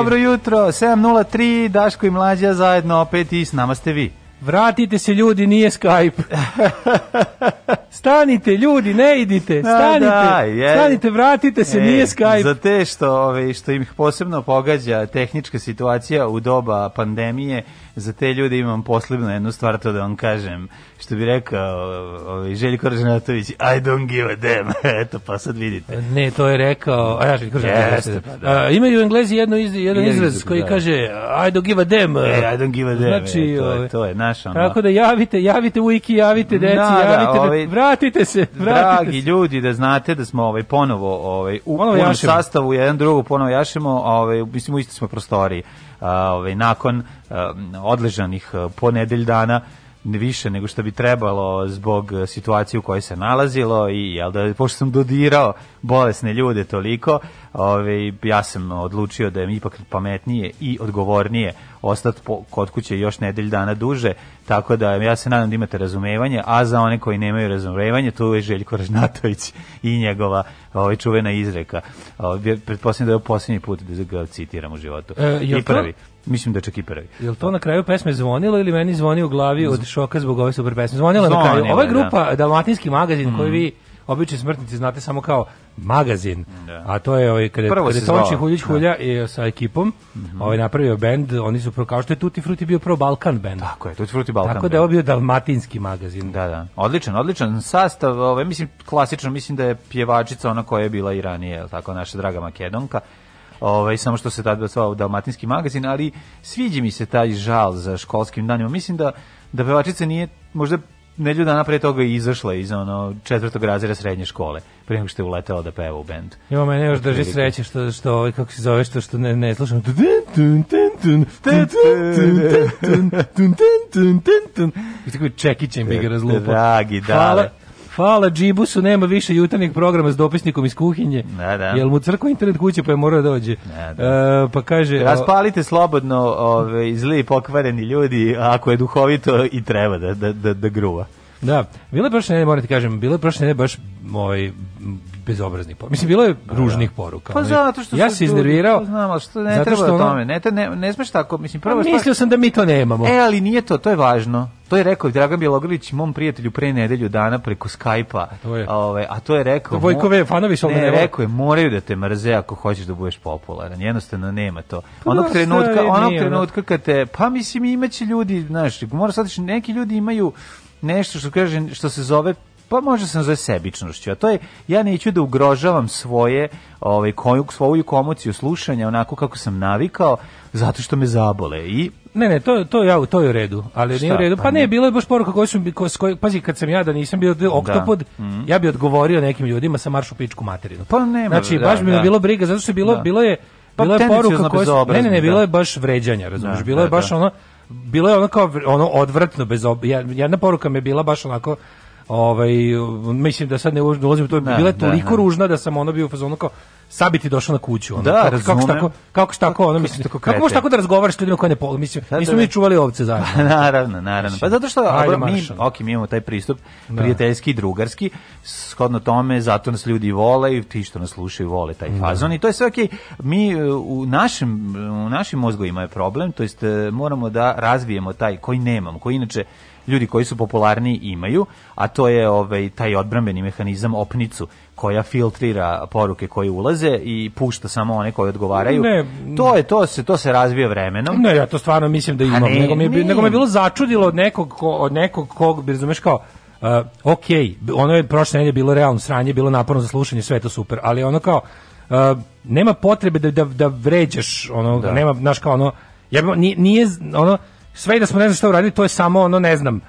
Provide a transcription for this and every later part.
Dobro jutro, 7.03, Daško i Mlađa zajedno opet i s nama ste vi. Vratite se ljudi, nije Skype. Stanite ljudi, ne idite. Stanite. Da, je, stanite, vratite se, e, nije Skype. Za te što, ove, što im posebno pogađa tehnička situacija u doba pandemije, za te ljude imam posebno jednu stvar to da vam kažem što bi rekao ovaj Željko Ražnatović, I don't give a damn. Eto pa sad vidite. Ne, to je rekao, a ja Željko Ražnatović. Pa, da. A, imaju Englezi jedno iz, jedan izraz koji da. kaže I don't give a damn. E, I don't give a damn. Znači, e, to, je, ovaj, to je naš ono. Tako da javite, javite Wiki, javite deci, da, da javite, da, vratite se, vratite dragi se. ljudi, da znate da smo ovaj ponovo ovaj u ponovo sastavu jedan drugu ponovo jašemo, ovaj mislim u istoj smo prostoriji. Uh, ovaj, nakon uh, odležanih uh, ponedelj dana više nego što bi trebalo zbog situacije u kojoj se nalazilo i jel da pošto sam dodirao bolesne ljude toliko, ove, ovaj, ja sam odlučio da je ipak pametnije i odgovornije ostati kod kuće još nedelj dana duže, tako da ja se nadam da imate razumevanje, a za one koji nemaju razumevanje, tu je Željko Ražnatović i njegova ovaj, čuvena izreka. Ovaj, pretpostavljam da je ovo posljednji put da ga citiram u životu. E, I prvi. Mislim da čak i prvi. Jel to na kraju pesme zvonilo ili meni zvoni u glavi od šoka zbog ove super pesme? Zvonilo, zvonilo na kraju. Ova grupa da. Dalmatinski magazin mm. koji vi obični smrtnici znate samo kao magazin. Da. A to je ovaj kad Prvo kada Tonči Huljić da. Hulja i e, sa ekipom, mm -hmm. ovaj napravio bend, oni su pro kao što je Tutti Frutti bio pro Balkan bend. Tako je, Tutti Frutti Balkan. Tako band. da je bio dalmatinski magazin. Da, da. Odličan, odličan sastav, ovaj mislim klasično, mislim da je pjevačica ona koja je bila i ranije, el tako naša draga Makedonka ovaj, samo što se tada zvao Dalmatinski magazin, ali sviđa mi se taj žal za školskim danima. Mislim da, da pevačica nije možda nedelju dana pre toga je izašla iz ono četvrtog razreda srednje škole pre nego što je uletela da peva u bend. Evo mene još drži sreće što što ovaj kako se zove što što ne ne slušam. I tako čekićem bi ga razlupao. Dragi, da. Hvala, Hvala Džibusu, nema više jutarnjeg programa s dopisnikom iz kuhinje. Da, da. Jel mu crkva internet kuće pa je morao da dođe. Da, da. Uh, pa kaže... Raspalite slobodno ove, zli pokvareni ljudi, ako je duhovito i treba da, da, da, da gruva. Da, bilo je prošle nedelje, moram ti kažem, bilo je prošle nedelje baš moj ovaj, bezobraznih poruka. Mislim, bilo je da, da. ružnih poruka. Pa zato što ja se iznervirao. Pa znam, ali što ne treba što tome. Ne, ne, ne smeš tako, mislim, prvo... Pa mislio sam da mi to nemamo. E, ali nije to, to je važno. To je rekao Dragan Bjelogrlić mom prijatelju pre nedelju dana preko Skype-a. Ovaj, a to je rekao Vojkove fanovi su ne, ne rekao je moraju da te mrze ako hoćeš da budeš popularan. Jednostavno nema to. Pa onog da, trenutka, onog nije, trenutka kad te pa mislim imaće ljudi, znaš, mora sad neki ljudi imaju nešto što kaže što se zove pa može sam za sebičnošću, a to je ja neću da ugrožavam svoje, ovaj koju svoju komociju slušanja onako kako sam navikao, zato što me zabole i Ne, ne, to to ja to je u redu, ali nije u redu. Pa, pa ne, ne, bilo je baš poruka koju su koji pazi kad sam ja da nisam bio oktopod, da. Mm. ja bih odgovorio nekim ljudima sa maršu pičku materinu. Pa ne, znači da, baš bi da, me da. bilo briga zato što je bilo da. bilo je pa bila je poruka koja ne, ne, ne, bilo je baš vređanja, razumiješ, bilo je baš ono bilo je ono kao ono odvratno bez ob... jedna poruka mi je bila baš onako ovaj mislim da sad ne ulazim to je bila toliko ružna da sam ono bio u fazonu kao Sabi ti došao na kuću. Ono, da, kako, kako tako, kako tako, ono, mislim, kako, kako možeš tako da razgovaraš s ljudima koji ne pol mislim, da, da, mi smo da. mi čuvali ovce zajedno. Pa, naravno, naravno. Pa zato što, Ajde, mi, ok, mi imamo taj pristup prijateljski drugarski, shodno tome, zato nas ljudi vole i ti što nas slušaju vole taj fazon i to je sve ok. Mi u našem, u našim mozgovima je problem, to jest e, moramo da razvijemo taj koji nemamo, koji inače ljudi koji su popularni imaju, a to je ovaj taj odbrambeni mehanizam opnicu koja filtrira poruke koje ulaze i pušta samo one koje odgovaraju. Ne, to je to se to se razvija vremenom. Ne, ja to stvarno mislim da imam, ne, nego mi je, nego mi je bilo začudilo od nekog ko, od nekog kog bi razumeš kao uh, ok, ono je prošle nedelje bilo realno sranje, bilo naporno za slušanje, sve je to super, ali ono kao uh, nema potrebe da da da vređaš, ono da. nema znaš kao ono ja nije, nije ono sve i da smo ne znam šta uradili, to je samo ono, ne znam,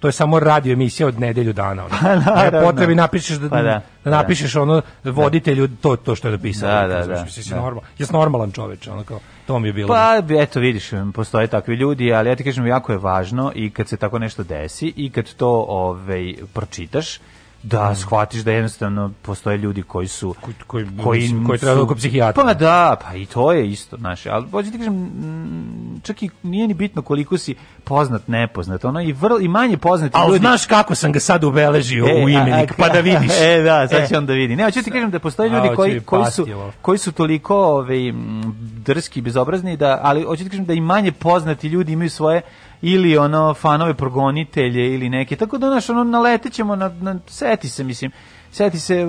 to je samo radio emisija od nedelju dana. Ono. Pa, naravno. E, potrebi napišeš da, pa, da, da napišeš da. ono voditelju to to što je napisao. Da, da, da, da. Si normal, jes normalan čoveč, ono kao to mi je bilo. Pa eto vidiš, postoje takvi ljudi, ali ja ti kažem jako je važno i kad se tako nešto desi i kad to ovaj pročitaš da mm. shvatiš da jednostavno postoje ljudi koji su koji koji, koji, koji treba kod psihijatra. Pa da, pa i to je isto, naše. Al hoću ti kažem mm, čak i nije ni bitno koliko si poznat, nepoznat. Ono i vrlo i manje poznati ljudi. Al, znaš kako sam ga sad ubeležio e, u imenik, a, a, pa da e, vidiš. E da, sad e. on da vidi. Ne, hoću ti kažem da postoje ljudi a, koji koji su koji su toliko ovaj drski, bezobrazni da ali hoću ti kažem da i manje poznati ljudi imaju svoje ili ono fanove progonitelje ili neke. Tako da naš ono naletećemo na, na seti se mislim. seti se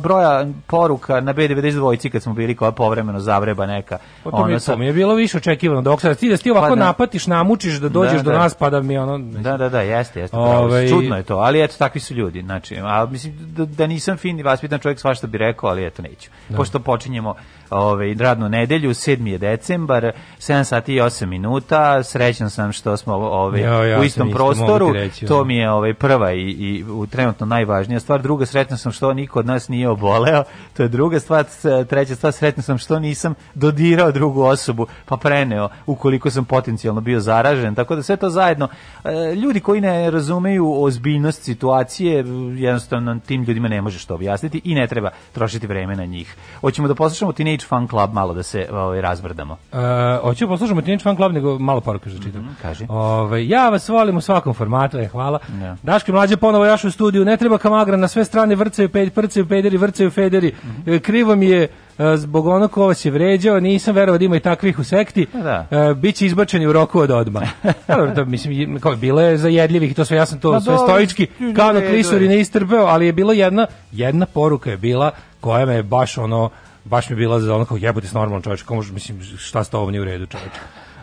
broja poruka na B92 dvojici kad smo bili kao povremeno zavreba neka. O pa to mi je, bilo više očekivano. Dok sad ti da ti ovako pa, da. napatiš, namučiš da dođeš da, do da. nas pa da mi ono mislim. Da, da, da, jeste, jeste. Ove... Ovaj- Čudno je to, ali eto takvi su ljudi. Znači, a mislim da, da nisam fin i vaspitan čovjek svašta bi rekao, ali eto neću. Da. Pošto počinjemo ove, ovaj, radnu nedelju, 7. decembar, 7 sati i 8 minuta, srećan sam što smo ove, ovaj, ja, ja u istom prostoru, reći, to mi je ove, ovaj, prva i, i u, trenutno najvažnija stvar, druga sretna sam što niko od nas nije oboleo, to je druga stvar, treća stvar, sretna sam što nisam dodirao drugu osobu, pa preneo, ukoliko sam potencijalno bio zaražen, tako da sve to zajedno, e, ljudi koji ne razumeju ozbiljnost situacije, jednostavno tim ljudima ne možeš to objasniti i ne treba trošiti vreme na njih. Hoćemo da poslušamo Teenage Teenage Fan Club malo da se ovaj, razbrdamo. Uh, e, hoćemo da poslušati Teenage Fan Club, nego malo poruka da čitam. Mhm, mm -hmm, kaži. Ove, ja vas volim u svakom formatu, je, hvala. Ja. Daški mlađe ponovo jašu u studiju, ne treba kamagra, na sve strane vrcaju, ped, prcaju, pederi, vrcaju, federi. Mm -hmm. Krivo mi je e, zbog onog ko vas je vređao, nisam verovao da ima i takvih u sekti, pa da. E, bit će izbačeni u roku od odma. da, mislim, kao, bilo je zajedljivih, to sve, ja sam to pa sve stoički, stojički, kao na klisuri ne istrpeo, ali je bila jedna, jedna poruka je bila koja me baš ono, baš mi bila za ono kao jebote s normalan čovjek, kao možeš, mislim, šta s tobom nije u redu čovjek.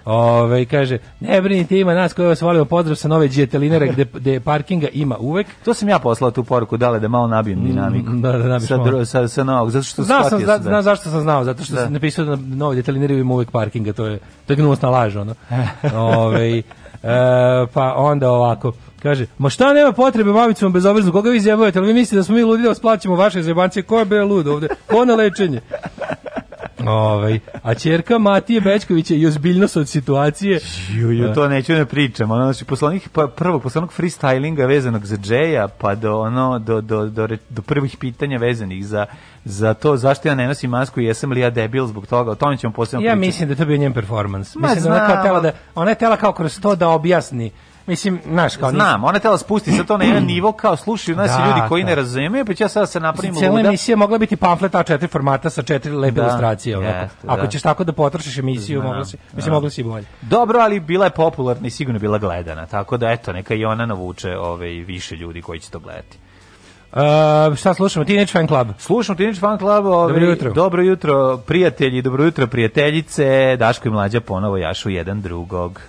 Ove, kaže, ne brinite, ima nas koji vas volimo pozdrav sa nove djetelinere gde, gde parkinga ima uvek. To sam ja poslao tu poruku, dale da malo nabijem mm, dinamiku. Mm, da, da nabiš sa, malo. Sa, sa novog, zato što znao sam, da, zašto sam znao, zato što da. sam napisao da na nove djetelineri ima uvek parkinga, to je, to je gnusna laž, ono. Ove, e, pa onda ovako. Kaže, ma šta nema potrebe mamicom bez obrznu, koga vi zjebujete, ali vi mislite da smo mi ludi da vas plaćamo vaše zjebancije, ko je be lud ovde, ko na lečenje? Ovaj, a ćerka Matije Bečković je i ozbiljnost od situacije. Ju, ju, da. to neću ne da pričam. Ono, znači, posle onih pa, prvo, posle onog freestylinga vezanog za džeja, pa do, ono, do, do, do, do prvih pitanja vezanih za za to zašto ja ne nosim masku i jesam li ja debil zbog toga, o tome ćemo posebno ja pričati. Ja mislim da to bio njen performans. Ma, mislim da ona, kao tela da, ona je tela kao kroz to da objasni Mislim, znaš, kao Znam, nisam. ona tela spusti sa to na jedan nivo kao slušaju nas da, ljudi koji da. ne razumeju, pa ću ja sada da se napravim luda. Cijela emisija mogla biti pamflet A4 formata sa četiri lepe da, ilustracije. Jest, Ako da. ćeš tako da potrošiš emisiju, mogla si, mislim, mogla si bolje. Dobro, ali bila je popularna i sigurno bila gledana, tako da eto, neka i ona navuče ove, ovaj, više ljudi koji će to gledati. Uh, šta slušamo? Teenage Fan Club. Slušamo Teenage Fan Club. Ovi, ovaj, dobro jutro. Dobro jutro, prijatelji, dobro jutro, prijateljice. Daško i mlađa ponovo jašu jedan drugog.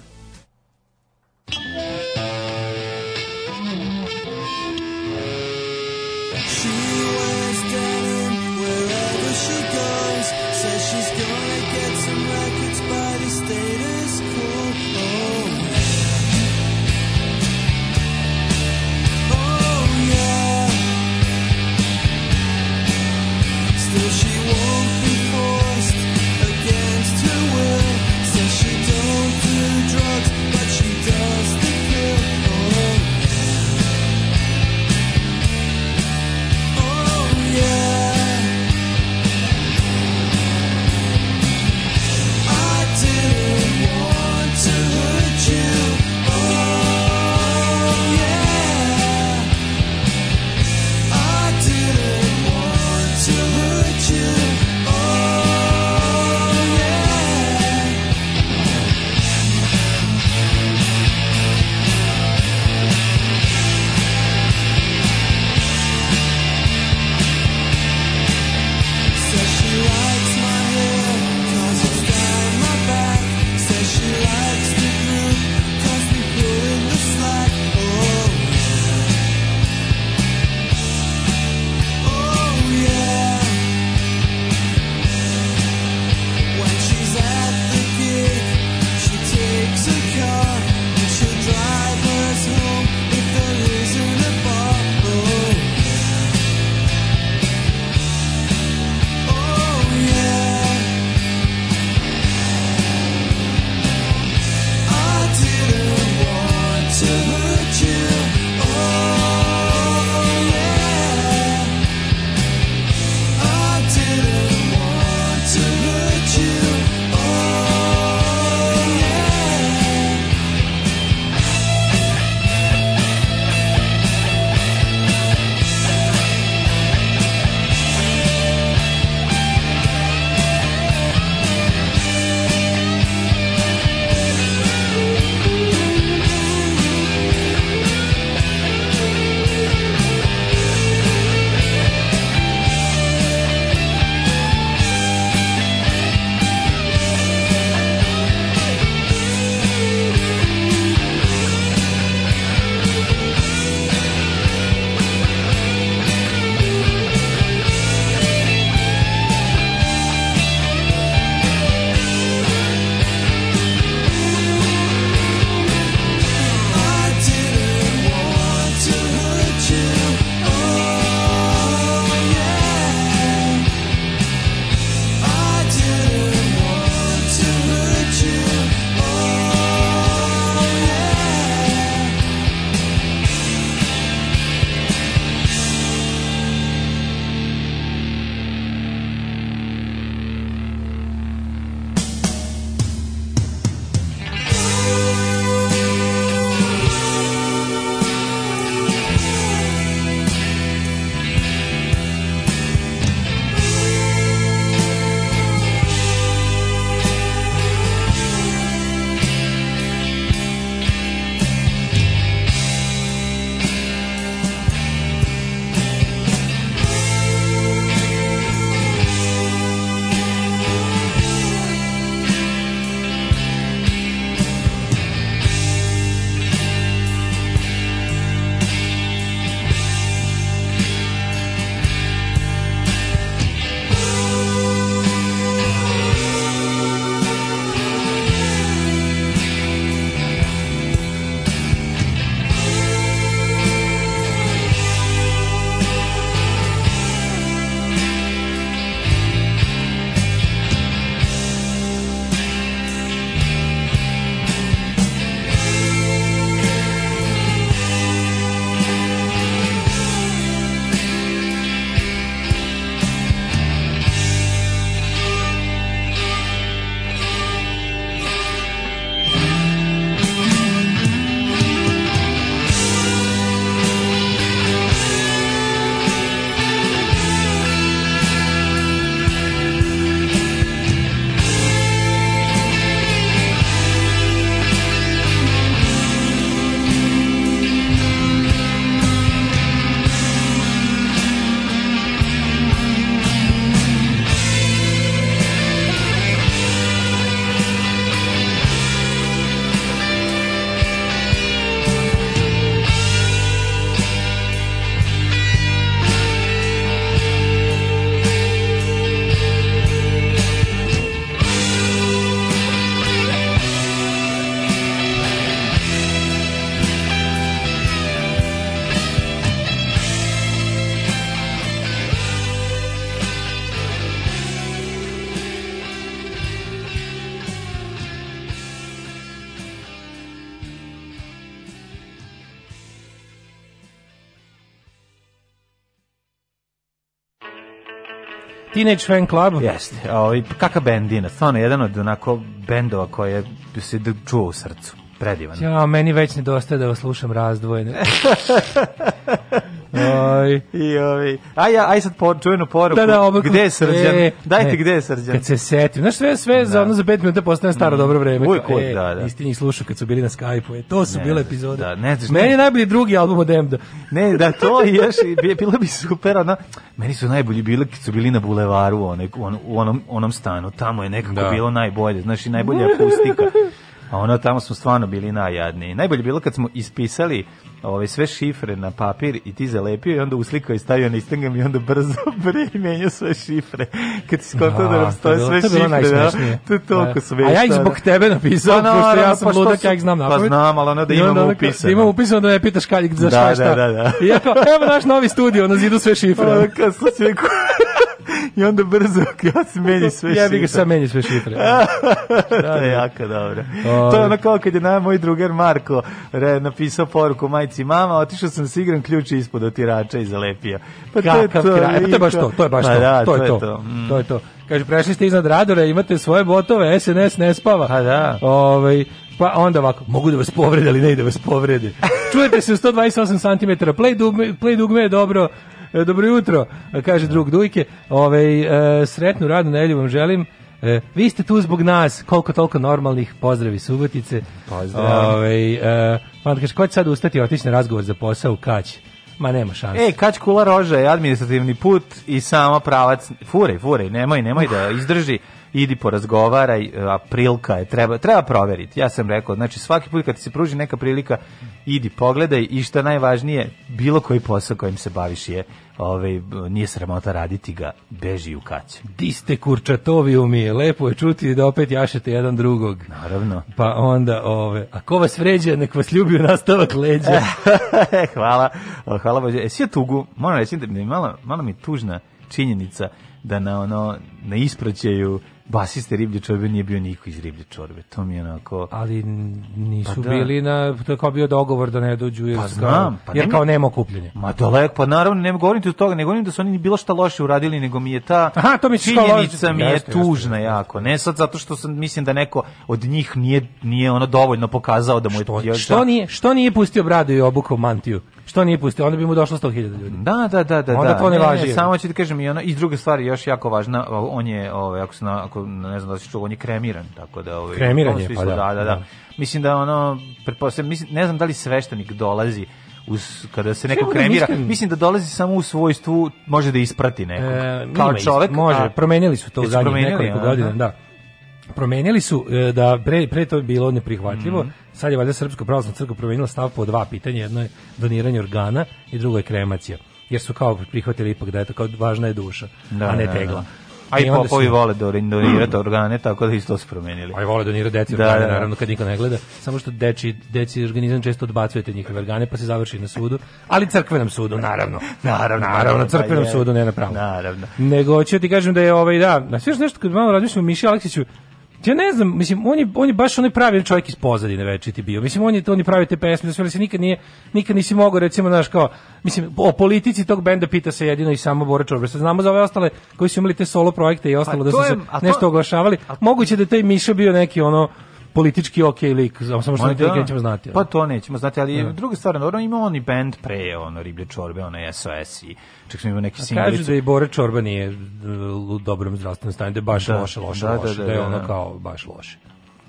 Teenage Fan Club? Jeste. Ovaj kakav bendina, stvarno jedan od onako bendova koje se čuo u srcu predivan. Ja, meni već nedostaje da vas slušam razdvojeno. Joj. I ovi. Aj, aj sad po, čujenu poruku. Da, da, obaku. Gde je srđan? E, Dajte e, gde je srđan. Kad se setim. Znaš, sve, sve da. za, ono, za 5 minuta postane staro mm, dobro vreme. kod, e, da, da. Niste njih slušao kad su bili na Skype-u. E, to su ne, bile epizode. Da, ne, znaš, Meni je najbolji drugi album od Emda. Ne, da, to je još, bilo bi super, ono, meni su najbolji bili kad su bili na bulevaru, one, on, u onom, onom stanu. Tamo je nekako da. bilo najbolje, znaš, i najbolja akustika. A ono tamo smo stvarno bili najjadniji. Najbolje bilo kad smo ispisali ove ovaj, sve šifre na papir i ti zalepio i onda uslikao i stavio na Instagram i onda brzo bre sve šifre. Kad si skontao da, da nam stoje sve šifre, da, to je toliko smešno. Da. A ja ih zbog tebe napisao, pa, pošto ja sam pa ludak, ja ih znam napraviti. Pa znam, ali ono da imamo upisano. Imam upisano da me pitaš kaljik za da, šta šta. Da, da, da. I ja evo naš novi studio, na zidu sve šifre. Kad sam si rekao... I onda brzo, ja se meni sve šifre. Ja bih ga sam meni sve šifre. Da, to je da. jako dobro. To je ono kao kad je na moj drugar Marko re, napisao poruku majci mama, otišao sam da s igram ključ ispod otirača i zalepio. Pa Kakav to je to. Kraj. Pa to je baš to, to je baš pa to. Da, to, je to. To. Mm. to je to. Kaže, prešli ste iznad radora, imate svoje botove, SNS ne spava. A pa da. Ove, ovaj, pa onda ovako, mogu da vas povrede, ali ne i da vas povrede. Čujete se 128 cm, play dugme, play dugme je dobro, E, dobro jutro, kaže drug Dujke. Ove, e, sretnu radnu nelju vam želim. E, vi ste tu zbog nas, koliko toliko normalnih, pozdravi Subotice. Pozdrav. Ove, e, man, pa kaže, ko će sad ustati i otići na razgovor za posao u Kać? Ma nema šanse. E, Kać Kula Roža je administrativni put i samo pravac, furej, furej, nemoj, nemoj da izdrži idi porazgovaraj, e, a prilika je, treba, treba proveriti. Ja sam rekao, znači svaki put kad ti se pruži neka prilika, idi pogledaj i što najvažnije, bilo koji posao kojim se baviš je ovaj, nije sramota raditi ga, beži u kaću. Di ste kurčatovi umi, lepo je čuti da opet jašete jedan drugog. Naravno. Pa onda, ove, a ko vas vređa, nek vas ljubi u nastavak leđa. hvala, hvala Bože. E, svi tugu, moram reći da mi malo, malo mi je tužna činjenica da na ono na ispraćaju basiste riblje čorbe nije bio niko iz riblje čorbe. To mi je onako... Ali nisu pa da. bili na... To je kao bio dogovor da ne dođu jer, pa znam, pa jer nema, kao nema okupljenje. Ma daleko, pa naravno, ne govorim ti od toga, ne govorim da su oni bilo šta loše uradili, nego mi je ta Aha, to mi činjenica mi je jeste, tužna jeste, jako. Ne sad zato što sam, mislim da neko od njih nije, nije ono dovoljno pokazao da mu je... Što, što, da. nije, što nije pustio bradu i obukao mantiju? Što nije pustio? Onda bi mu došlo 100.000 ljudi. Da, da, da, da. Onda da. to ne, ne važi. Ne, samo ću ti kažem i ona i druga stvar još jako važna, on je ovaj ako se na ako ne znam da se čuo, on je kremiran, tako da ovaj kremiran je, pa da, da, da, da, da. Mislim da ono pretpostavljam, mislim ne znam da li sveštenik dolazi Us, kada se neko kremira, mislim, mislim da dolazi samo u svojstvu, može da isprati nekog. E, kao čovek. Može, a, promenili su to u zadnjih nekoliko godina, da promenili su e, da pre pre to je bilo neprihvatljivo. Mm Sad je valjda Srpska pravoslavna crkva promenila stav po dva pitanja, jedno je doniranje organa i drugo je kremacija. Jer su kao prihvatili ipak da je to kao važna je duša, da, a ne da, tegla. Da, A i, i popovi su... vole da donirati mm. organe, tako da isto su promenili. A i vole da donirati deci da, organe, da, da. naravno, kad niko ne gleda. Samo što deci, deci organizam često odbacujete njihove organe, pa se završi na sudu. Ali crkvenom sudu, naravno. Naravno, naravno, pa crkvenom sudu, ne na pravu. Naravno. Nego, ću ti kažem da je ovaj, da, na sve što nešto kad malo razmišljam o Miši Aleksiću, Ja ne znam, mislim on je on je baš onaj pravi čovjek iz pozadine večiti bio. Mislim on je to oni pravi te pesme, da sve se nikad nije nikad nisi mogao recimo znaš kao mislim o politici tog benda pita se jedino i samo Bora Čorbe. Znamo za ove ostale koji su imali te solo projekte i ostalo pa, da su je, se to, nešto oglašavali. A, Moguće da je taj Miša bio neki ono politički ok lik, samo što ne da. nećemo znati. Pa da. to nećemo znati, ali mm. druga stvar, naravno ima on i band pre, ono, riblje čorbe, ono, SOS i čak smo imali neki singlicu. Kažu da i Bore Čorba nije uh, u dobrom zdravstvenom stanju, da je baš da. loše, loše, da, da loše, da, da, da, da je ono kao baš loše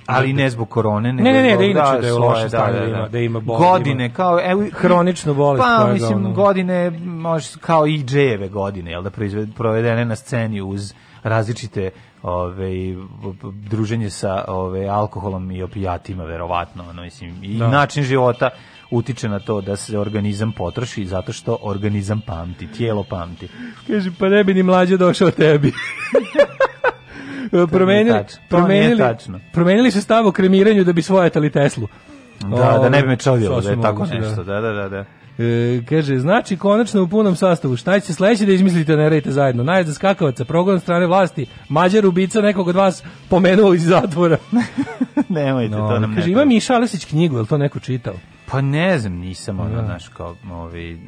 ali ne zbog korone ne ne ne da inače da je loše stanje da, da, da. ima da ima bolest godine ima, kao evo hroničnu bolest pa mislim ono. godine može kao i dževe godine jel da proizved, provedene na sceni uz različite ove, druženje sa ove, alkoholom i opijatima, verovatno, ono, mislim, i da. način života utiče na to da se organizam potroši zato što organizam pamti, tijelo pamti. Kaže, pa ne bi ni mlađe došao tebi. promenili, promenili, promenili se stav o kremiranju da bi svojatali Teslu. Da, o, da ne bi me čovjelo da je tako nešto. Da, da, da. da. da. E, kaže, znači konačno u punom sastavu, šta će sledeće da izmislite da ne radite zajedno? Najezda skakavaca, progon strane vlasti, mađar ubica nekog od vas pomenuo iz zatvora. Nemojte, no, to nam kaže, ne ima Miša Alesić knjigu, je li to neko čitao? Pa ne znam, nisam ono, ja. Da. znaš, kao, ovi,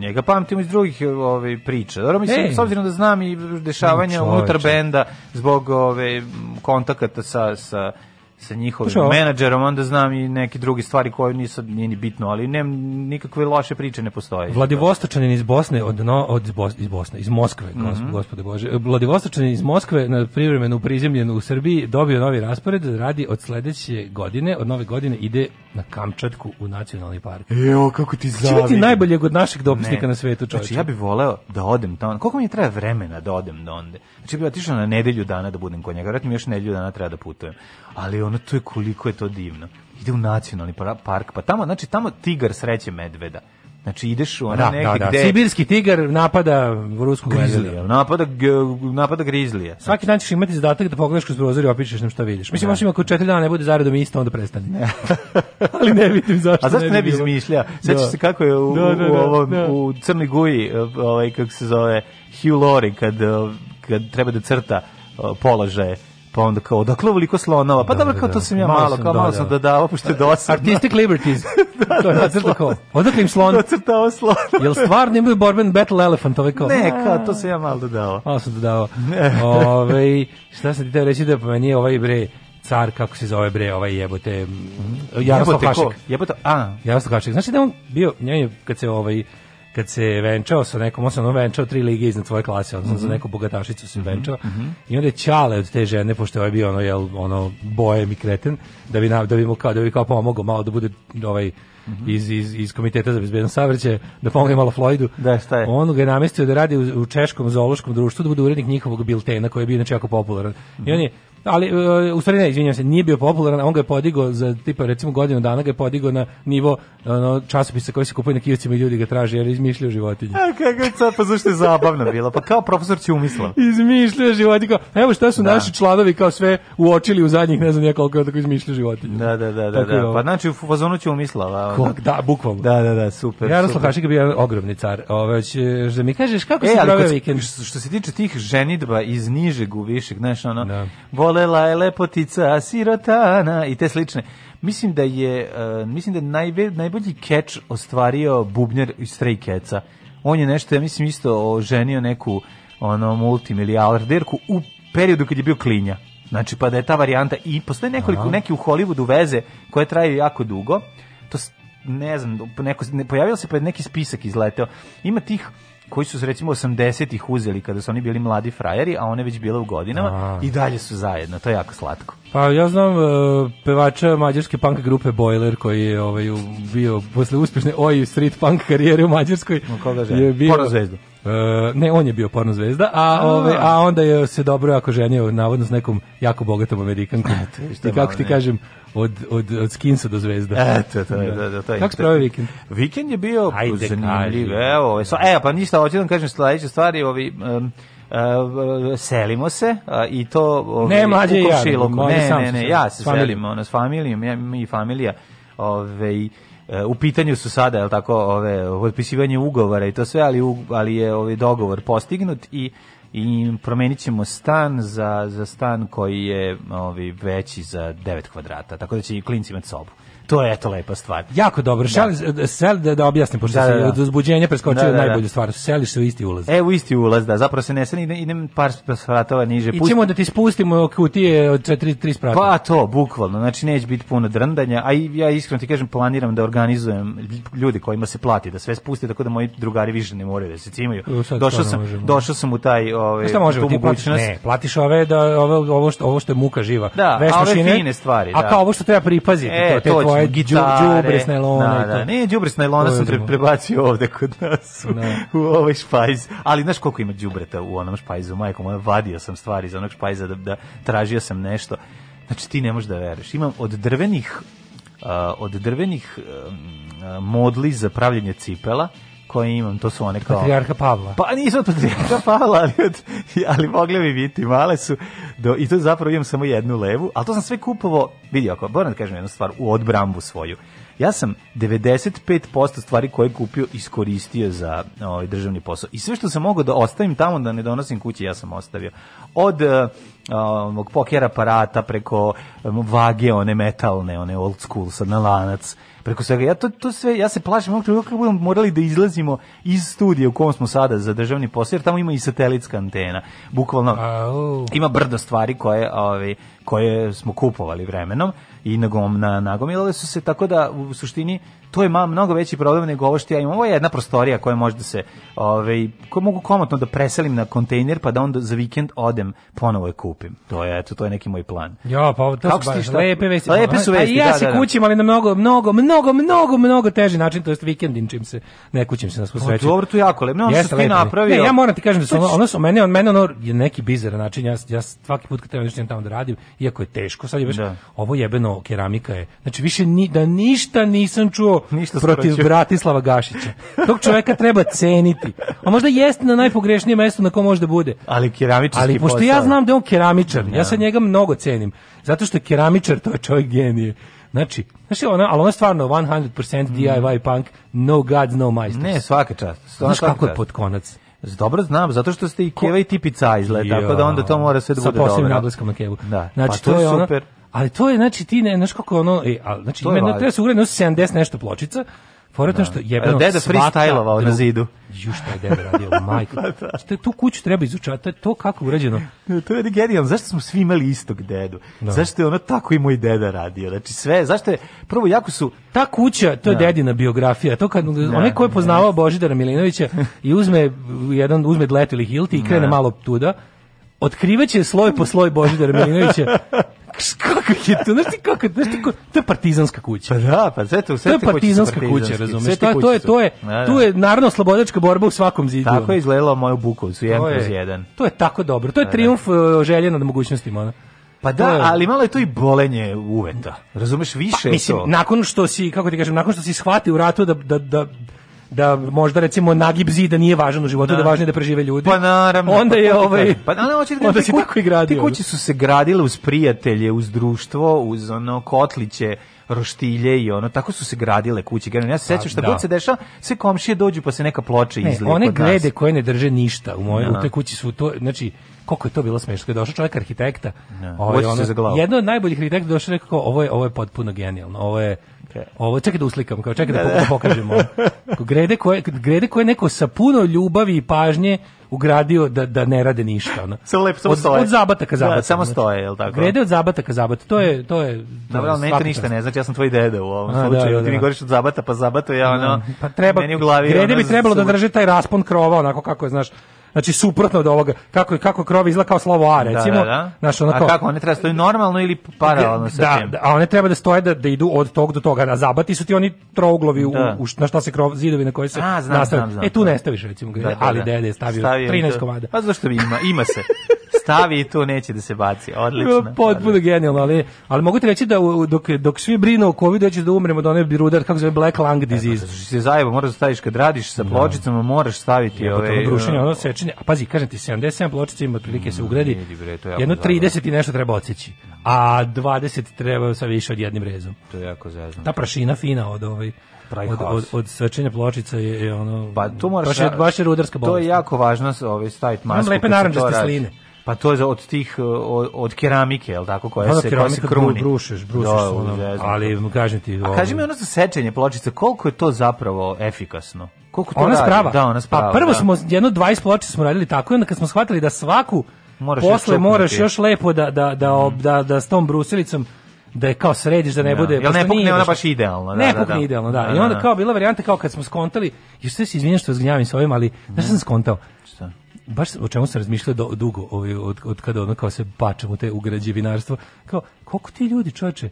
njega pamtim iz drugih ovi, priča. Dobro, mislim, Ej. s obzirom da znam i dešavanja unutar benda zbog ove, kontakata sa, sa sa njihovim Slušaj, menadžerom, onda znam i neke druge stvari koje nisu nije ni bitno, ali ne nikakve loše priče ne postoje. Vladivostočanin iz Bosne od no, od Bos, iz Bosne, iz Moskve, mm -hmm. gospode Bože. Vladivostočanin iz Moskve na privremeno prizemljen u Srbiji dobio novi raspored radi od sledeće godine, od nove godine ide na Kamčatku u nacionalni park. Evo kako ti zavidim. Čini ti najbolje od naših dopisnika ne. na svetu, čovječe? Znači ja bih voleo da odem tamo. Koliko mi treba vremena da odem do onde? Znači bih otišao na nedelju dana da budem kod njega. Vratim, još nedelju dana treba da putujem ali ono to je koliko je to divno. Ide u nacionalni park, pa tamo, znači tamo tigar sreće medveda. Znači ideš u da, negde da, da. Gde... Sibirski tigar napada rusku grizlija. Napada, napada grizlija. Svaki dan ćeš imati zadatak da pogledaš kroz prozor i opišeš nam šta vidiš. Mislim, možda ako četiri dana ne bude zaredom isto, onda prestani. Ali ne vidim zašto A zašto ne bi izmišljao? Sećaš da. se kako je u, da, da, da, u, ovom, da. u Crnoj guji, ovaj, kako se zove, Hugh Laurie, kad, kad treba da crta položaje pa onda kao odakle ovoliko slonova pa da, dobro da, kao to da. sam ja malo, malo sam kao malo sam dodavao pošto je da, dosadno artistic liberties da, to je nacrtao kao odakle im slon nacrtao slon jel stvarno imaju borben battle elephant ove ovaj kao ne kao to sam ja malo dodao malo sam dodao ovaj šta sam ti teo reći da pa meni ovaj bre car kako se zove bre ovaj jebote Jaroslav Hašek jebote a Jaroslav Hašek znači da on bio njemu kad se ovaj kad se venčao sa nekom, on sam venčao tri lige iznad tvoje klase, odnosno mm -hmm. za mhm. neku bogatašicu se mhm, venčao. Mm -hmm. I onda je čale od te žene, pošto je ovaj bio ono, jel, ono, bojem i kreten, da bi, na, da bi mu kao, da bi kao pomogao malo da bude ovaj, mhm. iz, iz, iz komiteta za bezbednost saobraćaja da pomogne malo Floydu. Da, šta je? On ga je namestio da radi u, u češkom zoološkom društvu da bude urednik njihovog biltena koji je bio inače jako popularan. Mm -hmm. I on je ali uh, u stvari ne, izvinjavam se, nije bio popularan, on ga je podigao za tipa recimo godinu dana ga je podigao na nivo ono, časopisa koji se kupuje na kijevcima i ljudi ga traže jer izmišljaju životinje. A e, kako sad, pa zašto je zabavno bilo? Pa kao profesor će umislio. Izmišljaju životinje. Kao, evo šta su da. naši članovi kao sve uočili u zadnjih ne znam ja koliko tako izmišljaju životinje. Da, da, da, da, da. Pa znači u fazonu će umislao. Kog, da, bukvalno. Da, da, da, super. Jaroslav Hašik je bio ogromni car. Ove, će, da mi kažeš kako e, si proveo vikend? Što se tiče tih ženidba iz nižeg u višeg, znaš, ono, da volela je lepotica sirotana i te slične. Mislim da je uh, mislim da je najbolji catch ostvario bubnjar iz Stray Catsa. On je nešto, ja mislim, isto oženio neku ono multimilijarderku u periodu kad je bio klinja. Znači, pa da je ta varijanta i postoje nekoliko, Aha. neki u Hollywoodu veze koje traju jako dugo. To ne znam, neko, ne, pojavio se pa je neki spisak izleteo. Ima tih koji su recimo 80-ih uzeli kada su oni bili mladi frajeri, a one već bile u godinama a. i dalje su zajedno, to je jako slatko. Pa ja znam uh, pevača mađarske punk grupe Boiler koji je ovaj bio posle uspešne oj street punk karijere u Mađarskoj. Koga žena? je bio porno zvezdu. Uh, ne, on je bio porno zvezda, a, a, ove, ovaj, a onda je se dobro jako ženio navodno s nekom jako bogatom Amerikankom. I kako ti kažem, od, od, od skinsa do zvezda. Eto, to je, da, da, da to je. Kako spravo vikend? Vikend je bio Ajde, zanimljiv, evo. Ovaj, so, e, pa ništa, hoću da vam kažem sledeće stvari, ovi... Um, Uh, selimo se uh, i to ovaj, ne mlađe ja ne ne ne ja se familijom. selim ona s familijom ja, i familija ovaj e, u pitanju su sada jel tako ove odpisivanje ugovora i to sve ali ali je ovi ovaj, dogovor postignut i i promenit ćemo stan za, za stan koji je ovi, veći za 9 kvadrata, tako da će i klinci imati sobu. To je eto lepa stvar. Jako dobro. Šali, da. E, da, da objasnim, pošto da, da, da. se uzbuđenja preskočio da, da, da. najbolju stvar. Seliš se u isti ulaz. E, u isti ulaz, da. Zapravo se ne sad idem par spratova niže. Pusti... Ićemo da ti spustimo kutije od 4-3 sprata. Pa to, bukvalno. Znači, neće biti puno drndanja. A i, ja iskreno ti kažem, planiram da organizujem ljudi kojima se plati, da sve spusti, tako da moji drugari više ne moraju da se cimaju. Došao sam, možemo. došao sam u taj ovaj šta možemo, ti platiš, ne, platiš ove, da, ove, ovo, što, ovo što je muka živa. Da, Veš mašine, stvari. Da. A kao ovo što treba pripaziti, e, to, te ovaj đubres najlona da, da. Ne, đubres najlona sam pre, prebacio ovde kod nas u, da. u ovaj špajz. Ali znaš koliko ima đubreta u onom špajzu, majko moja, vadio sam stvari za onog špajza da, da tražio sam nešto. Znači ti ne možeš da veruješ. Imam od drvenih uh, od drvenih uh, modli za pravljenje cipela koje imam, to su one kao... Patriarha Pavla. Pa nisu od Patriarha Pavla, ali, od, ali mogle bi biti, male su. Do, I to zapravo imam samo jednu levu, ali to sam sve kupovo, vidi ako, moram da kažem jednu stvar, u odbrambu svoju ja sam 95% stvari koje kupio iskoristio za ovaj državni posao. I sve što sam mogao da ostavim tamo da ne donosim kući, ja sam ostavio. Od uh, poker aparata preko eh, vage one metalne, one old school sa lanac preko svega. Ja to, to sve, ja se plašim, ovog kako budemo morali da izlazimo iz studija u kom smo sada za državni posao, jer tamo ima i satelitska antena. Bukvalno, oh. ima brdo stvari koje, ove, ovaj, koje smo kupovali vremenom i nagom, na, nagomilale su se, tako da u suštini to je malo mnogo veći problem nego ovo što ja imam. Ovo je jedna prostorija koja može da se, ovaj, koju mogu komotno da preselim na kontejner pa da onda za vikend odem, ponovo je kupim. To je, eto, to je neki moj plan. Ja, pa to Kako su baš lepe vesti. Lepe su vesti, A ja da, se da, da. kućim, ali na mnogo, mnogo, mnogo, mnogo, mnogo teži način, to jest vikendin čim se, ne kućim se na pa svu sreću. Dobro, tu jako lepo. Ne, ono Jeste, lepo. Napravio. Ne, ja moram ti kažem da su, ono, ono su mene, on mene ono je neki bizaran način, ja, ja svaki put kad treba nešto da tamo da radim, iako je teško, sad je baš, da. ovo jebeno keramika je. Znači, više ni, da ništa nisam čuo Ništa protiv spraću. Bratislava Gašića. Tog čoveka treba ceniti. A možda jeste na najpogrešnijem mestu na kom može da bude. Ali keramičarski Ali pošto posao. ja znam da je on keramičar, ja. ja da. sad njega mnogo cenim. Zato što je keramičar, to je čovjek genije. Znači, znači ona, ali ona je stvarno 100% mm. DIY punk, no gods, no majstors. Ne, svaka čast. Znaš kako je pod konac? Dobro znam, zato što ste i Keva i Tipica izle, tako da onda to mora sve da bude dobro. Sa posebnim naglaskom na Kevu. Da, znači, pa to, je super. Ona, Ali to je, znači, ti ne, znaš kako ono, e, al znači, to ima, je važno. treba 70 nešto pločica, da. što jebeno deda freestylovao na zidu. Ju šta je deda radio, majka. Da, da. Šta tu kuću treba izučati, to je to kako urađeno. to je genijalno. Zašto smo svi imali istog dedu? Da. Zašto je ono tako i moj deda radio? Znači sve, zašto je prvo jako su ta kuća, to je da. dedina biografija. To kad da, onaj ko je poznavao da. Božidara Milinovića i uzme jedan uzme dletu ili Hilti i krene malo tuda, otkrivaće sloj po sloj Božidara Milinovića kako je to? Znaš ti kako, znaš ti kako, to je partizanska kuća. Pa da, pa sve to, sve to je partizanska kuća, razumeš? To, to je, to je, da, da. tu je narodno slobodačka borba u svakom zidu. Tako je izgledalo moju Bukovcu, jedan kroz jedan. To je tako dobro, to je da, da. triumf da. želje nad mogućnostima, ona. Pa da, je, ali malo je to i bolenje uveta. Razumeš više pa, mislim, to. nakon što si, kako ti kažem, nakon što si shvati u ratu da, da, da da možda recimo nagib zida nije važan u životu, da, da važno je da prežive ljudi. Pa naravno. Onda pa je ovaj- pa, ovaj pa na hoćete da se tako i gradi. Ti kuće su se gradile uz prijatelje, uz društvo, uz ono kotliće roštilje i ono tako su se gradile kuće. Generalno ja se pa sećam šta da. god se dešava, sve komšije dođu pa se neka ploča ne, One glede koje ne drže ništa u mojoj u da. toj kući su to, znači koliko je to bilo smešno kad došao čovjek arhitekta. Ne, da. ovaj, ono, jedno od najboljih arhitekta došao rekao ovo je ovo je potpuno genijalno. Ovo je Ovo čekaj da uslikam, kao čekaj da, da, da. da pokažemo. Grede koje, grede koje neko sa puno ljubavi i pažnje ugradio da da ne rade ništa, ona. Samo lepo samo stoje. Od, od zabataka zabata. Da, samo znači. stoje, el tako? Grede od zabataka zabata. To je to je. Dobro, ne to ništa ne znači ja sam tvoj deda u ovom A, da, slučaju. Da, da, ti mi da. govoriš od zabata, pa zabato ja ono. Pa treba meni u glavi. Grede bi trebalo da drže taj raspon krova onako kako je, znaš. Znači suprotno od ovoga. Kako je kako krov izgleda kao slovo A da, da, recimo. Da, da, da. Znači, onako, a kako one treba da stoji normalno ili paralelno sa da, tim? Da, a one treba da stoje da, da idu od tog do toga. Na zabati su ti oni trouglovi u, u, na šta se krov zidovi na koji se a, e tu ne staviš recimo, ali dede je stavio 13 komada. Pa zašto ima ima se. stavi i tu neće da se baci. Odlično. Potpuno genijalno, ali, ali mogu ti reći da dok, dok svi brinu o covid da će da umremo od one birudar, kako zove, black lung disease. E, se zajeba, moraš da staviš kad radiš sa da. pločicama, moraš staviti je, ove... To drušenje, ovaj, ono sečenje, a pazi, kažem ti, 77 pločica ima otprilike se ugradi, to je jedno 30 i nešto treba odsjeći, a 20 treba sa više od jednim rezom. To je jako zazno. Ta prašina fina od ovaj od, od, od svečenja pločica je, je ono... Pa to moraš... Baš je, baš je rudarska bolest. To je jako važno ovaj, staviti masku. Imam lepe naranđaste sline. Pa to je od tih e, od, od keramike, el' tako, koja da, da, se koja se kruni. brušeš, brušiš da, ali kažem ti, A kaži mi ovaj- ono za sečenje pločice, koliko je to zapravo efikasno? Koliko to ona radi? Sprava. Da, ona sprava. Pa prvo da. smo jedno 20 pločica smo radili tako i onda kad smo shvatili da svaku moraš posle još moraš još lepo da da da, mm. da, da, da s tom brusilicom da je kao središ da ne ja. Da. bude Jel ne pukne ona baš idealno da ne da, pukne da. idealno da. i onda kao bila varijanta kao kad smo skontali još se izvinjavam što zgnjavim sa ovim ali mm. da sam skontao baš o čemu sam razmišljao do, dugo ovaj, od, od kada ono kao se pačemo te u građevinarstvo kao koliko ti ljudi čoveče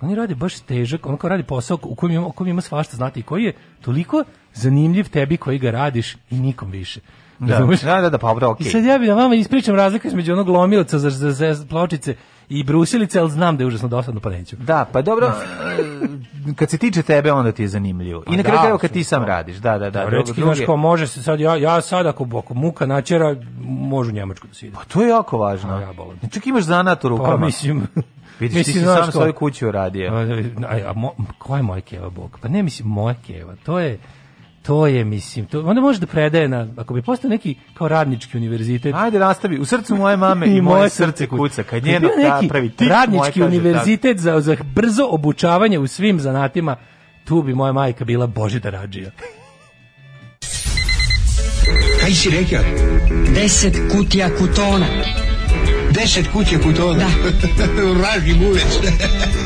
oni rade baš težak, on kao radi posao u kojem ima, kojem ima svašta znate, i koji je toliko zanimljiv tebi koji ga radiš i nikom više. Da, da, da, da, pa, da, okay. I sad ja bih da vama ispričam razliku između onog lomilca za, za, za pločice i brusilice, ali znam da je užasno dosadno, pa neću. Da, pa dobro, kad se tiče tebe, onda ti je zanimljivo. I na kraju krajeva kad ti sam radiš, da, da, da. Dobro, Teoretski, znaš, ko može se sad, ja, ja sad ako, ako muka načera, može u Njemačku da se ide. Pa to je jako važno. Ja bolim. Čak imaš zanat u rukama. Pa mislim... Vidiš, mislim, ti si sam ko... svoju kuću radio. A, a, a, ko je moja keva, Bog? Pa ne mislim, moja keva, to je To je, mislim, to, onda može da predaje na, ako bi postao neki kao radnički univerzitet. Ajde, nastavi, u srcu moje mame i, i moje srce kuca, kad njeno neki pravi radnički moje da. univerzitet za, za brzo obučavanje u svim zanatima, tu bi moja majka bila Božida Rađija. Kaj si rekao? Deset kutija kutona. Deset kutija kutona? Da. Vraži bulec.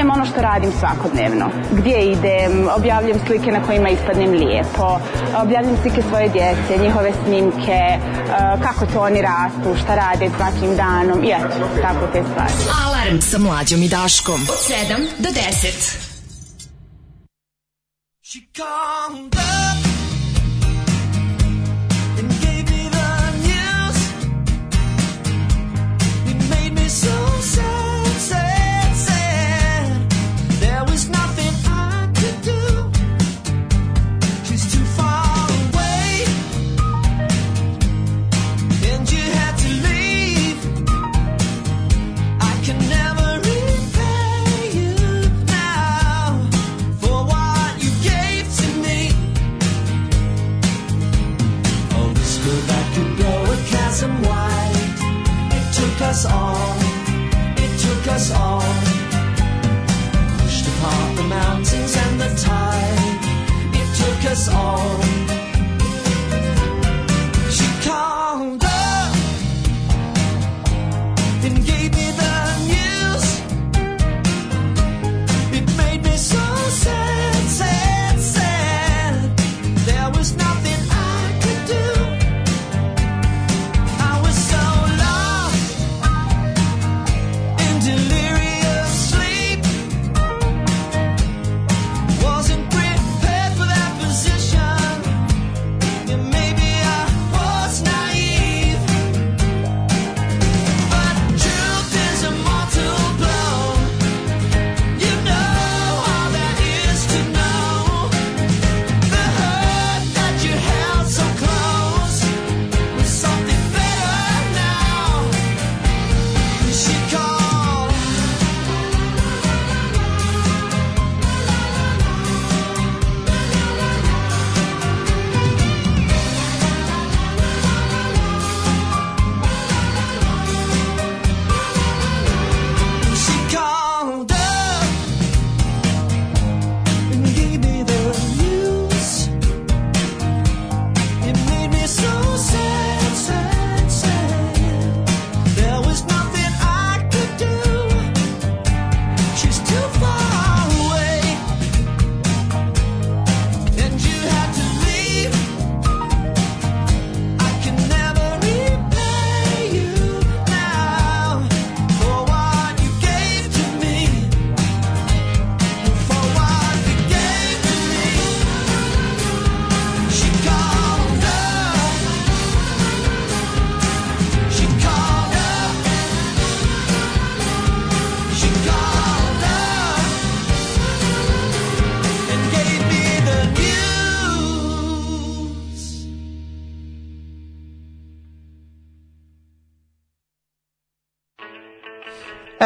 objavljujem ono što radim svakodnevno. Gdje idem, objavljujem slike na kojima ispadnem lijepo, objavljujem slike svoje djece, njihove snimke, e, kako to oni rastu, šta rade svakim danom i eto, tako te stvari. Alarm sa mlađom i Daškom od 7 do 10.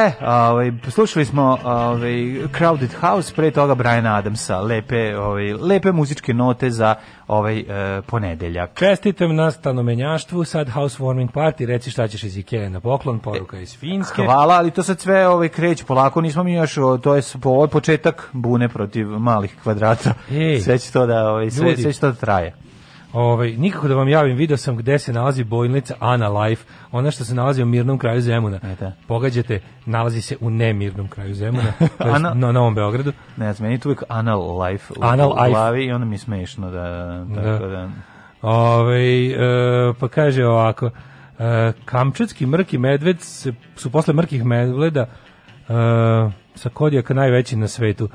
E, ovaj, slušali smo ovaj, Crowded House, pre toga Brian Adamsa, lepe, ovaj, lepe muzičke note za ovaj eh, ponedeljak. Čestitam na stanomenjaštvu, sad housewarming party, reci šta ćeš iz Ikea na poklon, poruka iz Finske. Hvala, ali to sad sve ovaj, kreće polako, nismo mi još, to je po, početak bune protiv malih kvadrata. Ej, sve će to da, ovaj, sve, ljudi, sve će to da traje. Ovaj nikako da vam javim, video sam gde se nalazi bojnica Ana Life, ona što se nalazi u mirnom kraju Zemuna. Eta. Da. Pogađate, nalazi se u nemirnom kraju Zemuna, to jest Ana... na Novom Beogradu. Ne znam, meni tu uvijek Anal Life u, Anal u glavi i ona mi je smešno da, da. tako da. da. Ove, ovaj, e, pa kaže ovako, e, kamčatski mrki medved su posle mrkih medveda e, sa kodijaka najveći na svetu. E,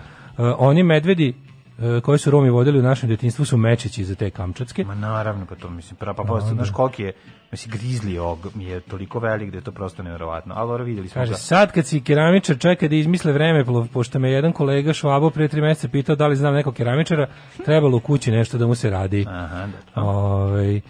oni medvedi E, koje su Romi vodili u našem detinjstvu su mečići za te kamčatske. Ma naravno, pa to mislim, pra, pa, pa posto, znaš koliki je, mislim, grizli og je toliko velik da je to prosto nevjerovatno, ali ora vidjeli smo Kaže, sad kad si keramičar čeka da izmisle vreme, pošto me jedan kolega Švabo pre tri meseca pitao da li znam nekog keramičara, trebalo u kući nešto da mu se radi. Aha, da, da. Ove, ovaj,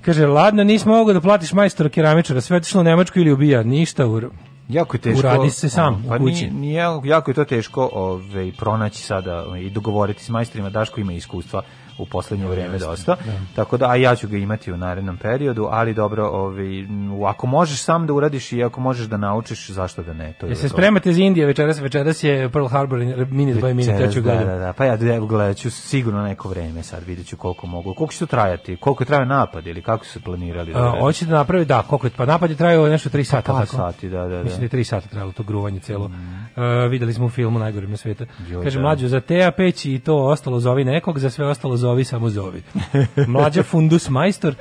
Kaže, ladno, nismo mogao da platiš majstora keramičara, sve otišlo u Nemačku ili ubija, ništa u... Jako je teško. Uradi se sam pa u kući. Nije, jako je to teško ovaj, pronaći sada i dogovoriti s majstorima. Daško ima iskustva u poslednje vreme dosta. Da. Tako da, a ja ću ga imati u narednom periodu, ali dobro, ovi, ovaj, ako možeš sam da uradiš i ako možeš da naučiš, zašto da ne? To je se spremate iz Indije večeras, večeras je Pearl Harbor minute by minute, ja ću gledati. Da, da, da, pa ja da, gledat gledaću sigurno neko vreme sad, videću koliko mogu, koliko će to trajati, koliko traje napad ili kako su planirali? Da a, hoće da napravi, da, koliko je, pa napad je trajao nešto 3 sata. Pa, tako? sati, da, da, da. Mislim da 3 sata trajalo to gruvanje celo. Mm. Uh, videli smo u filmu najgorim na sveta. Kaže, da. mlađo, za TA peć i to ostalo zovi nekog, za sve ostalo zovi, samo zovi. Mlađa fundus majstor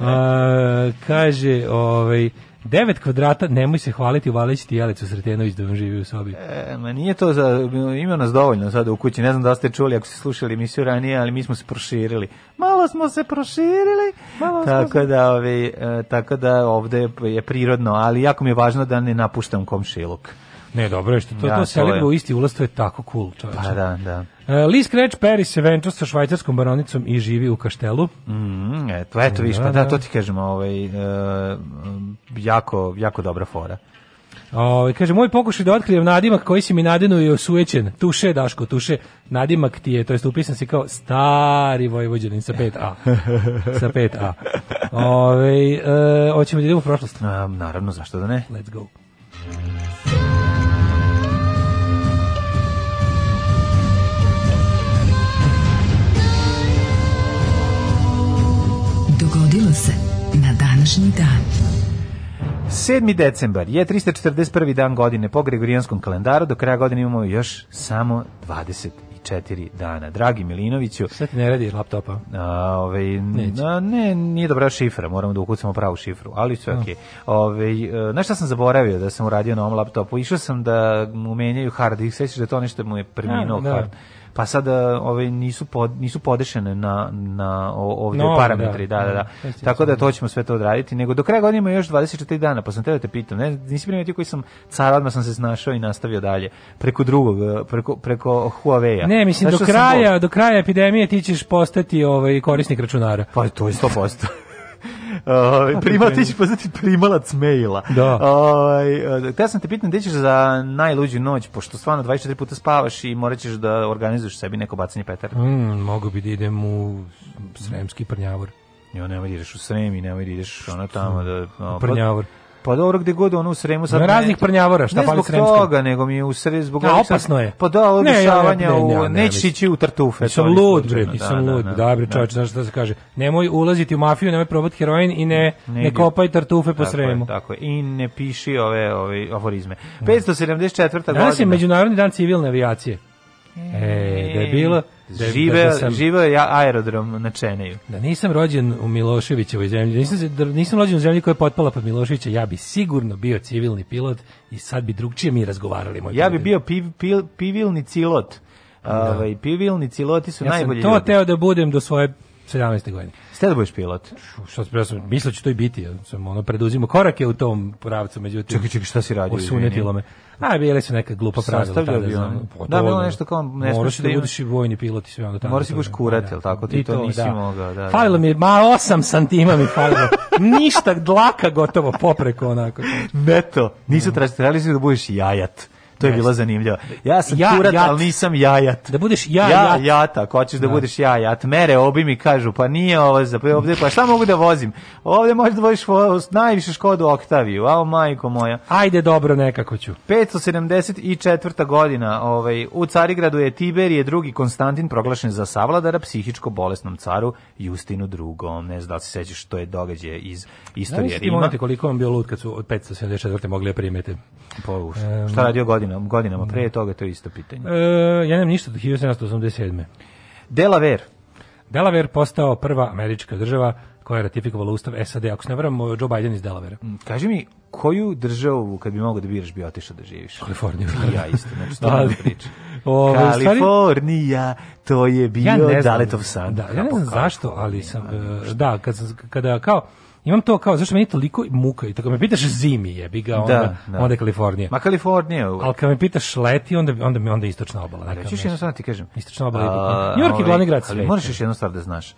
a, kaže, ovaj, 9 kvadrata, nemoj se hvaliti, uvalići ti Jelicu Sretenović da vam živi u sobi. E, ma nije to, za, ima nas dovoljno sada u kući, ne znam da ste čuli ako ste slušali emisiju ranije, ali mi smo se proširili. Malo smo se proširili, Malo tako, smo da, ovi, ovaj, e, tako da ovde je prirodno, ali jako mi je važno da ne napuštam komšiluk. Ne, dobro je što to, da, to se u isti ulaz, to je tako cool, čoveče. Pa da, da. Uh, e, Lee Scratch Perry se venčao sa švajcarskom baronicom i živi u kaštelu. Mm, eto, eto da, viš, pa da, da, da. to ti kažemo, ovaj, uh, jako, jako dobra fora. O, ovaj, kaže, moj pokušaj da otkrijem nadimak koji si mi nadinu i osujećen. Tuše, Daško, tuše. Nadimak ti je, to jest upisan si kao stari vojvođanin sa 5A. sa 5A. Ove, ovaj, e, hoćemo da idemo u prošlost. A, naravno, zašto da ne? Let's go. Dogodilo se na današnji dan. 7. decembar je 341. dan godine po Gregorijanskom kalendaru, do kraja godine imamo još samo 20 četiri dana. Dragi Milinoviću... Sve ti ne radi laptopa? A, ove, ovaj, a, ne, nije dobra šifra, moramo da ukucamo pravu šifru, ali sve okej. Okay. Ovaj, Znaš e, šta sam zaboravio da sam uradio na ovom laptopu? Išao sam da mu menjaju hard disk, sećaš da to nešto mu je preminuo da, da. hard pa sada e, ove nisu pod, nisu podešene na na ovde no, parametri, da da da, da, da, da. da. Tako da to ćemo sve to odraditi, nego do kraja godine ima još 24 dana, pa sam te da te pitam, ne, nisi primetio koji sam car, odmah sam se snašao i nastavio dalje preko drugog, e, preko preko Huawei-a. Ne, mislim Znaš do kraja, do kraja epidemije ti ćeš postati ovaj korisnik računara. Pa to je 100%. Ovaj primatić ti ćeš primalac maila. Da. Ovaj e, te sam te pitam gde ćeš za najluđu noć pošto stvarno 24 puta spavaš i moraćeš da organizuješ sebi neko bacanje petardi. Mm, mogu bi da idem u Sremski Prnjavor. Jo, nemoj da ideš u Srem i nemoj da ideš ono tamo da... No, Prnjavor. Pa, Pa dobro, gde god ono u Sremu sad... Ne, raznih prnjavora, šta pali Sremska. Ne zbog toga, nego mi je u Sremu zbog... Da, opasno je. Pa da, odrušavanja u... Nećeš ići u tartufe. Nisam lud, bre, nisam da, da, lud. Da, bre, da. čovječ, znaš šta se kaže. Nemoj ulaziti u mafiju, nemoj probati heroin i ne, ne kopaj tartufe po Sremu. Tako je, i ne piši ove, ove aforizme. 574. Mm. godina. Danas je Međunarodni dan civilne avijacije. E, da je bilo... Da, da žive, da sam, žive ja aerodrom na Čeneju. Da nisam rođen u Miloševićevoj zemlji, nisam, da nisam rođen u zemlji koja je potpala pod Miloševića, ja bi sigurno bio civilni pilot i sad bi drugčije mi razgovarali. Moj ja pilot. bi bio piv, pil, pivilni cilot. Da. Ovaj, pivilni ciloti su ja najbolji Ja sam to ljudi. teo da budem do svoje 17. godine. Ste da budeš pilot? Što ja sam, mislio da ću to i biti, ja sam ono, preduzimo korake u tom pravcu, međutim. Čekaj, čekaj, šta si radio? Osunetilo me. A, bile su neka glupa pravila. Tada, bi ono, pa da, bilo nešto kao... Ne moraš da budeš i vojni pilot i sve onda tamo. Moraš da budeš kurat, jel tako? Ti to, to nisi da. mogao, da. da, da. Falilo mi ma, 8 santima mi falilo. Ništa, dlaka gotovo popreko onako. Ne to, nisu tražili, trebali da budeš jajat. To je bilo zanimljivo. Ja sam ja, kurat, jat. ali nisam jajat. Da budeš ja, ja jat. jata, ako hoćeš da, da budeš ja jat. Mere obi mi kažu, pa nije ovo za pa ovde, pa šta mogu da vozim? Ovde možeš da voziš najviše Škodu Oktaviju, al majko moja. Ajde dobro nekako ću. 574. godina, ovaj u Carigradu je Tiberije drugi Konstantin proglašen za savladara psihičko bolesnom caru Justinu II. Ne znam da se sećaš što je događaj iz istorije Rima. Znači, koliko vam bio lud kad su od 574. mogli da primete. Pa, um, šta radio godinu? godinom, godinama pre mm. toga, to je isto pitanje. E, ja nemam ništa do 1787. Delaware. Delaware postao prva američka država koja je ratifikovala ustav SAD. Ako se ne varam, Joe Biden iz Delavera. Mm, kaži mi, koju državu, kad bi mogao da biraš, bi otišao da živiš? Kaliforniju. ja isto, znači, to Ali, priča. Ovaj, Kalifornija, to je bio ja ne znam, Daletov san. Da, ja ne znam zašto, ali sam, e, da, kad sam, kada kao, imam to kao, zašto meni toliko muka i tako me pitaš zimi jebi ga, onda, da, da. onda Kalifornija. Ma Kalifornija. Uvijek. Ali kad me pitaš leti, onda, onda mi onda istočna obala. Rećiš jednu stvar da ti kažem. Istočna obala. New York je ovaj, glavni grad sve Moraš još jednu stvar da znaš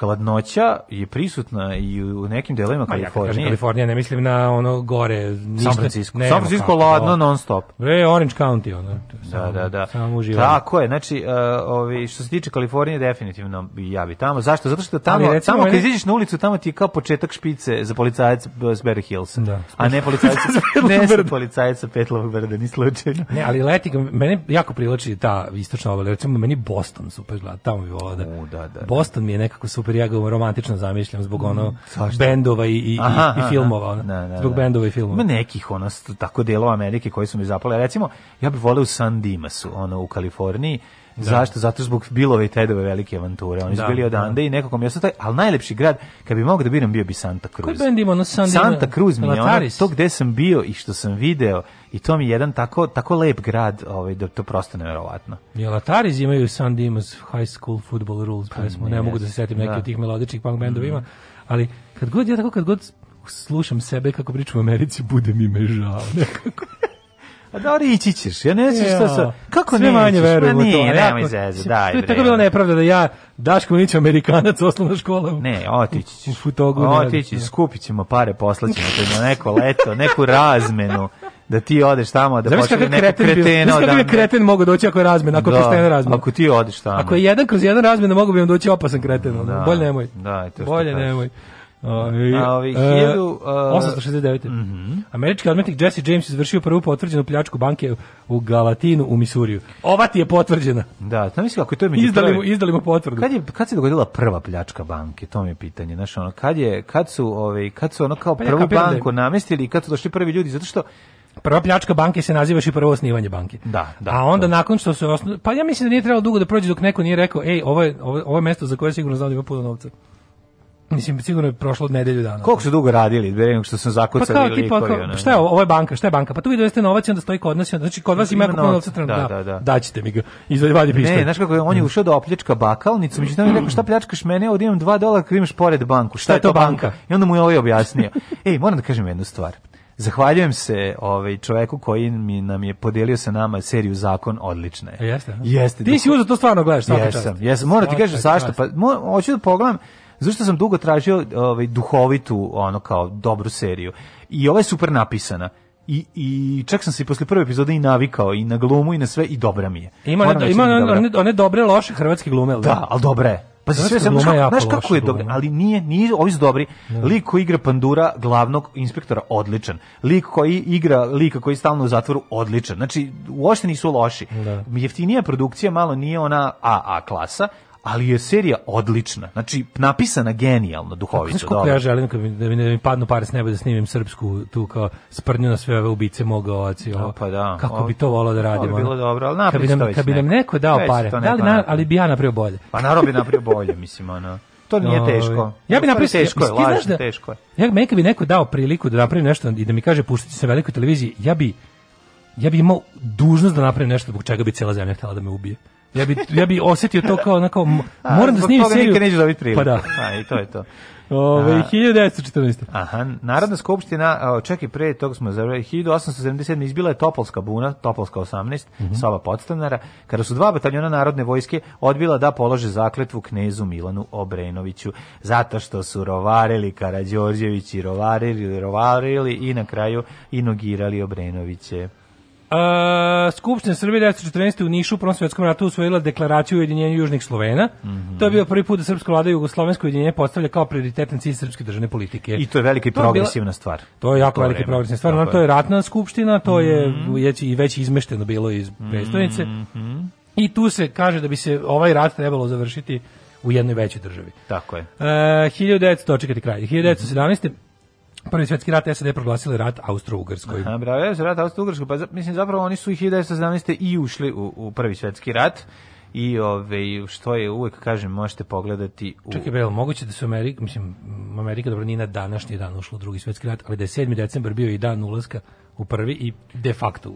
hladnoća je prisutna i u nekim delovima Kalifornije. Ja Kalifornija, ne mislim na ono gore. Ništa, San Francisco. San Francisco ladno non stop. Bre, Orange County. Ono, da, da, da. Samo Tako je, znači, uh, ovi, što se tiče Kalifornije, definitivno ja bi tamo. Zašto? Zato što tamo, Ali, recimo, tamo kad iziđeš na ulicu, tamo ti je kao početak špice za policajac s Berry Hills. Da. A ne policajca, ne sa policajca Petlovog brda, ni slučajno. Ne, ali leti, mene jako privlači ta istočna obala. Recimo, meni Boston super gleda, tamo bi volao da-, da. da, da, Boston mi je nekako super super, ja ga romantično zamišljam zbog ono Sašta? Mm, bendova i, i, aha, i, i filmova. Ono. Da, da, zbog da. bendova i filmova. Ima nekih ono, tako delova Amerike koji su mi zapale. Recimo, ja bih voleo u San Dimasu, ono, u Kaliforniji, da. Zašto? Zato zbog Bilove i Tedove velike avanture. Oni da, su bili da. odande da. i nekako mjesto taj, ali najlepši grad, kad bi mogao da biram, bio bi Santa Cruz. Koji bend ima ono Santa Cruz? Santa Cruz mi je ono, to gde sam bio i što sam video, i to mi je jedan tako, tako lep grad, ovaj, da to prosto nevjerovatno. Jelataris imaju San Dimas High School Football Rules pa pesmu, pa ne, mogu da se setim neki da. od tih melodičnih punk bendova ima, mhm. ali kad god ja tako kad god slušam sebe kako pričam u Americi, bude mi me žao nekako. A da ori ići ćeš, ja ne znam šta sa... Kako ne manje verujem u to? Nije, nemoj zeze, daj bre. To je tako bilo nepravda da ja, Daško Nić, Amerikanac, osnovna škola. Ne, otići ćeš. U futogu. Otići, da. skupit ćemo pare, poslaćemo te na neko leto, neku razmenu. da ti odeš tamo da Znaš neki kreten kretena. Znaš kakav je da, da. kreten mogu doći ako je razmena, ako da, je poštena razmena. Ako ti odeš tamo. Ako je jedan kroz jedan razmena mogu bi vam doći opasan kreten. Da, bolje nemoj. Da, to što Bolje kaži. nemoj. Ovi, A, ovi, uh, 869. Mm Američki odmetnik Jesse James izvršio prvu potvrđenu pljačku banke u Galatinu u Misuriju. Ova ti je potvrđena. Da, to mislim kako je to među izdali prvi... mu, izdali mu potvrdu. Kad je kad se dogodila prva pljačka banke, to mi je pitanje, znači ono kad je kad su ovaj kad su ono kao pa prvu da banku namestili i kad su došli prvi ljudi zato što Prva pljačka banke se naziva i prvo osnivanje banke. Da, da. A onda da. nakon što se osno... pa ja mislim da nije trebalo dugo da prođe dok neko nije rekao, ej, ovo je ovo, ovo je mesto za koje sigurno znam da ima puno novca. Mislim, sigurno je prošlo od nedelju dana. Koliko su dugo radili, pre da nego što sam zakucali pa kao, tipa, likovi, kao, šta je ovo, ovo je banka, šta je banka? Pa tu vi doveste novac i onda stoji kod nas i onda, znači kod vas ima puno novca trenutno. Da, da, da, da. Daćete mi ga. Izvadi pištolj. Ne, znaš kako je, on je mm. ušao da opljačka bakalnicu, međutim je rekao šta pljačkaš mene, ovdje imam 2 dolara, krimaš pored banku. Šta, šta je to banka? banka? I onda mu je ovaj objasnio. Ej, moram da kažem jednu stvar. Zahvaljujem se ovaj čovjeku koji mi nam je podelio sa nama seriju Zakon odlična je. E, jeste. A? Da. Jeste. Ti dok... si uzeo to stvarno gledaš svaka jesam, Jesam, moram da ti kažem zašto, pa mo, hoću da pogledam zašto sam dugo tražio ovaj duhovitu ono kao dobru seriju. I ova je super napisana. I, i čak sam se i posle prve epizode i navikao i na glumu i na sve i dobra mi je. Ima, ne, ima da one, one, one, dobre loše hrvatske glume. Da, ali dobre Pa sve sam, znaš kako je dobro, ali nije, nije, ovi su dobri. Lik koji igra pandura glavnog inspektora odličan. Lik koji igra lika koji je stalno u zatvoru odličan. Znači, uopšte nisu loši. Da. Jeftinija produkcija malo nije ona AA klasa, ali je serija odlična. Znači, napisana genijalno, duhovito. Znaš kako ja želim kad da mi, da, mi, da mi padnu pare s neba da snimim srpsku tu kao sprnju na sve ove ubice moga ovac i da, ovo. Pa da. Kako ovo, bi to volao da radim. Ovo bi bilo dobro, ali kad bi nam, kad bi nam neko dao već pare, da li, na, ali bi ja napravio bolje. Pa naravno bi napravio bolje, mislim, ono. To nije ovaj. teško. Ja bi napravio teško, je, lažno, da, teško je. Ja meni bi neko dao priliku da napravim nešto i da mi kaže puštiti se velikoj televiziji, ja bi ja bi imao dužnost da napravim nešto zbog čega bi cela zemlja htjela da me ubije. Ja bi, ja bi osetio to kao, onako, moram da snimim seriju. Pa da. A, i to je to. Ove, 1914. Aha, Narodna skupština, čekaj, pre tog smo za 1877. izbila je Topolska buna, Topolska 18, mm -hmm. soba podstanara, kada su dva bataljona Narodne vojske odbila da polože zakletvu knezu Milanu Obrenoviću, zato što su rovarili Karađorđevići, rovarili, rovarili i na kraju inogirali Obrenoviće. Uh, Skupština Srbije 1914. u Nišu u Prvom svjetskom ratu usvojila deklaraciju ujedinjenja Južnih Slovena. Mm -hmm. To je bio prvi put da srpska vlada jugoslovensko ujedinjenje postavlja kao prioritetan cilj srpske državne politike. I to je velika i progresivna bila, stvar. To je jako velika i progresivna stvar. Tako to je ratna skupština, to je -hmm. je i već izmešteno bilo iz mhm. predstavnice. Mm -hmm. I tu se kaže da bi se ovaj rat trebalo završiti u jednoj većoj državi. Tako je. Uh, 1900, očekati kraj, 1917. Mm -hmm. Prvi svetski rat SAD proglasili rat Austro-Ugrskoj. Aha, bravo, je rat Austro-Ugrskoj, pa mislim zapravo oni su 1917. i ušli u, u prvi svetski rat i ove što je uvek kažem možete pogledati u Čekaj bel moguće da su Amerika mislim Amerika dobro nije na današnji dan ušla u drugi svetski rat ali da je 7. decembar bio i dan ulaska u prvi i de facto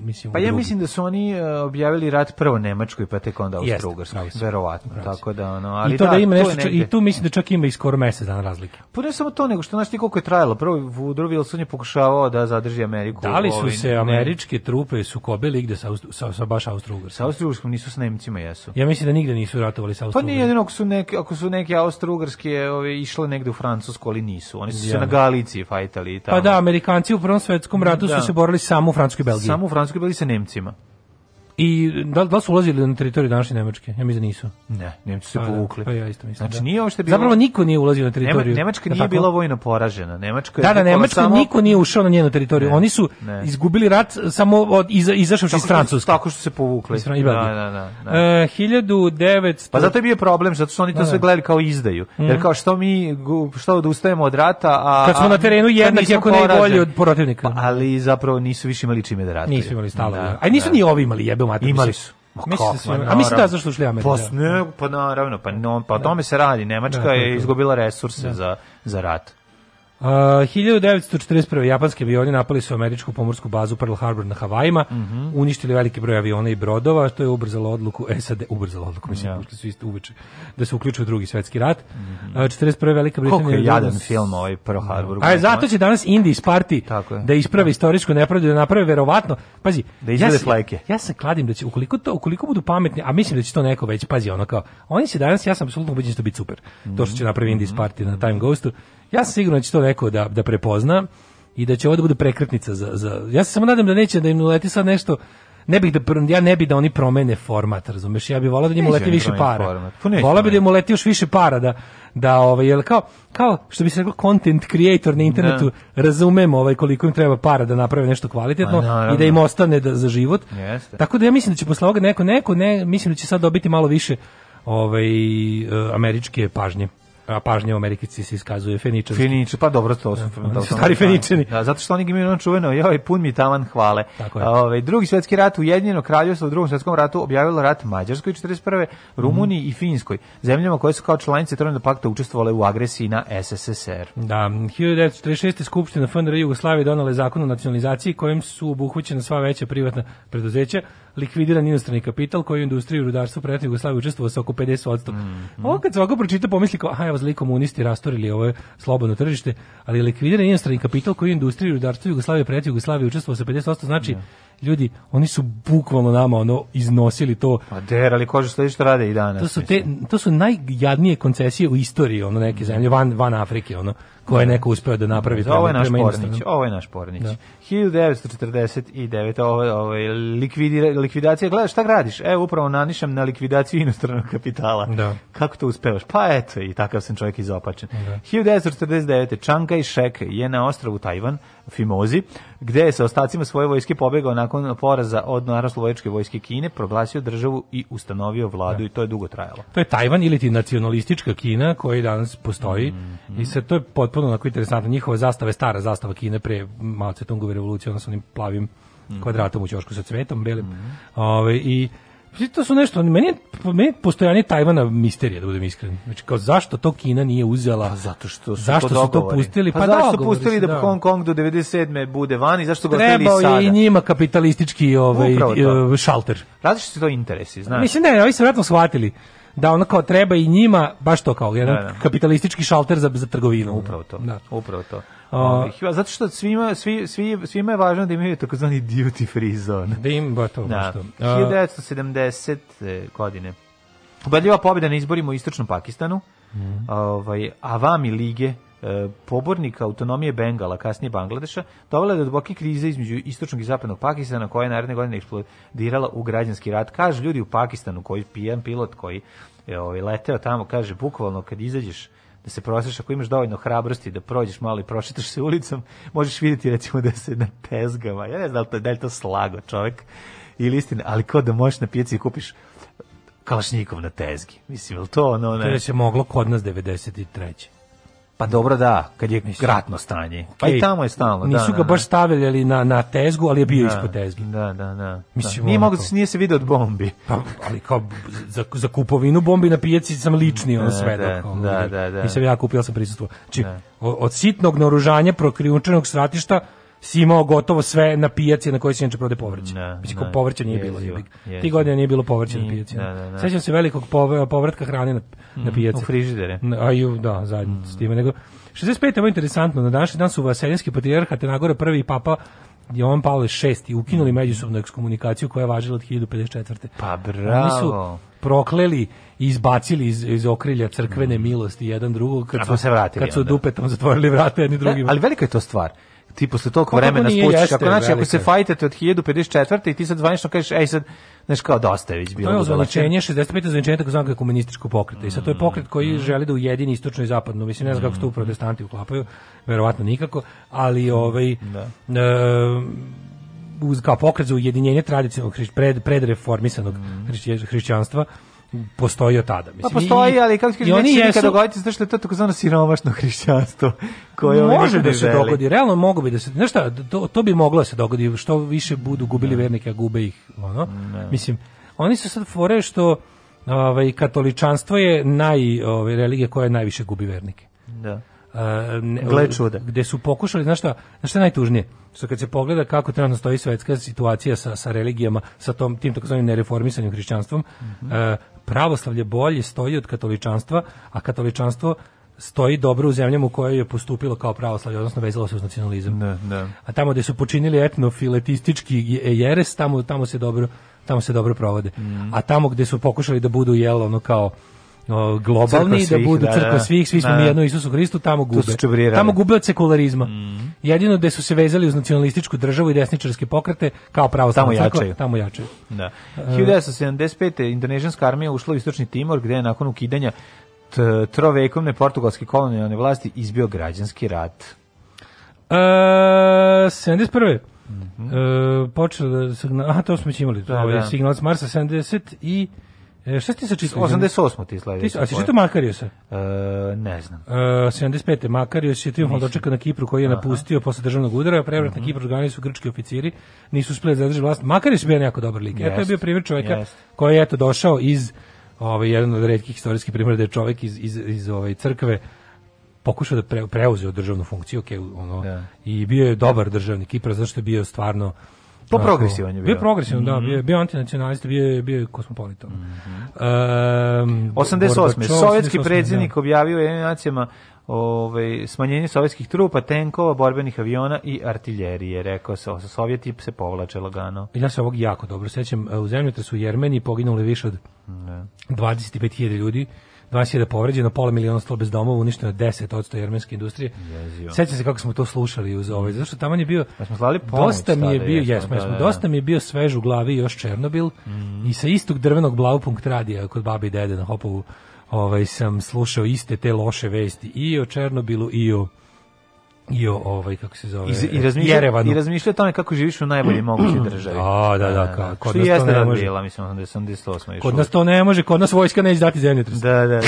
mislim Pa ja drugi. mislim da su oni e, objavili rat prvo Nemačkoj pa tek onda Austrougarskoj, verovatno. Pravi. Tako da ono, ali I to da, da ima nešto negde... i tu mislim da čak ima i skoro mjesec dana razlike. Pa ne samo to, nego što znači koliko je trajalo. Prvo Woodrow Wilson je pokušavao da zadrži Ameriku. Da li su ovim, se američke ne... trupe sukobile igde sa, sa, sa baš Austrougarskom? Sa Austrougarskom nisu s Nemcima jesu. Ja mislim da nigde nisu ratovali sa Austrougarskom. Pa nije jedino ako su neki ako su neki Austrougarske ove išle negde u Francusku, ali nisu. Oni su ja, se na Galiciji fajtali i tamo. Pa da, Amerikanci u Prvom svetskom ratu su da. se borili samo u Francuskoj i Belgiji. Samo u Francuskoj i Belgiji sa Nemcima. I da, da su ulazili na teritoriju današnje Nemačke? Ja mislim da nisu. Ne, Nemci su pa da, povukli. Pa ja isto mislim. Znači da. nije uopšte bilo Zapravo niko nije ulazio na teritoriju. Nemačka nije bila vojno poražena. Nemačka je Da, da, Nemačka samo... niko nije ušao na njenu teritoriju. Ne. Oni su ne. izgubili rat samo od iza izašavši iz Francuske. Tako što se povukli. Da, da, da. da. E, 1900 Pa zato je bio problem zato što oni to da, da, sve gledali kao izdaju. Mm. Jer mhm. kao što mi što odustajemo od rata, a Kad smo na terenu jednak jako najbolji od protivnika. Pa, ali zapravo nisu više imali čime da ratuju. Nisu imali stalo. Da, da, a nisu ni ovi imali jebe mater. Imali su. Da mislim da su, a pa mislim da zašto ušli Amerika. Posne, pa naravno, pa, no, pa o da. tome se radi. Da, Nemačka je izgubila resurse za, za rat. Uh, 1941. japanski avioni napali su američku pomorsku bazu Pearl Harbor na Havajima, mm -hmm. uništili veliki broj aviona i brodova, što je ubrzalo odluku SAD, ubrzalo odluku, mislim, yeah. su isto uveče, da se uključuju u drugi svetski rat. Mm -hmm. uh, 41. Velika Britanija... Koliko je jadan danas... film ovaj Pearl Harbor. A zato će danas Indi isparti da isprave istorijsku nepravdu, da naprave verovatno, pazi, da izvede ja fleke. Ja se kladim da će, ukoliko, to, ukoliko budu pametni, a mislim da će to neko već, pazi, ono kao, oni će danas, ja sam apsolutno ubeđen što da će to biti super, mm -hmm. to što će mhm. napravi Indi isparti mhm. na Time Ghostu, Ja sam sigurno da će to neko da, da prepozna i da će ovo da bude prekretnica za, za... Ja se samo nadam da neće da im uleti sad nešto ne bih da ja ne bih da oni promene format, razumeš? Ja bih voleo da njemu leti više para. Pa voleo bih da mu leti još više para da da ovaj jel kao kao što bi se rekao content creator na internetu ne. Da. razumemo ovaj koliko im treba para da naprave nešto kvalitetno pa i da im ostane da za život. Jeste. Tako da ja mislim da će posle ovoga neko neko ne mislim da će sad dobiti malo više ovaj eh, američke pažnje a pažnja u Americi se iskazuje Feničanski. Fenič, pa dobro, to su, da, da, da stari da. Feničani. Da, zato što oni imaju ono čuveno, joj, pun mi taman hvale. Ove, drugi svjetski rat, Ujedinjeno kraljevstvo u drugom svjetskom ratu objavilo rat Mađarskoj 41. Rumuniji mm. i Finskoj, zemljama koje su kao članice Trojnog pakta učestvovale u agresiji na SSSR. Da, 1946. Skupština FNR Jugoslavije donale zakon o nacionalizaciji kojim su obuhvaćena sva veća privatna preduzeća, likvidiran inostrani kapital koji u industriju rudarstva prejatne Jugoslavije učestvovao sa oko 50%. Mm -hmm. Ovo kad svako pročita pomisli kao, aha, evo zli komunisti rasturili ovo slobodno tržište, ali likvidiran inostrani kapital koji u industriju rudarstva Jugoslavije prejatne Jugoslavije učestvovao sa 50%, znači yeah da ljudi, oni su bukvalno nama ono iznosili to. A pa derali kože što što rade i danas. To su te to su najjadnije koncesije u istoriji, ono neke da. zemlje van van Afrike, ono koje je da. neko uspeo da napravi. prema, ovo je naš Pornić, ovo je naš Pornić. Da. 1949. Ovo, ovo likvidira, likvidacija, gledaš šta gradiš? Evo upravo nanišam na likvidaciju inostranog kapitala. Da. Kako to uspevaš? Pa eto, i takav sam čovjek izopačen. Da. 1949. Čanka i Šek je na ostravu Tajvan Fimozi, gde je sa ostacima svoje vojske pobegao nakon poraza od naroslovojačke vojske Kine, proglasio državu i ustanovio vladu ja. Da. i to je dugo trajalo. To je Tajvan ili ti nacionalistička Kina koja danas postoji mm -hmm. i sad to je potpuno onako interesantno. Njihova zastava je stara zastava Kine pre Mao Tse Tungove revolucije, ono sa onim plavim mm -hmm. kvadratom u ćošku sa cvetom, belim. Mm -hmm. Ove, ovaj, I Znači, to su nešto, meni je, meni postojanje Tajvana misterija, da budem iskren. Znači, kao zašto to Kina nije uzela? Pa zato što su zašto to su to pustili? Pa, pa zašto su pustili da, da Hong Kong do 97. bude van i zašto ga ostavili sada? Trebao je i njima kapitalistički ovaj, e, šalter. Različiti su to interesi, znaš. Mislim, ne, ovi su vratno shvatili da ono kao treba i njima, baš to kao jedan da, da. kapitalistički šalter za, za trgovinu. Upravo to, da. upravo to. O, ovaj, zato što svima, svi, svi, svima je važno da imaju takozvani duty free zone. Da im ba to. Da. Što. 1970. godine. Ubedljiva pobjeda na izborima u Istočnom Pakistanu. Mm. Ovaj, avami lige e, pobornika autonomije Bengala, kasnije Bangladeša, dovela do duboke krize između istočnog i zapadnog Pakistana, koja je naredne godine eksplodirala u građanski rat. Kažu ljudi u Pakistanu, koji pijan pilot, koji je ovaj, leteo tamo, kaže, bukvalno kad izađeš da se proseš, ako imaš dovoljno hrabrosti da prođeš malo i prošetaš se ulicom, možeš videti recimo da se na tezgama, ja ne znam da li, da li to slago čovek ili istina, ali kao da možeš na pijaci i kupiš kalašnikov na tezgi. Mislim, je li to ono... Ne? To je se moglo kod nas 93. Pa dobro da, kad je Mislim. ratno stanje. Pa okay. i tamo je stalno. Da, Nisu da, ga da, baš stavili na, na tezgu, ali je bio da, ispod tezgi. Da, da, da. Mislim, da. Nije, mogu, da nije se vidio od bombi. Pa, ali kao za, za kupovinu bombi na pijaci sam lični on da, sve. Da, da, da, da. Mislim, ja kupio sam prisustvo. Znači, od sitnog naoružanja prokrijučenog stratišta si imao gotovo sve na pijaci na kojoj se inače prode povrće. Ne, Mislim, kao povrće nije bilo. Jezivo, Ti godine nije bilo povrće na pijaci. Da, da, da, Sećam se velikog povratka hrane na, mm, na pijaci. U frižidere. A ju, da, zajedno mm. s time. Nego, 65. je interesantno, na današnji dan su vaseljanski patrijarha Tenagora prvi papa Jovan Pavle VI ukinuli mm. međusobnu ekskomunikaciju koja je važila od 1054. Pa bravo. Oni su prokleli i izbacili iz, iz okrilja crkvene mm. milosti jedan drugog kad su pa se vratili. Kad su dupetom zatvorili vrata jedni da, drugima. ali velika je to stvar ti posle toliko pa vremena spučiš, ako znači ako se fajtate od 1054 i ti sad zvanično kažeš ej sad znači kao dosta je već bilo. To je ozvaničenje 65 ozvaničenje takozvanog komunističkog pokreta. I sad to je pokret mm. koji želi da ujedini istočno i zapadno. Mislim ne znam mm. kako to protestanti uklapaju, verovatno nikako, ali ovaj da. E, uz kao pokret za ujedinjenje tradicionalnog pred, predreformisanog mm. hrišćanstva postoji od tada. Mislim, pa postoji, ali kako kažeš, neće jesu... nikad dogoditi, zato što je to takozvano siromašno hrišćanstvo. Koje može da se želi. dogodi, realno mogu bi da se, znaš šta, to, to bi moglo da se dogodi, što više budu gubili vernike, a gube ih, ono. Ne. Mislim, oni su sad fore što ovaj, katoličanstvo je naj, ovaj, religija koja najviše gubi vernike. Da. Uh, Gle čuda. Gde su pokušali, znaš šta, znaš šta je najtužnije? Što kad se pogleda kako trenutno stoji svetska situacija sa, sa religijama, sa tom, tim takozvanim nereformisanim hrišćanstvom, mm -hmm. uh, pravoslavlje bolje stoji od katoličanstva, a katoličanstvo stoji dobro u zemljama u kojoj je postupilo kao pravoslavlje, odnosno vezalo se uz nacionalizam. Ne, ne. A tamo gde su počinili etnofiletistički jeres, tamo, tamo, se dobro, tamo se dobro provode. Mm. A tamo gde su pokušali da budu jelo ono kao globalni, da svih, da budu da, crkva da. svih, svi smo mi da. jedno Isusu Hristu, tamo gube. Tamo gube od sekularizma. Mm. Jedino gde su se vezali uz nacionalističku državu i desničarske pokrete, kao pravo tamo jače. Tamo jače. Da. 1975. E, Indonežanska armija ušla u istočni Timor, gde je nakon ukidanja trovekovne portugalske kolonijalne vlasti izbio građanski rat. E, 71. Mm -hmm. e, počelo da... Aha, to smo već imali. Da, to je ovaj da. signal s Marsa 70 i... E, šta ti se čitao? 88. ti sledeći. a si čitao Makariusa? E, ne znam. E, 75. Makarius je triumfalno dočekao na Kipru koji je Aha. napustio posle državnog udara. Prevrat na mhm. Kipru organi su grčki oficiri. Nisu uspeli da zadrži vlast. Makarius je bio jako dobar lik. Yes. to je bio primjer čoveka koji je eto došao iz ovaj, jedan od redkih istorijskih primjera da je čovek iz, iz, iz ovaj, crkve pokušao da pre, preuzeo državnu funkciju okay, ono, yeah. Da. i bio je dobar državni Kipra zato što je bio stvarno Po progresivan je bio. Bio progresivan, mm -hmm. da, mhm. bio, bio antinacionalista, bio, bio je kosmopolitan. Mm -hmm. um, 88. Sovjetski predsjednik da. objavio je nacijama ovaj, smanjenje sovjetskih trupa, tenkova, borbenih aviona i artiljerije, rekao se, sovjeti se povlače lagano. Ja se ovog jako dobro sećam, e, u zemljotresu u Jermeni poginulo više od 25.000 da. ljudi, 20.000 da povređeno, pola miliona ostalo bez domova, uništeno 10% jermenske industrije. Sećam se kako smo to slušali uz ovaj, zato što tamo je bio pa smo slali pomoć, dosta mi je bio, jesmo, jesmo, da, da dosta da. mi je bio svež u glavi još Černobil mm. i sa istog drvenog blaupunkt radija kod babi i dede na Hopovu ovaj, sam slušao iste te loše vesti i o Černobilu i o i o ovaj kako se zove i, i razmišlja i razmišlja o tome kako živiš u najboljoj mogućoj državi. A da da, da, da kao da. kod nas to ne može. Bila, mislim 88. Kod nas to ne može, kod nas vojska neće dati zemljotres. Da, da, da.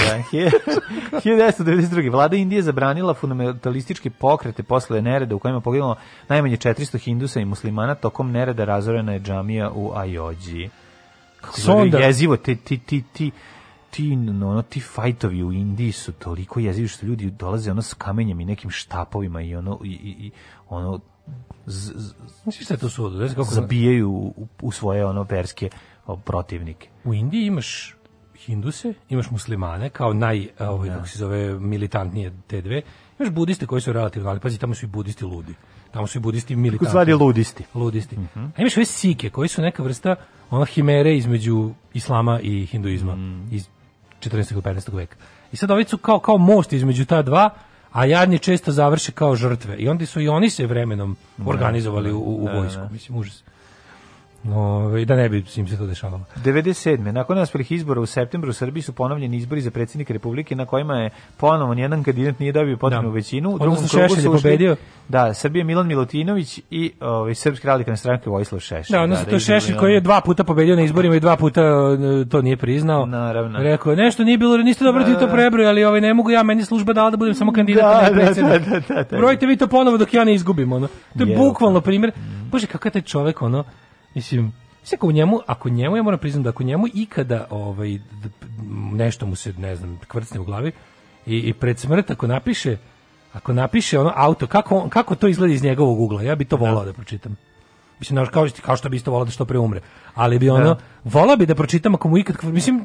1992. Vlada Indije zabranila fundamentalistički pokrete posle nereda u kojima poginulo najmanje 400 hindusa i muslimana tokom nereda razorena je džamija u Ajođi. Kako Sonda. Jezivo, ti, ti, ti, ti ti, ono, ti fajtovi u Indiji su toliko jezivi što ljudi dolaze ono s kamenjem i nekim štapovima i ono, i, i ono, z, z, znači šta je to sudo? Znači kako zabijaju u, u svoje ono perske protivnike. U Indiji imaš hinduse, imaš muslimane kao naj, ovaj, ja. Da. kako se zove, militantnije te dve, imaš budiste koji su relativno, ali pazi, tamo su i budisti ludi. Tamo su i budisti militantni. Stvari ludisti. Ludisti. Mm -hmm. A imaš ove sike koji su neka vrsta ona himere između islama i hinduizma. Mm. Iz, 14. i 15. veka. I sad ovi su kao, kao most između ta dva, a jadni često završe kao žrtve. I onda su i oni se vremenom da, organizovali da, u, u da, vojsku. Mislim, užas. Ove, da ne bi im se to dešavalo. 97. Nakon nasprih izbora u septembru u Srbiji su ponovljeni izbori za predsjednika Republike na kojima je ponovo jedan kandidat nije dobio potrebnu da. većinu. U drugom krugu su pobedio. Da, Srbije Milan Milutinović i ovaj Srpska radikalna stranka Vojislav Šešelj. Da, odnosno da, to je Šešelj koji je dva puta pobedio na izborima i dva puta to nije priznao. Naravno. Rekao nešto nije bilo, niste dobro ti to prebroj, ali ovaj ne mogu ja, meni služba dala da budem samo kandidat da, da, da, da, Brojte vi to ponovo dok ja ne izgubim ono. To je bukvalno primjer. Bože, kakav je taj čovek, ono Mislim, sve u njemu, ako njemu, ja moram priznam da ako njemu ikada ovaj, nešto mu se, ne znam, kvrcne u glavi i, i pred smrt ako napiše ako napiše ono auto, kako, kako to izgleda iz njegovog ugla, ja bi to da. volao da, da pročitam. Mislim, naš, kao, kao što bi isto volao da što pre umre. Ali bi ono, da. volao bi da pročitam ako mu ikad, mislim,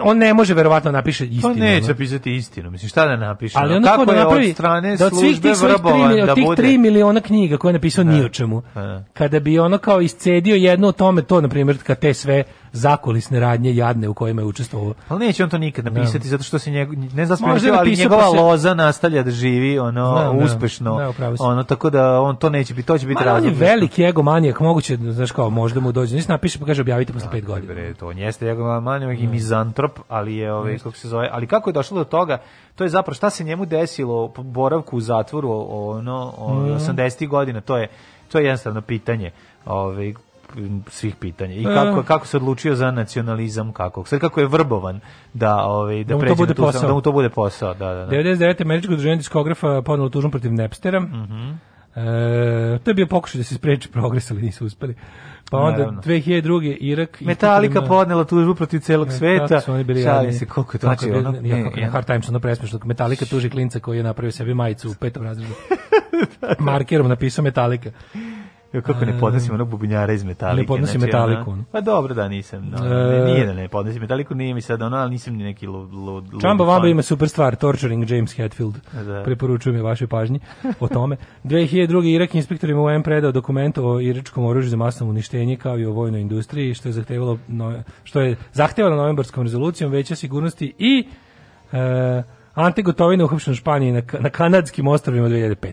on ne može verovatno da napiše pa istinu. Pa neće pisati istinu, mislim šta da napiše. Ali on kako da napravi od strane da od svih tih svojih 3 da tih 3 miliona knjiga koje je napisao ni e, o čemu. E. Kada bi ono kao iscedio jedno o tome to na primjer kad te sve zakulisne radnje jadne u kojima je učestvovao. Ali neće on to nikad napisati, da. zato što se njegov, ne znam da spremio, ali njegova pa se... loza nastavlja da živi ono, znam, da, uspešno. Da, da, ono, tako da on to neće biti, to će biti razlog. On je veliki egomanijak, moguće, znaš kao, možda mu dođe. Nisi napiše pa kaže objavite posle 5 godina. Bre, to on jeste egomanijak i mizantrop, ali je, ovaj, kako se zove, ali kako je došlo do toga, to je zapravo šta se njemu desilo po boravku u zatvoru ono, ono mm. 80 godina, to je to je jednostavno pitanje. Ovaj svih pitanja. I kako kako se odlučio za nacionalizam kako. Sad kako je vrbovan da ovaj da, da pređe to posao. da mu to bude posao, da da. da. 99. američko udruženje diskografa podnelo tužbu protiv Napstera. Mhm. Uh E, to je bio pokušaj da se spreči progres, ali nisu uspeli. Pa onda Naravno. 2002. Irak... Metallica na... podnela tužbu protiv celog ne, sveta. šali se koliko je to... Znači, ono, nije, ja, ja. Hard Times ono presmešno. Metallica tuži klinca koji je napravio sebi majicu u petom razredu. Da, da. Markerom napisao Metallica. Kako ne podnosim onog bubnjara iz Metalike. Ne podnosim znači, Metaliku. Ono, pa dobro da nisam. No, e, nije da ne podnosim Metaliku, nije mi sad ono, ali nisam ni neki lud. lud Čamba Vaba ima super stvar, Torturing James Hetfield. Da. da. Preporučujem je vašoj pažnji o tome. 2002. Irak inspektorima UN predao dokument o iračkom oružju za masno uništenje kao i o vojnoj industriji, što je zahtevalo no, što je zahtevalo novembarskom rezolucijom veća sigurnosti i e, Ante Gotovina uhapšen u Španiji na, na kanadskim ostrovima 2005.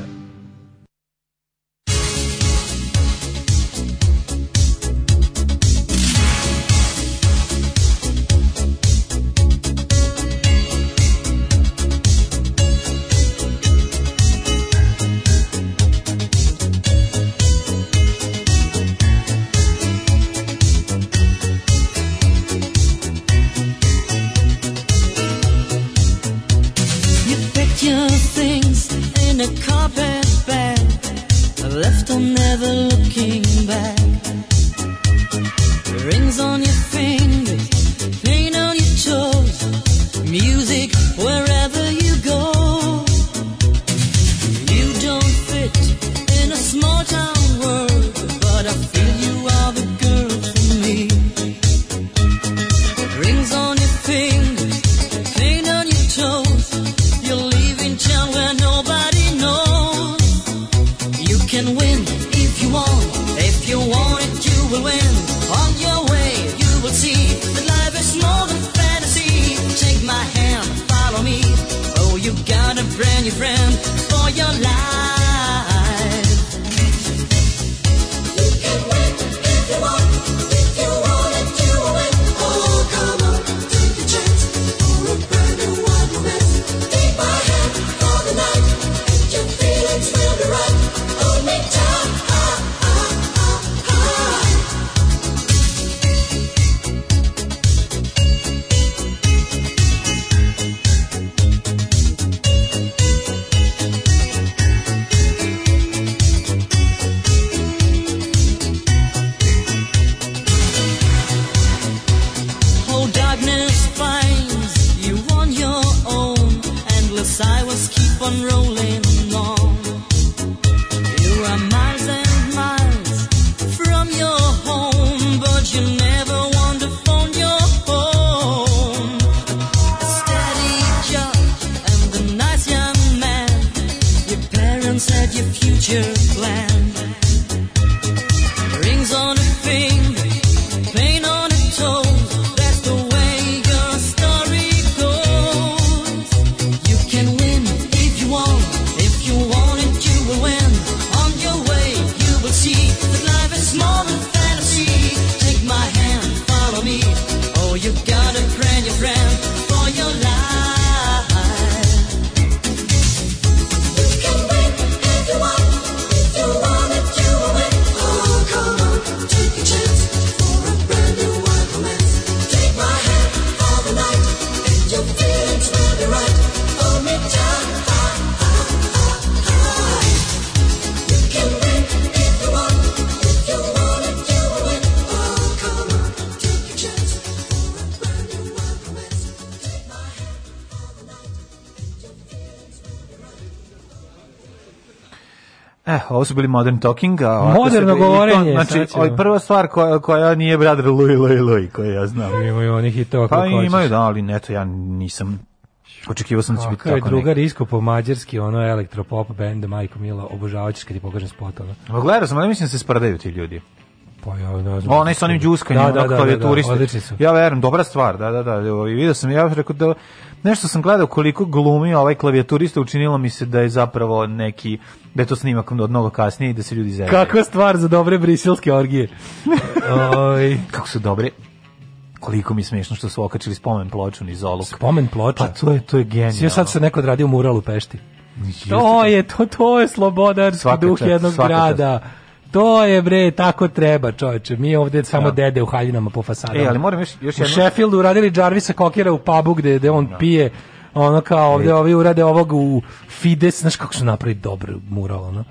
I left on never looking back. Rings on your fingers, pain on your toes, music wherever. Eh, ovo su bili Modern Talking, a moderno govorenje. To, znači, oj prva stvar koja koja nije Brother Louis Louis Louis koja ja znam. Imaju oni hitova kako. Pa imaju, da, ali ne, to ja nisam Očekivao sam da će biti tako. Kako je drugar iskopo mađarski ono elektropop bend Majko Mila, obožavaćeš kad ti pokažem spot ono. Gledao sam, ali mislim da se sprdaju ti ljudi. Pa ja ne znam. Onaj sa onim đuskanjem, da, da, da, da, da Ja verujem, dobra stvar, da, da, da. I Video sam, ja rekao da nešto sam gledao koliko glumi ovaj klavijaturista, učinilo mi se da je zapravo neki da je to snimak od mnogo kasnije i da se ljudi zezaju. Kakva stvar za dobre brisilske orgije. Oj, kako su dobre koliko mi smešno što su okačili spomen ploču niz oluk. Spomen ploča? Pa to je, to je genijalno. Sve sad se neko odradio mural u Pešti. To je, to, to je slobodarski svaka duh čet, jednog grada. Čet. To je bre, tako treba, čoveče. Mi ovde da. samo ja. dede u haljinama po fasadama. E, ali moram još još jedno. U Sheffieldu uradili Jarvisa Kokera u pubu gde, gde on ja. Da. pije ono kao ovdje ovi urade ovog u Fides, znaš kako su napravili dobro mural, ono.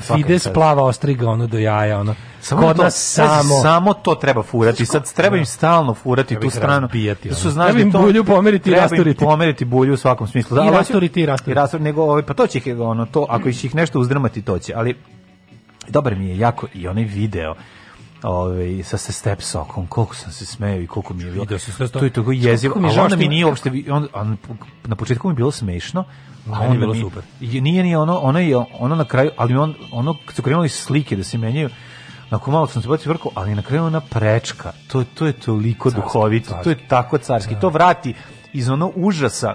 Fides plava ostriga ono do jaja ono. Samo to, samo samo to treba furati. Sad treba im da. stalno furati tu stranu. Bijati, da su znali treba da im to, bulju pomeriti i rasturiti. Treba im pomeriti bulju u svakom smislu. Da, I rasturiti i rasturiti. I rasturiti, nego ovaj, pa to će ih, ono, to, ako će ih nešto uzdrmati, to će. Ali dobar mi je jako i onaj video ovaj sa se step sokom koliko sam se smejao i koliko mi je bilo to je to je jezivo a onda mi nije uopšte on, on, na početku mi je bilo smešno a onda je bilo mi, super nije ni ono ono je ono na kraju ali on ono kad su krenuli slike da se menjaju Ako malo sam se bacio vrko, ali na kraju ona prečka. To, to je toliko carski, duhovito, carski. to je tako carski. Ja. Da. To vrati iz ono užasa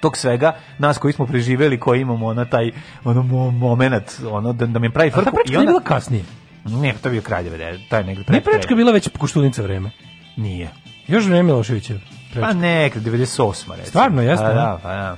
tog svega nas koji smo preživeli, koji imamo ona taj ono momenat, ono da, da mi pravi frku. A ta prečka i ona, je bila kasnije. Ne, to je bio kraljeve, to je negde pre. Ne, prečka bila već Koštunica vreme. Nije. Još vreme Miloševića. Pa ne, 98. recimo. Stvarno, jeste? Pa da, pa da.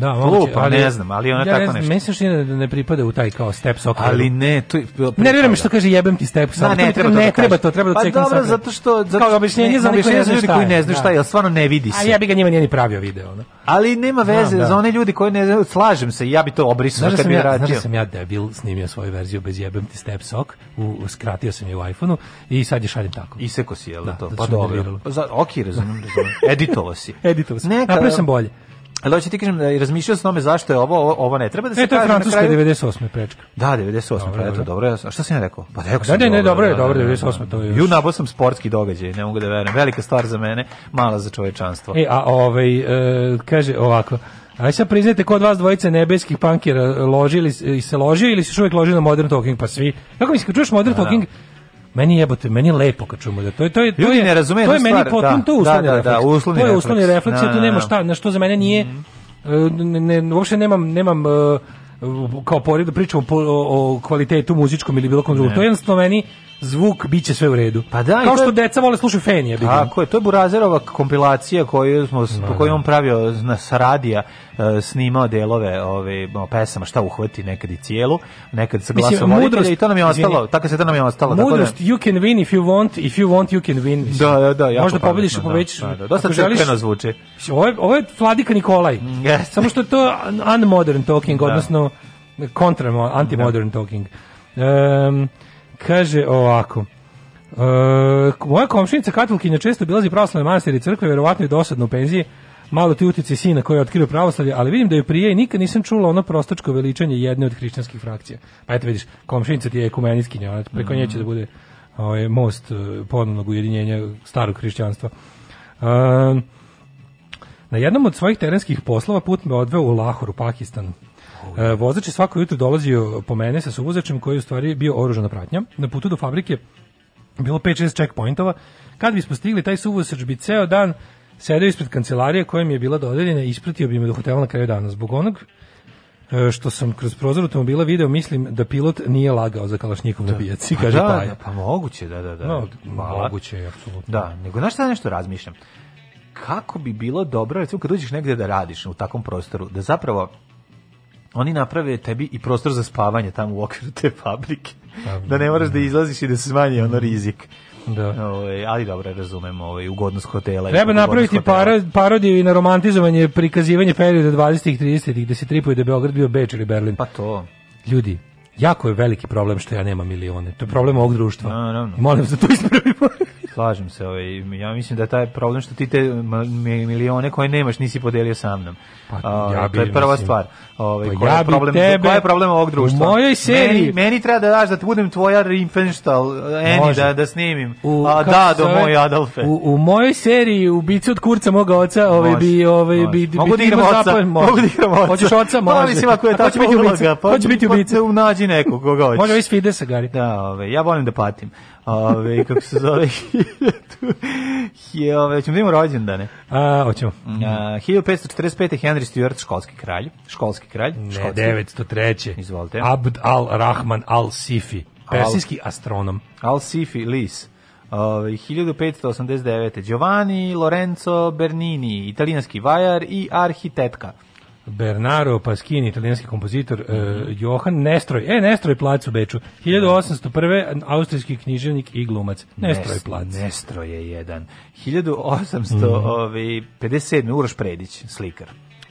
Da, moguće, pa ali, ne znam, ali ona ja tako ne, nešto. Mislim da ne pripada u taj kao step soccer? Ali ne, to je Ne me što kaže jebem ti step da, soccer. Da, ne, treba, ne, to ne da treba to, treba da cekne. Pa dobro, zato što zato kao objašnjenje za objašnjenje za ljudi koji ne znaš da. šta je, stvarno ne vidi se. A ja bi ga njima nije ni pravio video, ona. Ali nema veze za one ljudi koji ne znaju, slažem se, ja bi to obrisao kad bih radio. Znaš sam ja debil snimio svoju verziju bez jebem ti step sock, u skratio sam je u iPhoneu i sad je šaljem tako. I seko si je to. Pa dobro. Pa za okej, razumem, razumem. Editovao si. Napravio sam bolje. Ali hoće ti kažem da razmišljao sam o tome zašto je ovo, ovo ne treba da se e, to je Francuska kraju... 98. prečka. Da, 98. Dobre, pa eto, dobro. A šta si ja rekao? Pa rekao sam. Da, ne, ne, dobro je, dobro je 98. Da, da, da, to je. Juna nabao sam sportski događaj, ne mogu da verujem. Velika stvar za mene, mala za čovečanstvo. E, a ovaj e, kaže ovako. Aj sad priznajte ko od vas dvojice nebeskih pankera ložili i se ložio ili se čovjek ložio na Modern Talking pa svi. Kako misliš, čuješ Modern da, Talking? Da meni jebote, meni je lepo kad čujemo da to je to je to je, ne razumeju to je meni potom da. to uslovni da, da, da, uslovni to je uslovni refleks, tu da, nema da, šta, na što za mene nije mm -hmm. ne, ne, uopšte nemam nemam e, kao pored pričamo po, o, o kvalitetu muzičkom ili bilo kom drugom. To je jednostavno meni zvuk biće sve u redu. Pa da, kao što je... deca vole slušaju Fenija. Tako je, to je Burazerova kompilacija koju smo no, koju da. on pravio na Saradija, e, snimao delove ove pesama, šta uhvati nekad i cijelu, nekad sa glasom voditelja i to nam je ostalo, tako se to nam je ostalo. Da- mudrost, you can win if you want, if you want you can win. Da, da, da, jako Možda pobediš i povećaš. Da, Dosta crkveno zvuči. Ovo je, ovo je Vladika Nikolaj. Yes. Mm, Samo što je to unmodern talking, da. odnosno kontra anti-modern talking. Um, Kaže ovako. E, moja komšinica katolkinja često bilazi pravoslavne manastire i crkve, verovatno je dosadno u penziji. Malo ti utici sina koji je otkrio pravoslavlje, ali vidim da je prije i nikad nisam čula ono prostačko veličanje jedne od hrišćanskih frakcija. Pa eto vidiš, komšinica ti je ekumeniskinja, ona preko nje će da mm. bude ovaj, most e, ponovnog ujedinjenja starog hrišćanstva. E, na jednom od svojih terenskih poslova put me odveo u Lahor u Pakistanu. E, vozač je svako jutro dolazio po mene sa suvozačem koji je u stvari bio oružana pratnja. Na putu do fabrike bilo 5-6 checkpointova. Kad bismo stigli, taj suvozač bi ceo dan sedeo ispred kancelarije koja mi je bila dodeljena i ispratio bi me do hotela na kraju dana. Zbog onog e, što sam kroz prozor automobila video, mislim da pilot nije lagao za kalašnjikov da. na bijaci, pa kaže da, Paja. Da, pa moguće, da, da, da. No, moguće je, apsolutno. Da, nego znaš šta nešto razmišljam? Kako bi bilo dobro, recimo kad uđeš negde da radiš u takvom prostoru, da zapravo oni naprave tebi i prostor za spavanje tamo u okviru te fabrike. Pa, da ne moraš da, da. izlaziš i da se smanji ono rizik. Da. Ove, ovaj, ali dobro, razumem ovaj, ugodnost hotela. Treba napraviti para, parodiju i na romantizovanje, prikazivanje perioda 20. i 30. gde se tripuje da je Beograd bio Beč ili Berlin. Pa to. Ljudi, jako je veliki problem što ja nemam milione. To je problem ovog društva. Naravno. Molim za da to ispravimo. Slažem se, ovaj, ja mislim da je taj problem što ti te milione koje nemaš nisi podelio sa mnom. Pa, ja bi, to je prva mislim, stvar. Ovaj, pa, ja je problem, tebe, koja je problem ovog društva? U mojoj seriji... Meni, meni treba da daš da ti budem tvoja Riefenstahl, Eni, da, da snimim. U, A, da, do zove, moj Adolfe. U, u mojoj seriji, u bicu od kurca moga oca, ovaj, bi, ovaj, bi, bi, mogu da igram oca, zapad, mogu da igram oca. Hoćeš oca, pa, može. Pa, mislim, ako je tako uloga, pa, hoće biti ubica. Pa, nađi nekog, koga hoćeš. Može ovaj s se, Gari. Da, ovaj, ja volim da patim. Ove, kako se zove, je, ove, ćemo da imamo rođendane. A, hoćemo. Mm. A, 1545. Henry Stuart, školski kralj. Školski kralj. Ne, školski. 903. Izvolite. Abd al-Rahman al-Sifi, persijski al, astronom. Al-Sifi, Lis. Ove, 1589. Giovanni Lorenzo Bernini, italijanski vajar i arhitekta. Bernardo Paschini, italijanski kompozitor, mm -hmm. eh, Johan Nestroj. E, Nestroj plac u Beču. 1801. austrijski književnik i glumac. Nestroj plac. Nestroj je jedan. 1857. Mm -hmm. Uroš Predić, slikar.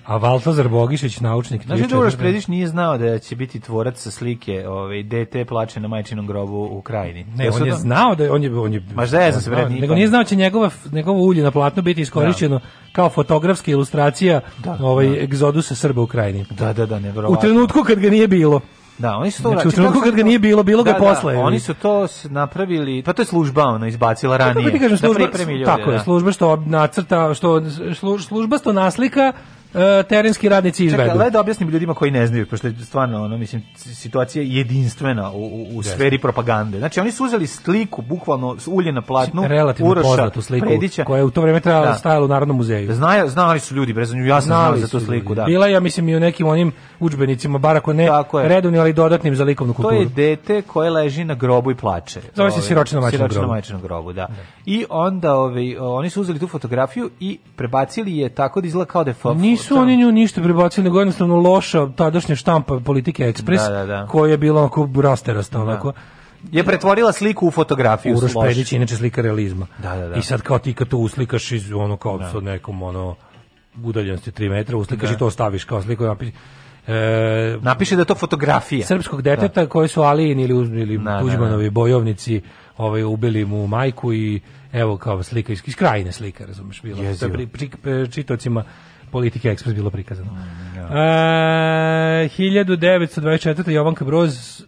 A Valtazar Bogišić, naučnik... Znaš li da Uroš da, da. Predić nije znao da će biti tvorac sa slike ovaj, DT plače na majčinom grobu u Krajini? Ne, on je da... znao da... On je, on je, Ma da je se znao, Nego nije pa- znao da će njegova, njegovo ulje na platnu biti iskorišćeno da. kao fotografska ilustracija da, ovaj, da. egzodusa Srba u Krajini. Da, da, da, nevjerovatno. U trenutku kad ga nije bilo. Da, oni su to znači, u trenutku kad ga nije bilo, bilo da, ga posle. Da, oni su to napravili, pa to je služba ona izbacila ranije. Kako ti kažem, služba, da pripremi ljude, tako je, služba što nacrta, što služba što naslika E, terenski radnici izvedu. Čekaj, da objasnim ljudima koji ne znaju, pošto je stvarno, ono, mislim, situacija jedinstvena u, u, sferi propagande. Znači, oni su uzeli sliku, bukvalno, ulje na platnu, Relativno Uroša, poznatu sliku, Predića. koja je u to vrijeme trebala da. stajala u Narodnom muzeju. Znaju, znali su ljudi, brez ja sam znali za tu sliku, ljudi. da. Bila ja, mislim, i u nekim onim udžbenicima, bar ako ne redovni, ali dodatnim za likovnu kulturu. To je dete koje leži na grobu i plače. Zove se ovaj, siročino majčinom grobu. da. Ne. Da. I onda ovi, ovaj, oni su uzeli tu fotografiju i prebacili je tako da izgleda kao da je nisu oni nju ništa prebacili, nego jednostavno loša tadašnja štampa politike Ekspres, da, da, da. koja je bila onako rasterasta, da. onako. Je pretvorila sliku u fotografiju. Uroš Pedić, inače slika realizma. Da, da, da. I sad kao ti kad to uslikaš iz ono kao da. nekom ono udaljenosti 3 metra, uslikaš da. i to ostaviš kao sliku napiši. E, Napiše da je to fotografija. Srpskog da. deteta da. koje su Alijin ili, ili da, da Tuđmanovi da, da. bojovnici ovaj, ubili mu majku i evo kao slika iz, iz krajine slika, razumiješ, bila. Jezio. Pri, pri, pri, čitocima politike ekspres bilo prikazano. Mm, ja. Da. e, 1924. Jovanka Broz e,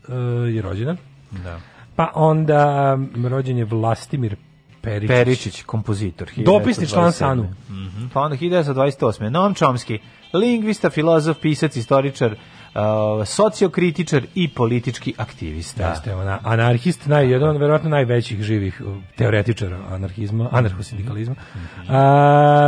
je rođena. Da. Pa onda mm, rođen je Vlastimir Peričić. Peričić, kompozitor. 1927. Dopisni član Sanu. Mm -hmm. Pa onda 1928. Noam Čomski, lingvista, filozof, pisac, istoričar, sociokritičar i politički aktivista. Da, ste, ona, anarhist, naj, jedan od verovatno najvećih živih teoretičara anarhizma, anarhosindikalizma. Uh,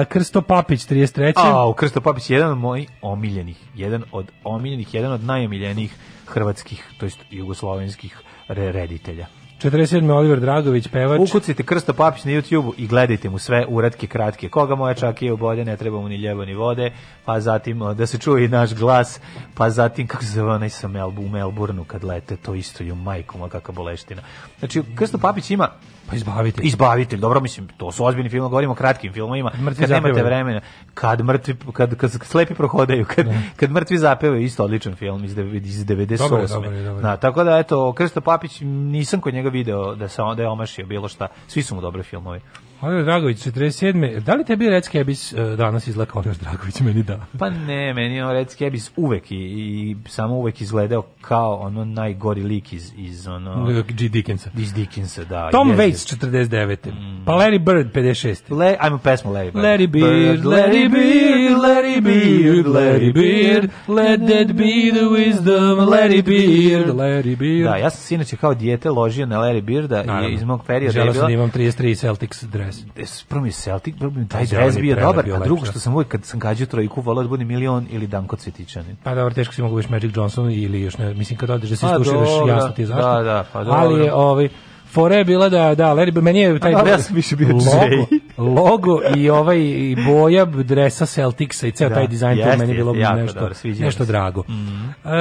Krsto Papić, 33. A, Krsto Papić jedan od mojih omiljenih, jedan od omiljenih, jedan od najomiljenijih hrvatskih, to jest jugoslovenskih reditelja. 47. Oliver Dragović, pevač. Ukucite Krsto Papić na YouTube-u i gledajte mu sve uratke kratke. Koga moja čakija obolje, ne treba mu ni ljebo ni vode, pa zatim da se čuje i naš glas, pa zatim kako se zove onaj sa Melbu, u Melbourneu kad lete, to isto ju majkom, kakva boleština. Znači, Krsto Papić ima Pa izbavitelj. Izbavitelj, dobro, mislim, to su ozbiljni film, govorimo o kratkim filmovima, mrtvi kad zapevaju. nemate vremena, kad mrtvi, kad, kad slepi prohodaju, kad, ne. Da. kad mrtvi zapevaju, isto odličan film iz, iz 98. Dobar, dobar, dobar. Na, da, tako da, eto, Krsto Papić, nisam kod njega video da, se, da je omašio bilo šta, svi su mu dobre filmovi. Oliver Dragović 47. Da li tebi Red Skebis e, danas izgleda kao Oliver Dragović meni da? Pa ne, meni je Red Skebis uvek i, i samo uvek izgledao kao ono najgori lik iz iz ono G Dickensa. Iz Dickensa, da. Tom Waits 49. Mm. Pa Larry Bird 56. Le, ajmo pesmu Larry Bird. Larry Bird, Larry Bird, Larry Bird, Larry Bird, let that be the wisdom, Larry Bird, Larry Bird. Da, ja sam sinoć kao dijete ložio na Larry Birda i iz mog perioda je bila. Želeo sam da imam 33 Celtics dress dres. Prvo mi je Celtic, prvo mi taj dres bio dobar, a ovaj drugo što sam uvijek kad sam gađao trojku volao da bude milion ili Danko Cvetičanin. Pa dobro, teško si mogu da biti Magic Johnson ili još ne, mislim kad odeš da se pa istuširaš, jasno ti je da, zašto. Da, da, pa dobro. Ali je ovaj, fora je bila da, da, Larry, meni je taj... A, ja sam više bio logo, logo i ovaj i boja dresa Celticsa i ceo da, taj dizajn, to meni je bilo jest, nešto, dobro, nešto drago. Mm -hmm.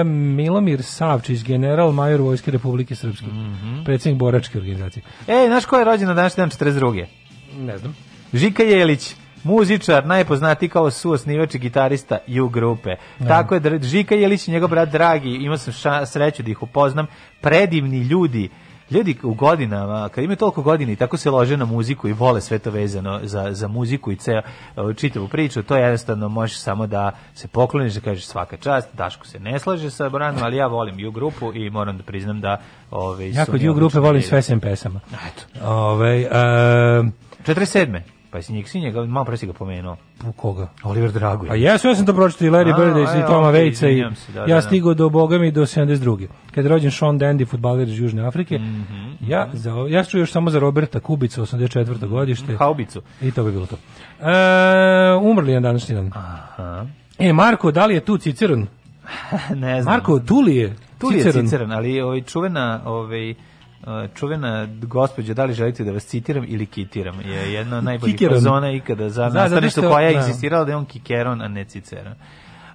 e, Milomir Savčić, general major Vojske Republike Srpske, mm -hmm. predsjednik boračke organizacije. Ej, znaš ko je rođen na današnji dan 42. Ne znam. Žika Jelić muzičar, najpoznatiji kao suosnivač i gitarista U grupe. Ne. Da. Tako je, Žika Jelić i njegov brat Dragi, imao sam ša, sreću da ih upoznam, predivni ljudi, ljudi u godinama, kad imaju toliko godina i tako se lože na muziku i vole sve to vezano za, za muziku i ceo, e, čitavu priču, to jednostavno možeš samo da se pokloniš, da kažeš svaka čast, Daško se ne slaže sa Branom, ali ja volim U grupu i moram da priznam da... Ove, ovaj, ja kod U grupe volim sve sem pesama. Eto. Ove, a... 47. Pa si njih si njega, malo pre si ga pomenuo. U koga? Oliver Dragović. A pa jesu, ja sam to pročito i Larry Bird da i e, Toma Vejca i da, ja da. stigo do Boga mi do 72. Kad je rođen Sean Dandy, futbaler iz Južne Afrike, mhm. ja, za, ja ću još samo za Roberta Kubica, 84. godište. Haubicu. I to bi bilo to. E, umrli je današnji dan. Aha. E, Marko, da li je tu Ciceron? ne znam. Marko, tu li je? Tu li je Ciceron, ali ovaj, čuvena... Ovaj, čuvena gospođa, da li želite da vas citiram ili kitiram, je jedna od najboljih pozona ikada za nastavnicu koja je da. insistirala da je on kikeron, a ne ciceron.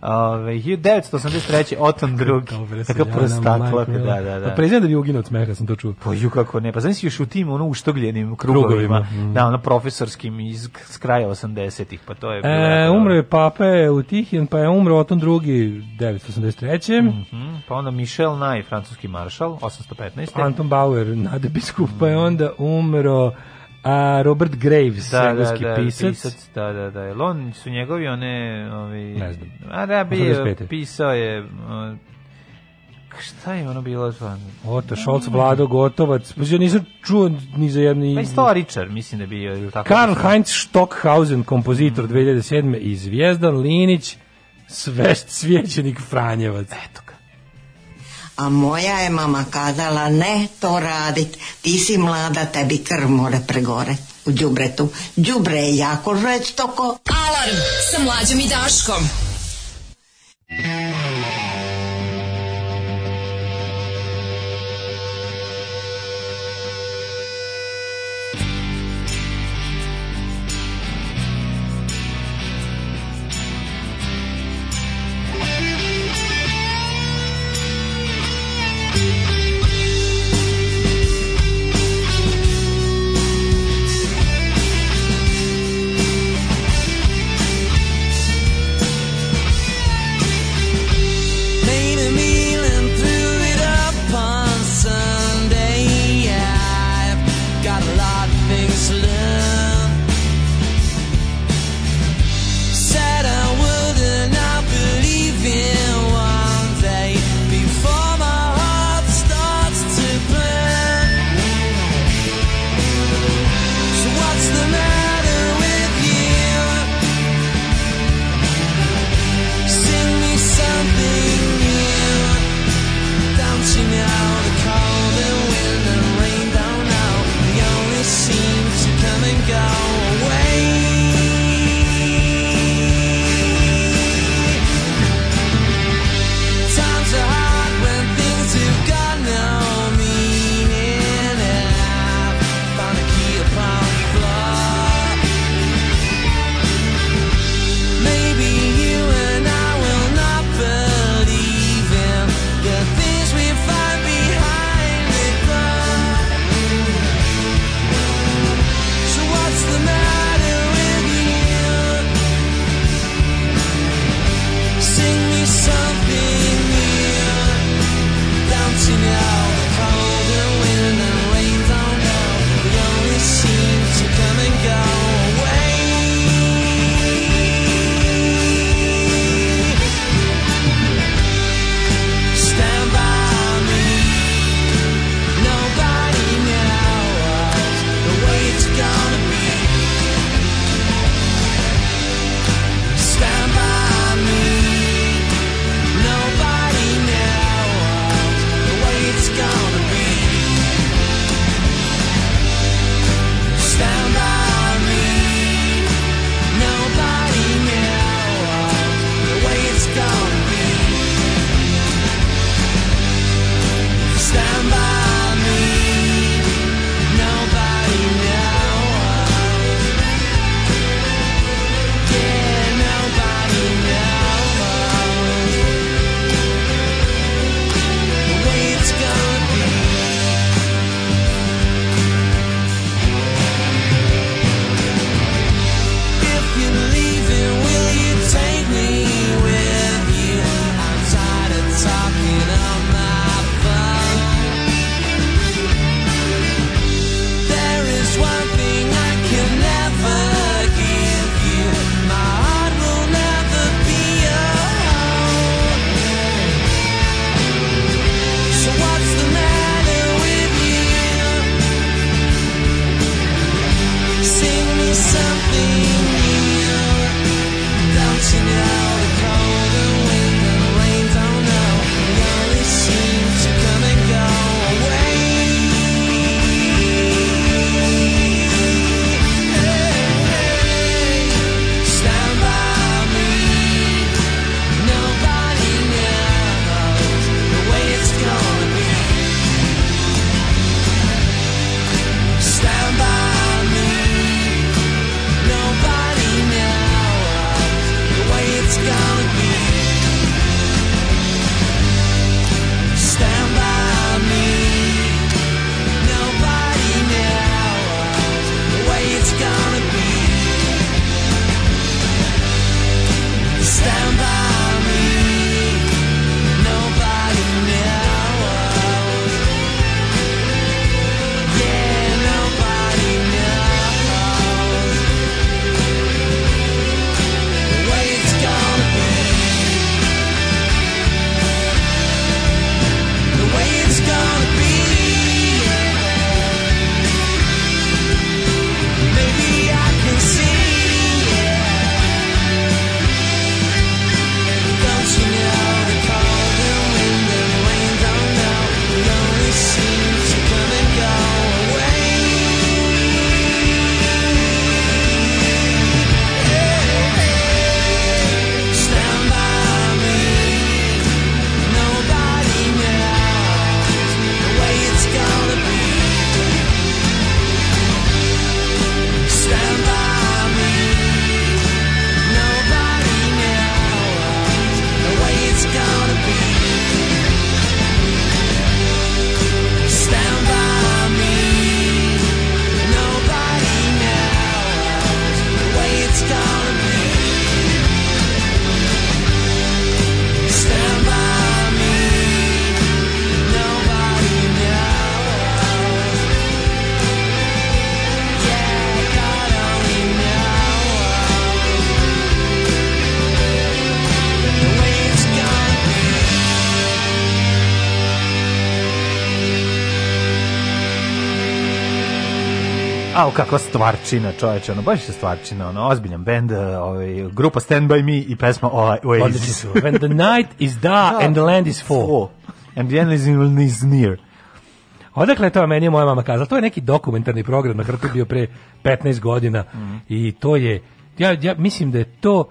Ove, 1983. Oton drugi. Dobre, Taka prostakla. Da, da, da. Pa prezident da bi uginuo od smeha, sam to čuo. Pa ju kako ne, pa znam si još u tim ono uštogljenim krugovima, krugovima. Mm. da, ono profesorskim iz kraja 80-ih, pa to je... E, bilo e, umro je Pape u Tihin, pa je umro Oton drugi 983. Mm -hmm. Pa onda Michel Naj, francuski maršal, 815. Anton Bauer, nadebiskup, mm. pa je mhm. onda umro... A Robert Graves, da, engleski da, da, pisac. pisac. Da, da, da. on su njegovi one... Ovi, ne znam. A da, bio, pisao je... O, šta je ono bilo zvano? Oto, Šolc, Vlado, Gotovac, pa ja nisam čuo ni za jedni... Pa i mislim da bi bio, tako? Karl Heinz Stockhausen, kompozitor mm. 2007. i Zvijezdan Linić, svešt svjećenik Franjevac. Eto, a moja je mama kazala ne to radit, ti si mlada, tebi krv mora pregore u džubretu. Džubre je jako žestoko. Alarm sa mlađom i Daškom. Au, kakva stvarčina, čoveče, ono, baš je stvarčina, ono, ozbiljan bend, e, ovaj, grupa Stand By Me i pesma Oasis. When the night is da, da and the land is full. And the end is near. Odakle je to, meni je moja mama kazala, to je neki dokumentarni program na hrtu bio pre 15 godina mm -hmm. i to je, ja, ja mislim da je to,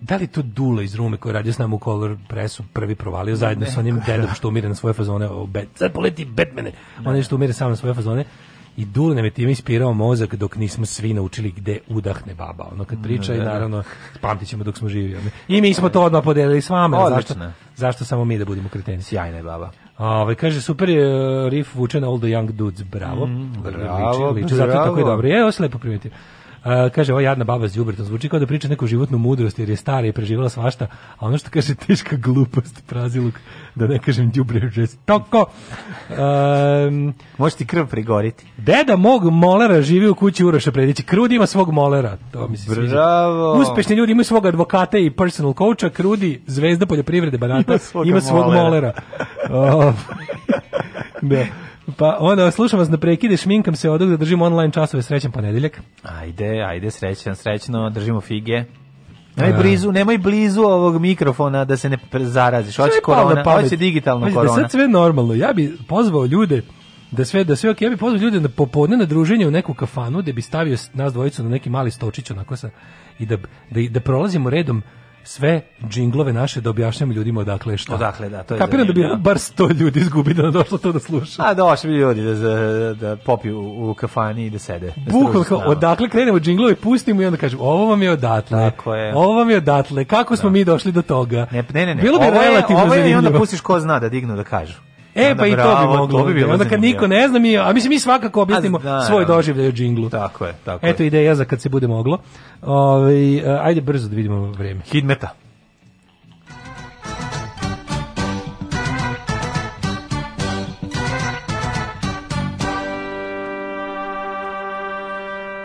da li to Dula iz Rume koji radio s nama u Color Pressu prvi provalio zajedno ne, sa onim dedom što umire na svoje fazone, o, bet, sad poleti Batmane, on je što umire sam na svoje fazone, i dul nam je time ispirao mozak dok nismo svi naučili gde udahne baba. Ono kad priča i mm, da. naravno pamtit ćemo dok smo živi. I mi smo to odmah podelili s vama. Zašto, zašto samo mi da budemo kreteni? Sjajna je baba. Ove, kaže, super je uh, riff vučen All the Young Dudes, bravo. Mm, bravo, liče, liče, bravo. Zato je tako i dobro. Je, ovo se lepo primetio. Uh, kaže, ova jadna baba s zvuči kao da priča neku životnu mudrost jer je stara i preživela svašta, a ono što kaže teška glupost, praziluk, da ne kažem đubre žestoko. Um, Može ti krv prigoriti. Deda mog molera živi u kući Uroša Predića. Krudi ima svog molera. To mi se Bravo. Sviđa. Uspešni ljudi imaju svog advokata i personal coacha. Krudi, zvezda poljoprivrede Banata, ima, ima svog molera. molera. da. Pa onda slušam vas na da prekide, šminkam se odog da držimo online časove. Srećan ponedeljak. Ajde, ajde, srećan, srećno, držimo fige. Nemoj blizu, nemoj blizu ovog mikrofona da se ne zaraziš. Hoće korona, hoće digitalno da korona. Da sad sve normalno. Ja bi pozvao ljude da sve da sve ok, ja bih pozvao ljude na popodne na druženje u neku kafanu da bi stavio nas dvojicu na neki mali stočić onako sa i da, da, da prolazimo redom sve džinglove naše da objašnjamo ljudima odakle je šta. Odakle, da, to je. Kapiram da bi bar 100 ljudi izgubilo da došlo to da sluša. A došli bi ljudi da, da, da popiju u, u kafani i da sede. Da Bukvalno, odakle krenemo džinglove, pustimo i onda kažemo ovo vam je odatle. Tako je. Ovo vam je odatle. Kako smo da. mi došli do toga? Ne, ne, ne. Bilo bi ovo je, relativno ovo je, zanimljivo. I onda pustiš ko zna da dignu da kažu. E, onda, pa i to bi moglo. To bi da bilo onda kad niko ne zna, mi, a mislim mi svakako objasnimo da, svoj da. doživljaj o džinglu. Tako je, tako Eto je. ideja za kad se bude moglo. Ove, ovaj, ajde brzo da vidimo vreme. Hidmeta.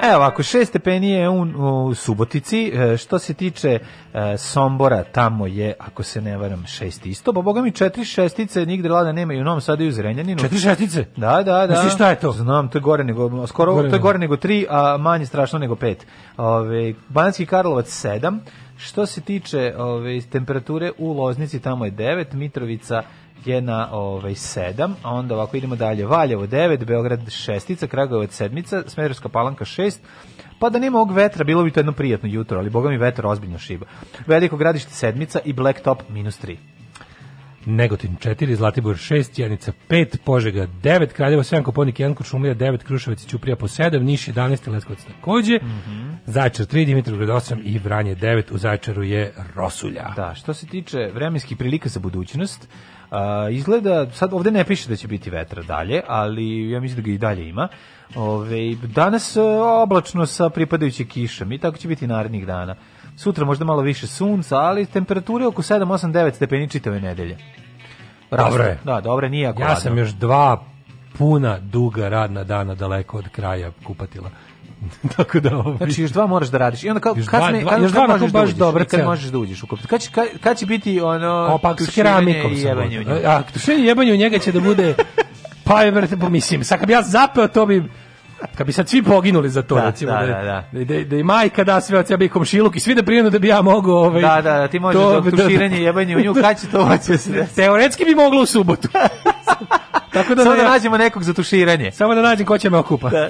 Evo, ako šest stepeni je u, u Subotici. E, što se tiče e, Sombora, tamo je, ako se ne varam, šest isto. Pa, boga mi, četiri šestice nigde lada nema i u Novom Sadu i u Zrenjaninu. Četiri šestice? Da, da, da. Misliš šta je to? Znam, to je gore nego, skoro, gore to je gore nego tri, a manje strašno nego pet. Ove, Banski Karlovac sedam. Što se tiče ove, temperature u Loznici, tamo je devet. Mitrovica je na ovaj 7, a onda ovako idemo dalje. Valjevo 9, Beograd 6, Kragujevac 7, Smederska Palanka 6. Pa da nema ovog vetra, bilo bi to jedno prijatno jutro, ali boga mi vetar ozbiljno šiba. Veliko gradište sedmica i Blacktop minus 3. Negotin 4, Zlatibor 6, Janica 5, Požega 9, Kraljevo 7, Koponik 1, Kuršumlija 9, Kruševac i Ćuprija po 7, Niš 11, Leskovac takođe, mm -hmm. Zaječar 3, Dimitrovgrad 8 i Vranje 9, u Zaječaru je Rosulja. Da, što se tiče vremenskih prilika za budućnost, A, izgleda, sad ovde ne piše da će biti vetra dalje, ali ja mislim da ga i dalje ima. Ove, danas e, oblačno sa pripadajuće kišom i tako će biti narednih dana. Sutra možda malo više sunca, ali temperature oko 7, 8, 9 stepeni čitave nedelje. Dobro je. Da, dobro je, nije ako Ja radno. sam još dva puna duga radna dana daleko od kraja kupatila. Tako da, ovaj- Znači još dva moraš da radiš. I onda kao kad me kad još dva možeš da baš dobro, kad možeš da uđeš u kopit. Kad će kad će biti ono opak s keramikom jebanje. A tušenje i jebanje u njega će da bude pa je vrte pomislim. Sad kad ja zapeo to bi kad bi sad svi poginuli za to, da, recimo, da, da, da. Da, da, i da majka da sve od sebe i komšiluk i svi da prijenu da bi ja mogu... Ovaj, da, da, da, ti možeš to, dok da tuširanje da, jebanje u nju, kada će to hoće se Teoretski bi moglo u subotu. Tako da, Samo da, nađemo nekog za tuširanje. Samo da nađem ko će me okupati. Da.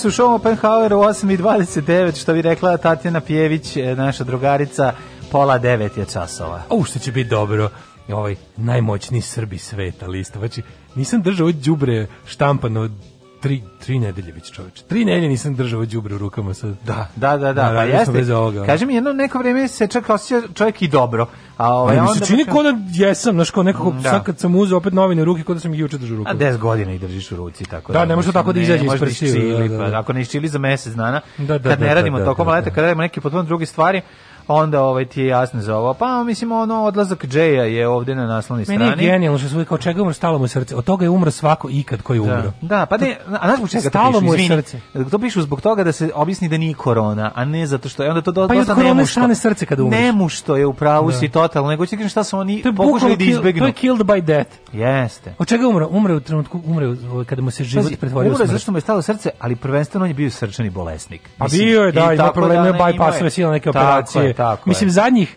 Večeras u šovu Oppenhauer u 8.29, što bi rekla Tatjana Pjević, e, naša drugarica, pola devet je časova. U, što će biti dobro ovaj najmoćniji Srbi sveta lista. Znači, nisam držao ovo đubre štampano tri, tri nedelje već čoveče. Tri nedelje nisam držao đubre u rukama sad. Da, da, da, da, pa jeste. Ovoga, Kaže mi jedno neko vreme se čak osjeća čovjek i dobro. A ovaj onda se čini kao da jesam, znači kao nekako da. sad kad sam uzeo opet novine u ruke, kao da sam ih juče držao u rukama. A des godina ih držiš u ruci tako da. Da, ne možeš tako da izađe iz prsiva. Da, da, da. Pa, da. ako ne iščili za mesec dana, da, da, kad ne da, da, radimo tokom leta, kad radimo neke potpuno druge stvari, pa onda ovaj ti je jasno za ovo. Pa mislim ono odlazak Džeja je ovde na naslovnoj strani. Meni je genijalno što sve kao čega umro stalo mu srce. Od toga je umro svako ikad koji je da. umro. Da, da pa ne, a znaš zbog čega stalo mu srce. To pišu zbog toga da se objasni da nije korona, a ne zato što je onda to pa dosta pa do, nemu što. Pa srce kada umreš. Nemu što je u pravu da. si totalno, nego ćeš šta su oni pokušali da izbegnu. To je killed by death. Jeste. Od čega umro? Umre u trenutku umre ovaj, kada mu se život pretvorio u smrt. zato što mu je stalo srce, ali prvenstveno on je bio srčani bolesnik. Pa bio je da, ima da probleme bypassove sile neke operacije Tako Mislim, je. zadnjih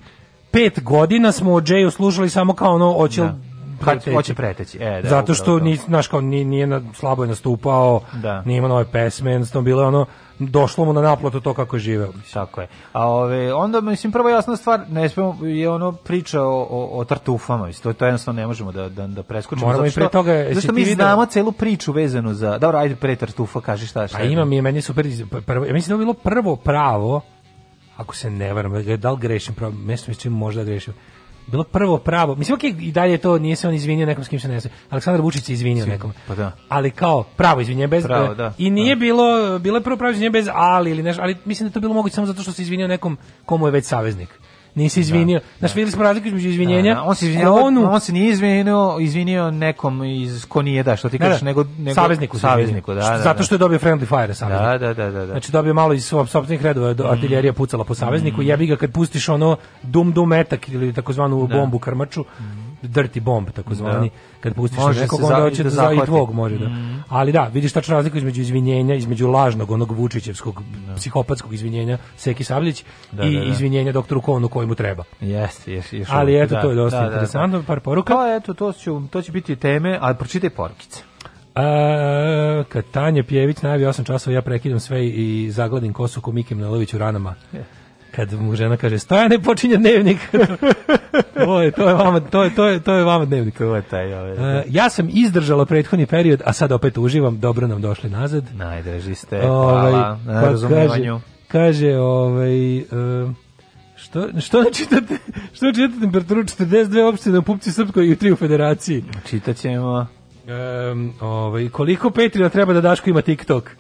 pet godina smo o Jayu služili samo kao ono, oće da. Preteći. Hoće preteći. E, da, Zato što ni, naš kao, ni nije na, slaboj nastupao, da. nije imao nove pesme, jednostavno bilo ono, došlo mu na naplatu to kako je živeo. Tako je. A ove, onda, mislim, prvo jasna stvar, ne smemo, je ono priča o, o, o tartufama, to, to jednostavno ne možemo da, da, da preskočimo. Moramo što, i pre toga... Zašto mi video? znamo celu priču vezanu za... Dobro, ajde pre tartufa, kaži šta. šta A pa imam i meni super... Prvo, ja mislim da je bilo prvo pravo ako se ne varam, da li da grešim, pravo, mesto mislim možda da grešio. bilo prvo pravo. Mislim, okej, i dalje to nije se on izvinio nekom s kim se ne znaje. Aleksandar Vučić se izvinio Sim, nekom. Pa da. Ali kao pravo izvinjenje bez pravo, e, da, i nije da. bilo bilo je prvo pravo izvinjenje bez ali ili nešto, ali mislim da to bilo moguće samo zato što se izvinio nekom komu je već saveznik nisi da, izvinio. Da, Znaš, videli smo razliku između izvinjenja. Da, da. on se izvinio, onu... on se nije izvinio, izvinio nekom iz ko nije da, što ti da, kažeš, nego nego savezniku, savezniku, da, da, Zato što je dobio friendly fire sa. Da, da, da, da, da. Znači dobio malo iz svog sopstvenih redova, artiljerija mm. pucala po savezniku, mm. jebi ga kad pustiš ono dum dum metak ili takozvanu bombu krmaču. Mm dirty bomb takozvani da. kad pustiš može nekog onda hoće da, da tvog može da. Mm. Ali da, vidiš tačno razlika između izvinjenja, između lažnog onog Vučićevskog da. psihopatskog izvinjenja Seki Savlić da, i da, da. izvinjenja doktoru Kovnu mu treba. Jeste, jeste, jeste. Ali eto da. to je dosta da, da, interesantno, par poruka. Pa eto to će to će biti teme, ali pročitaj porukice. A, kad Tanja Pjević najavi 8 časova, ja prekidam sve i zagladim kosu ko Mikim Nelović u ranama. Yeah kad mu žena kaže ne počinje dnevnik. to je to je vama to je to je to je vama dnevnik ovo je taj. Ovo ovaj, je. Da. ja sam izdržala prethodni period, a sad opet uživam, dobro nam došli nazad. Najdraži ste. Ovaj, hvala pa na pa razumevanju. Kaže, kaže ovaj e, što, što ne čitate? Što ne čitate temperaturu 42 opštine u Pupci Srpskoj i u tri u Federaciji? Čitaćemo. Um, ovaj, koliko Petrina treba da Daško ima TikTok?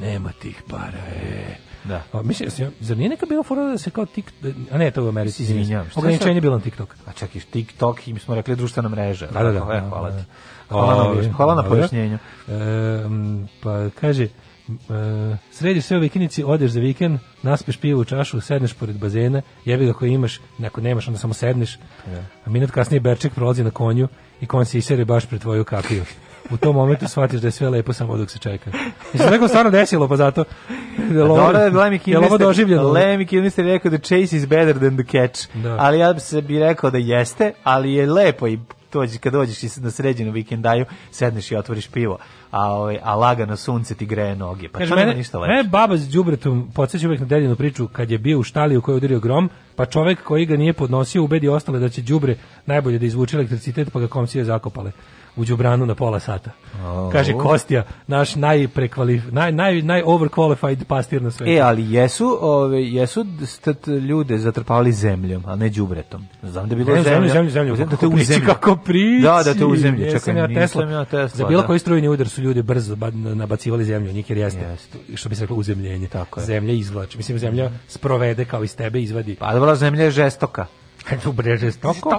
Nema tih para, e. Da. A, mislim, ja, zar nije neka bila fora da se kao tik... A ne, to je u Americi. Izvinjam. Ograničenje je bilo na TikTok. A čekaj, TikTok i mi smo rekli društvena mreža. Da, da, da. E, hvala da, ti. Da. Hvala, na, hvala na pojašnjenju. E, pa kaže, Uh, e, središ sve u vikinici, odeš za vikend, naspeš pivo u čašu, sedneš pored bazena, jebi ga koji imaš, neko nemaš, onda samo sedneš. Yeah. Da. A minut kasnije Berček prolazi na konju i konj se isere baš pred tvoju kapiju u tom momentu shvatiš da je sve lepo samo dok se čeka. Mislim, se neko stvarno desilo, pa zato... Da Dobro je Lemmy Kilmister, doživljeno. Lemmy Kilmister je rekao da chase is better than the catch, da. ali ja bi se bi rekao da jeste, ali je lepo i tođi kad dođeš na sređenu vikendaju, sedneš i otvoriš pivo, a, ovaj, a lagano sunce ti greje noge. Pa Kaže, mene, ništa lepše. Mene baba s džubretom podsjeća uvek na deljenu priču kad je bio u štali u kojoj udario grom, pa čovek koji ga nije podnosio ubedi ostale da će đubre najbolje da izvuče elektricitet pa ga komsije zakopale u đubranu na pola sata. Oh. Kaže Kostija, naš najprekvalif naj naj naj overqualified pastir na svetu. E, ali jesu, ove jesu stat ljude zatrpavali zemljom, a ne đubretom. Znam da bilo da zemlja, zemlja, zemlja, da te u zemlji kako pri. Da, da te u zemlju. čekaj, ja Tesla, ja Tesla. Za da bilo da. koji strujni udar su ljudi brzo nabacivali zemlju, nikjer jeste. Yes. Što bi se reklo uzemljenje. Tako je. Zemlja izvlači, mislim zemlja sprovede kao iz tebe izvadi. Pa dobro, zemlja je žestoka. Dobro, žestoka.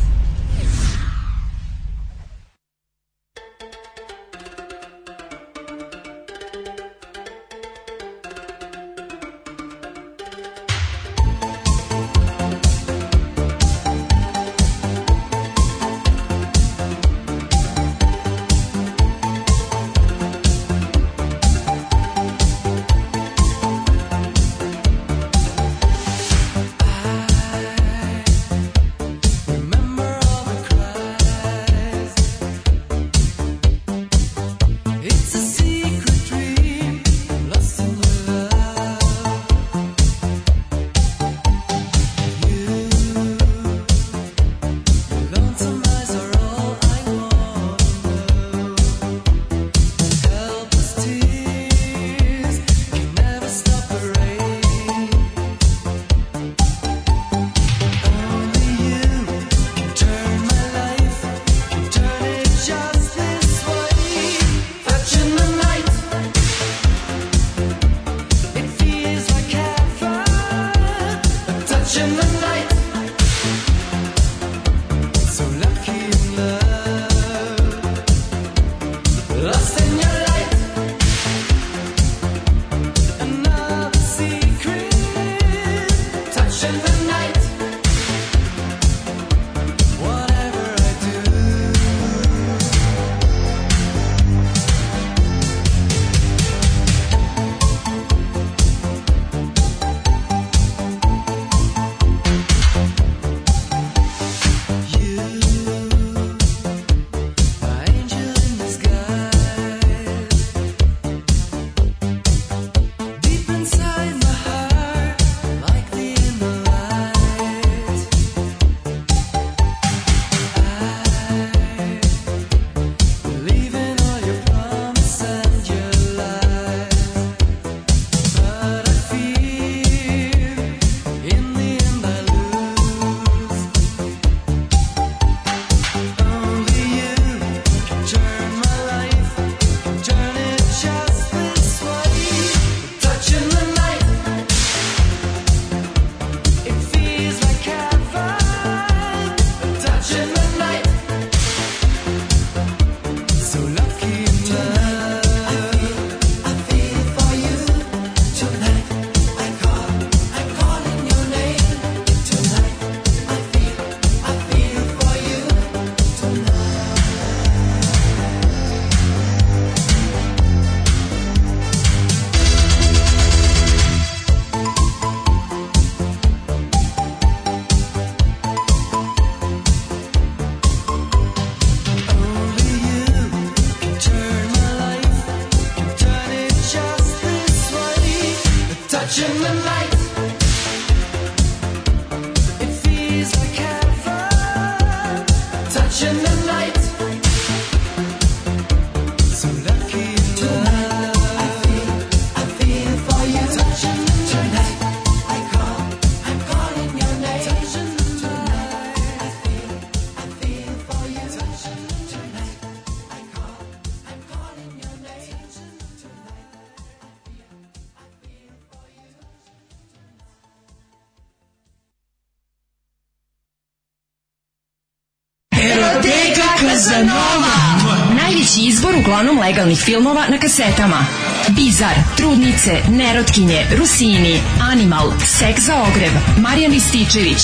kanonom legalnih filmova na kasetama. Bizar, Trudnice, Nerotkinje, Rusini, Animal, Sek za ogrev, Marijan Rističević,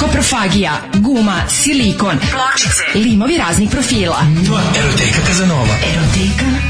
Koprofagija, Guma, Silikon, Pločice, limovi raznih profila. Eroteka Kazanova. Eroteka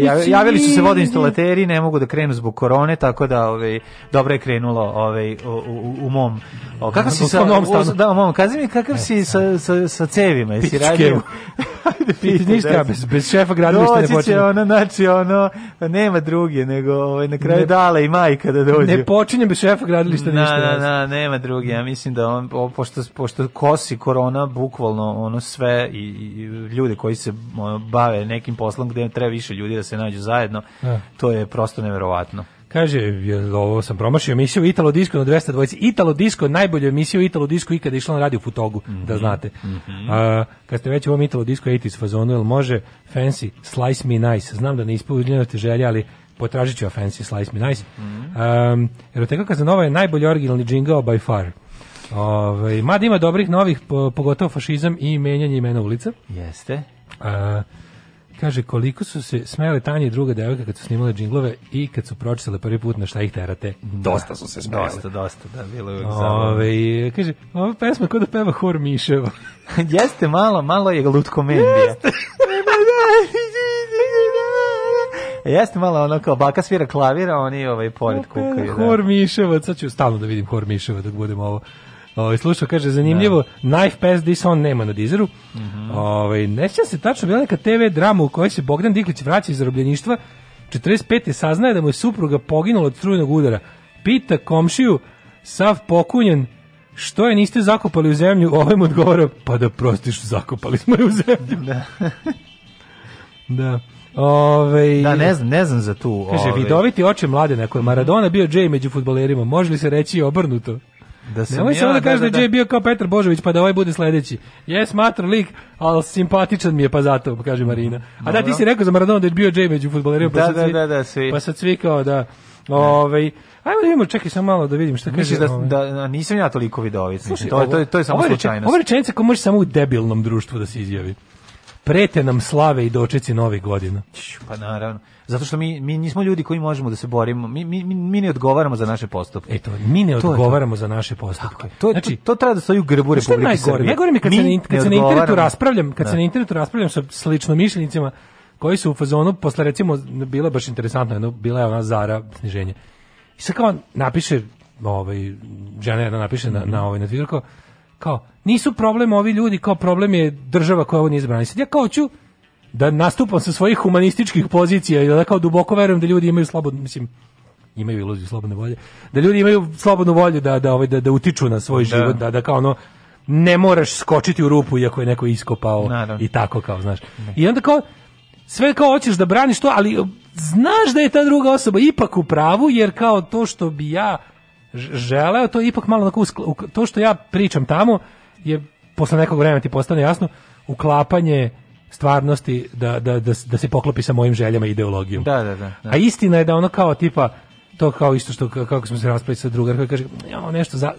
sve, javili su se vodoinstalateri, ne mogu da krenu zbog korone, tako da ovaj dobro je krenulo ovaj u, u, u mom. O, kako si sa mom stanu? Da, mom, kaži mi kakav si sa sa sa cevima, jesi radio? Piti ništa da. bez bez šefa gradilišta ne počinje. ono, znači ono pa nema druge nego ovaj na kraju ne, dale i majka da dođe. Ne počinje bez šefa gradilišta ništa. Na, na, na, nema druge. Ja mislim da on pošto pošto kosi korona bukvalno ono sve i, i ljude koji se bave nekim poslom gde treba više ljudi da se nađu zajedno. Ja. Da. To je prosto neverovatno. Kaže, ovo sam promašio emisiju Italo Disco na 202. Italo Disco, najbolju emisiju Italo Disco ikada išla na radio Futogu, mm -hmm. da mhm, znate. Mm -hmm. A, kad ste već u ovom Italo Disco 80s fazonu, jel može Fancy Slice Me Nice? Znam da ne ispunjavate želje, ali potražit ću Fancy Slice Me Nice. Mm -hmm. um, Eroteka Kazanova je najbolji originalni džingao by far. Ove, ovaj, mada ima dobrih novih, po, pogotovo fašizam i menjanje imena ulica. Jeste. A, Kaže, koliko su se smele Tanja i druga devojka kad su snimale džinglove i kad su pročitale prvi put na šta ih terate. Dosta su se smele. Dosta, dosta, da, bilo je Ove, Kaže, ova pesma kod da peva hor Miševa. Jeste malo, malo je lutkomendija. Jeste. Jeste malo ono kao baka svira klavira, oni ovaj pored kukaju. Da. Hor Miševac, sad ću stalno da vidim Hor Miševa dok budem ovo Ovaj slušao kaže zanimljivo, da. Knife Pass This On nema na dizeru. Mm -hmm. Ovaj ne sjećam se tačno bila neka TV drama u kojoj se Bogdan Diklić vraća iz zarobljeništva. 45. saznaje da mu je supruga poginula od strujnog udara. Pita komšiju sav pokunjen Što je niste zakopali u zemlju? Ovaj mu odgovara, pa da prostiš, zakopali smo je u zemlju. Da. da. Ove, ovaj, da, ne znam, ne znam za tu. Kaže, ove. Ovaj- vidoviti oče mlade neko je Maradona bio J među futbolerima. Može li se reći obrnuto? Da se Nemoj ja, samo da, kaže da, da, da, je bio kao Petar Božović pa da ovaj bude sledeći. Jes, smatram lik, al simpatičan mi je pa zato, kaže Marina. A da, ti si rekao za Maradona da je bio Jay među fudbalerima, Pa da, da, da, da, svi. Pa se svi da... Ovaj Ajmo da vidimo, čekaj samo malo da vidim šta kaže. Misliš da, da nisam ja toliko vidovic. Slušaj, to, ovo, to, je, to je samo slučajnost. Ova rečenica koja može samo u debilnom društvu da se izjavi. Prete nam slave i dočeci novih godina. Pa naravno. Zato što mi, mi nismo ljudi koji možemo da se borimo. Mi, mi, mi ne odgovaramo za naše postupke. E to, mi ne to odgovaramo to. za naše postupke. Tako, to, znači, to, to treba da stoji u grbu pa Republike Srbije. Što najgore? mi kad, mi se, na, kad se na internetu raspravljam, kad da. se na internetu raspravljam sa slično mišljenicima koji su u fazonu, posle recimo, bila baš interesantno, jedno, bila je ona Zara sniženje. I sad kao napiše, ovaj, žena jedna napiše mm -hmm. na, mhm. na, ovaj, na Twitter kao, kao nisu problem ovi ljudi, kao problem je država koja ovo nije zabranila. Sad ja kao ću da nastupam sa svojih humanističkih pozicija i da kao duboko verujem da ljudi imaju slobodno, mislim, imaju iluziju slobodne volje, da ljudi imaju slobodnu volju da, da, ovaj, da, da utiču na svoj da. život, da, da kao ono, ne moraš skočiti u rupu iako je neko iskopao Naravno. i tako kao, znaš. Ne. Da. I onda kao, sve kao hoćeš da braniš to, ali eh, znaš da je ta druga osoba ipak u pravu, jer kao to što bi ja želeo to ipak malo onako, to što ja pričam tamo je posle nekog vremena ti postane jasno, uklapanje stvarnosti da, da, da, da se poklopi sa mojim željama i ideologijom. Da, da, da, da. A istina je da ono kao tipa, to kao isto što kako smo se raspali sa drugar koji kaže, ja, nešto za,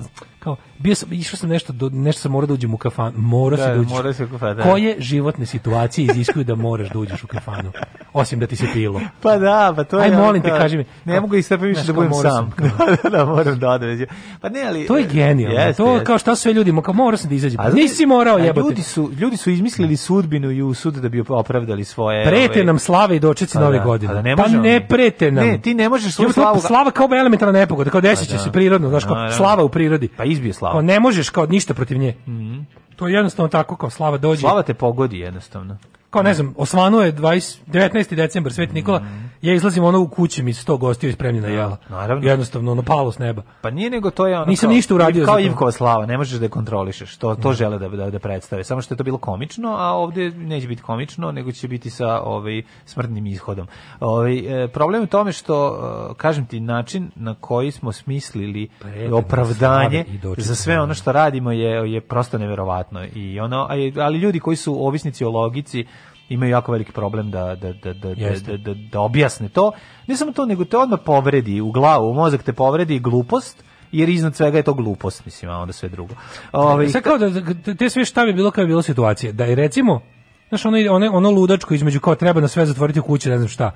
kao bio sam išao sam nešto do nešto sam morao da uđem u kafan, mora se da, da uđeš. Mora se u kafan, da. Koje životne situacije iziskuju da moraš da uđeš u kafanu? Osim da ti se pilo. Pa da, pa to je. Aj molim te kaži mi. Ne mogu i sve više da budem sam. Da, da, da, moram da odem. Znači. Pa ne, ali To je e, genijalno. Jeste, to jeste. kao šta sve ljudi, kao morao se da izađe. A, Nisi morao jebote. Ljudi su ljudi su izmislili da. sudbinu i sud da bi opravdali svoje. Prete ovaj- nam slave i dočeci pa nove pa godine. Pa ne, pa ne prete nam. Ne, ti ne možeš svoju slavu. Slava kao elementarna nepogoda, kao pa desiće se prirodno, znači slava u prirodi. Pa izbije Slava. Kao ne možeš kao ništa protiv nje. Mm -hmm. To je jednostavno tako kao Slava dođe. Slava te pogodi jednostavno kao ne znam, osvanuo je 20, 19. decembar, Sveti Nikola, mhm. ja izlazim ono u kući mi sto gostiju ispremljena da, jela. Naravno. Jednostavno, ono palo s neba. Pa nije nego to je ono Nisam kao, ništa uradio. Kao Ivkova slava, ne možeš da je kontrolišeš. To, to da. žele da, da, da predstave. Samo što je to bilo komično, a ovde neće biti komično, nego će biti sa ovaj, smrtnim ishodom. Ovaj, e, problem je u tome što, e, kažem ti, način na koji smo smislili Predem, opravdanje za sve ono što radimo je, je prosto neverovatno. I ono, ali ljudi koji su ovisnici o logici, imaju jako veliki problem da, da, da, da, da, da, da, da objasne to. Ne samo to, nego te odmah povredi u glavu, u mozak te povredi glupost, jer iznad svega je to glupost, mislim, a onda sve drugo. Ove, ovaj, Sad kao da, da, da, te sve šta bi bilo kao bi bilo situacije, da je recimo, znaš, ono, ono, ono ludačko između kao treba na sve zatvoriti u kući, ne znam šta,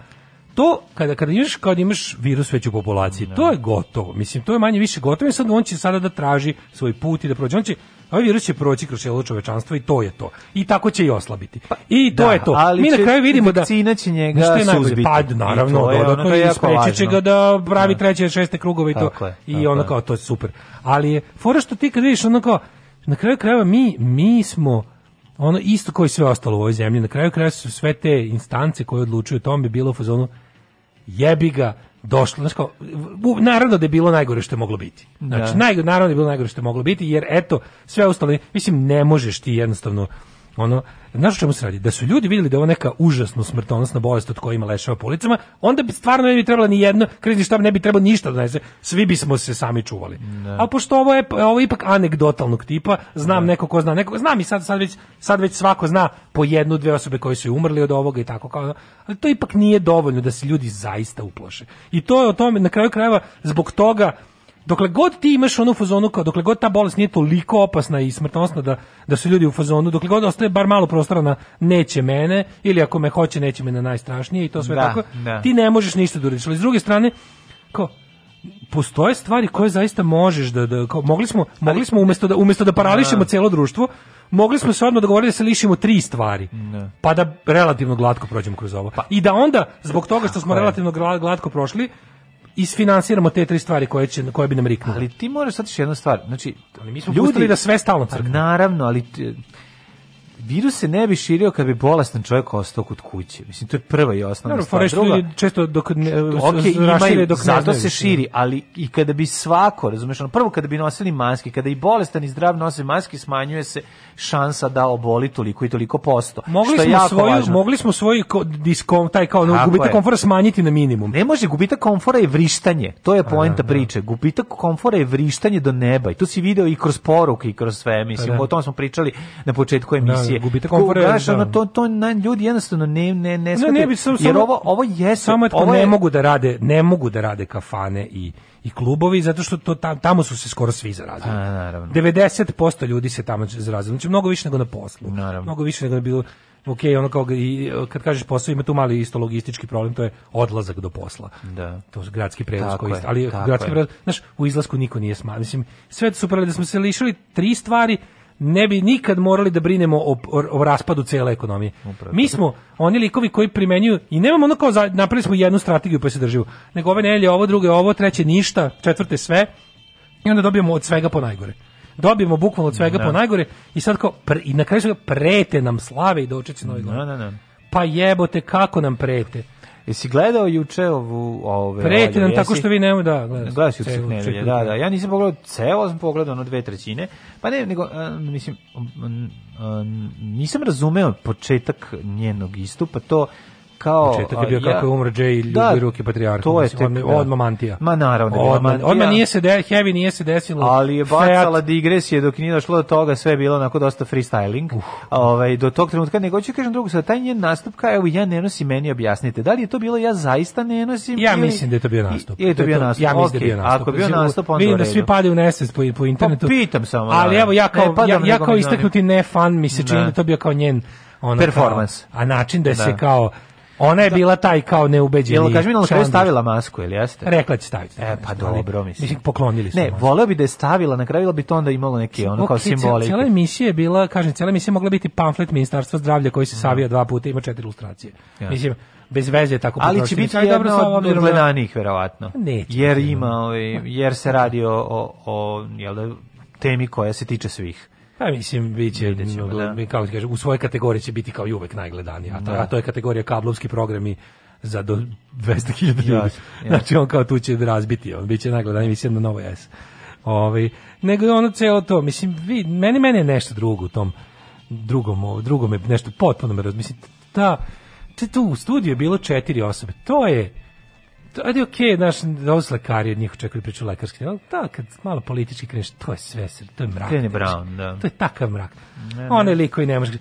to kada kada imaš kad imaš virus već u populaciji, ne. to je gotovo. Mislim to je manje više gotovo i sad on će sada da traži svoj put i da prođe. On će Ovaj virus će proći kroz celo čovečanstvo i to je to. I tako će i oslabiti. Pa, I to da, je to. Mi na kraju vidimo da vakcina će njega suzbiti. pad naravno, dodatno i spreći će ga da pravi da. treće, šeste krugove i to. Tako je, tako I ono kao, to je super. Ali fora što ti kad vidiš ono kao, na kraju krajeva mi, mi smo ono isto koji sve ostalo u ovoj zemlji. Na kraju krajeva su sve te instance koje odlučuju o tom bilo u fazonu jebi ga, došlo, znači kao, naravno da je bilo najgore što je moglo biti. Znači, da. naj, naravno da je bilo najgore što je moglo biti, jer eto, sve ostalo, mislim, ne možeš ti jednostavno ono, znaš o čemu se radi? Da su ljudi vidjeli da je ovo neka užasno smrtonosna bolest od koje ima leševa po ulicama, onda bi stvarno ne bi trebalo ni jedno, krizni štab ne bi trebalo ništa da nese, svi bismo se sami čuvali. Ne. Da. Ali pošto ovo je, ovo je ipak anegdotalnog tipa, znam ne. Da. neko ko zna, neko, znam i sad, sad, već, sad već svako zna po jednu, dve osobe koje su umrli od ovoga i tako kao, ali to ipak nije dovoljno da se ljudi zaista uplaše. I to je o tome, na kraju krajeva, zbog toga dokle god ti imaš onu fazonu kao dokle god ta bolest nije toliko opasna i smrtonosna da da su ljudi u fazonu, dokle god ostaje bar malo prostora na neće mene ili ako me hoće neće me na najstrašnije i to sve da, tako, da. ti ne možeš ništa da uradiš. Ali s druge strane kao postoje stvari koje zaista možeš da, da kao, mogli smo mogli smo umesto da umesto da parališemo da. celo društvo mogli smo se odmah dogovoriti da se lišimo tri stvari. Ne. Da. Pa da relativno glatko prođemo kroz ovo. Pa. I da onda, zbog toga što smo pa relativno glatko prošli, isfinansiramo te tri stvari koje će koje bi nam riknule. Ali ti možeš sad još jednu stvar. Znači, ali mi smo ljudi, pustili da sve stalno crkne. Pa naravno, ali virus se ne bi širio kad bi bolestan čovjek ostao kod kuće. Mislim to je prva i osnovna Naravno, stvar. Druga, često dok ne, okay, ima, dok zato se da. širi, ali i kada bi svako, razumeš, ono, prvo kada bi nosili maske, kada i bolestan i zdrav nose maske, smanjuje se šansa da oboli toliko i toliko posto. Mogli što smo je jako svoju, važno. mogli smo svoj diskom taj kao no, gubitak komfora smanjiti na minimum. Ne može gubitak komfora je vrištanje. To je poenta da. priče. Gubitak komfora je vrištanje do neba. I to si video i kroz poruke i kroz sve, mislim, A, pa da. o tom smo pričali na početku emisije gubite gubitak komfora. Znaš, da. ono, to, to na, ljudi jednostavno ne, ne, ne, ne, ne bi, sam, jer ovo, ovo jeste. Samo je ovo je... ne mogu da rade, ne mogu da rade kafane i i klubovi zato što to tam, tamo su se skoro svi zarazili. A, naravno. 90% ljudi se tamo zarazili. Znači mnogo više nego na poslu. Naravno. Mnogo više nego na bilo ok, ono kao i, kad kažeš posao ima tu mali isto logistički problem, to je odlazak do posla. Da. To je gradski prevoz koji ali gradski prevoz, znaš, u izlasku niko nije sma, mislim sve su super da smo se lišili tri stvari, ne bi nikad morali da brinemo o, o, o raspadu cele ekonomije. Upravo. Mi smo oni likovi koji primenjuju i nemamo ono kao za, napravili smo jednu strategiju pa se držimo. Nego ove nelje, ovo druge, ovo treće ništa, četvrte sve i onda dobijemo od svega po najgore. Dobijemo bukvalno od svega no, po da. najgore i sad kao pre, i na kraju prete nam slave i dočeci nove godine. Da, da, pa jebote kako nam prete. Jesi gledao juče ovu ove Preti nam tako što vi nemo da, da, da gledaš. Gledaš juče nedelje, da, da. Ja nisam pogledao ceo, sam pogledao ono dve trećine. Pa ne, nego uh, mislim um, um, nisam razumeo početak njenog istupa to kao početak je bio ja, kako je umro Jay i da, ruke patrijarha to je mislim, tek, odma, odma mantija ma naravno od, odma, odma nije se de, heavy nije se desilo ali je bacala digresije dok nije došlo do toga sve je bilo onako dosta freestyling ovaj do tog trenutka nego hoću kažem drugu sa taj njen nastup kao evo ja ne nosim meni objasnite da li je to bilo ja zaista ne nosim ja ili, mislim da je to bio nastup je, je to bio nastup ja mislim da je bio nastup ako bio nastup onda vidim da svi padaju u nesvest po, po internetu pa pitam samo ali evo ja kao ja, ja kao istaknuti ne fan mi se da. čini da to bio kao njen ono performans a način da, da. se kao Ona je da. bila taj kao neubeđeni. Jel kaže mi da je stavila masku, ili jeste? Rekla da će staviti. E, pa dobro, mislim. Mislim, poklonili su Ne, voleo bi da je stavila, na kraju bi to onda imalo neke ono kao simbole. Cela emisija je bila, kažem, cela emisija mogla biti pamflet Ministarstva zdravlja koji se mhm. savija dva puta, ima četiri ilustracije. Mislim, bez veze tako Ali će biti jedna od gledanih verovatno. Pa jer ima, ovaj, jer se radi o, o, o jel da, temi koja se tiče svih. Ja pa mislim biće da. kako ti kažem, u svojoj kategoriji će biti kao i uvek najgledaniji, a, ta, da. a to je kategorija kablovski programi za do 200.000 ljudi. Yes, yes. Znači on kao tu će da razbiti, on biće najgledaniji mislim na Novo jes. Ovaj nego je ono celo to, mislim vi meni meni je nešto drugo u tom drugom, drugom je nešto potpuno me mislim ta tu u studiju je bilo četiri osobe. To je to, ajde okej, okay, znaš, da ovo lekari od njih očekuju priču lekarske, ali da, kad malo politički kreneš, to je sve, to je mrak. Kreni Brown, da. To je takav mrak. Ne, ne. One liko i ne može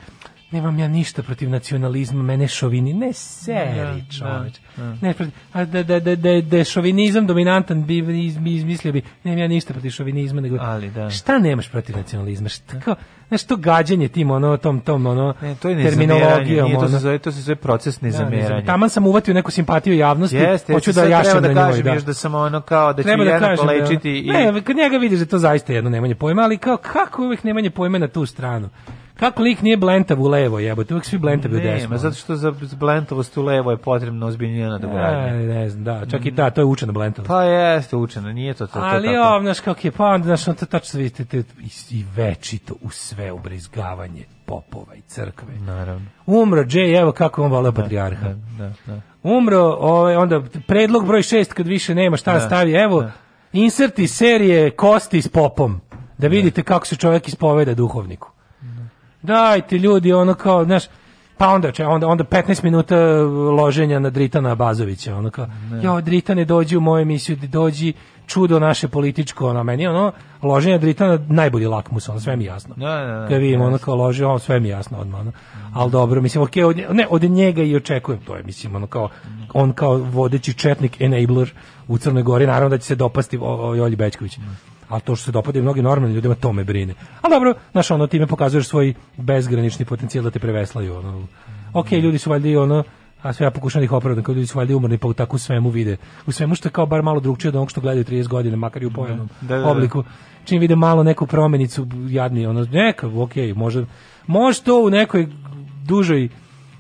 nemam ja ništa protiv nacionalizma, mene šovini, ne seri da, da, čoveč. Da. Ne, a da, da, da, da, da je šovinizam dominantan, bi, bi izmislio bi, nemam ja ništa protiv šovinizma, nego Ali, da. šta nemaš protiv nacionalizma? Šta, kao, znaš, to gađanje tim, ono, tom, tom, ono, ne, to je terminologijom. Nije to, se zove, to se zove proces nezameranja. Ja, Taman sam uvatio neku simpatiju javnosti, Jeste, hoću da jašem na njoj. Kažem, da. Još da sam ono kao, da treba ću da jednako kažem, lečiti. Da, i... Ne, kad njega vidiš da to zaista jedno nemanje pojma, ali kao, kako uvijek nemanje pojma na tu stranu? Kako lik nije blentav u levo, jebote, uvek svi blentavi u desno. Ne, zato što za blentavost u levo je potrebno ozbiljnije nadogradnje. Ne, ne znam, da, čak i ta, to je učena blentavost. Pa jeste učena, nije to to, to Ali tako. ovo, kako je, pa onda, znaš, to tačno vidite, te, i večito u sve ubrizgavanje popova i crkve. Naravno. Umro Džej, evo kako on voleo da, patrijarha. Da, da, da. Umro, ovaj, onda, predlog broj šest, kad više nema šta da, stavi, evo, da. inserti serije kosti s popom, da, da. vidite kako se čovjek ispoveda duhovniku dajte ljudi, ono kao, znaš, pa onda će onda onda 15 minuta e, loženja na Dritana Abazovića ono kao ne. jo Dritane dođi u moju emisiju dođi čudo naše političko ono meni ono loženje Dritana najbolji lakmus ono sve mi jasno ne, ne, ne, kad vidim ono kao loži ono sve mi jasno odmah ono. ali dobro mislim okej okay, od, ne od njega i očekujem to je mislim ono kao on kao vodeći četnik enabler u Crnoj Gori naravno da će se dopasti Olji Bećković ali to što se dopada mnogi normalni ljudima, to me brine. Ali dobro, znaš, ono, time pokazuješ svoj bezgranični potencijal da te preveslaju, ono. Ok, mm. ljudi su valjda i ono, a sve ja pokušam da ih opravdam, kao ljudi su valjda umorni, pa u tako svemu vide. U svemu što je kao bar malo drugčije od onog što gledaju 30 godina, makar i u pojavnom da, da, da, da. obliku. Čim vide malo neku promenicu, jadni, ono, neka, ok, može, može to u nekoj dužoj,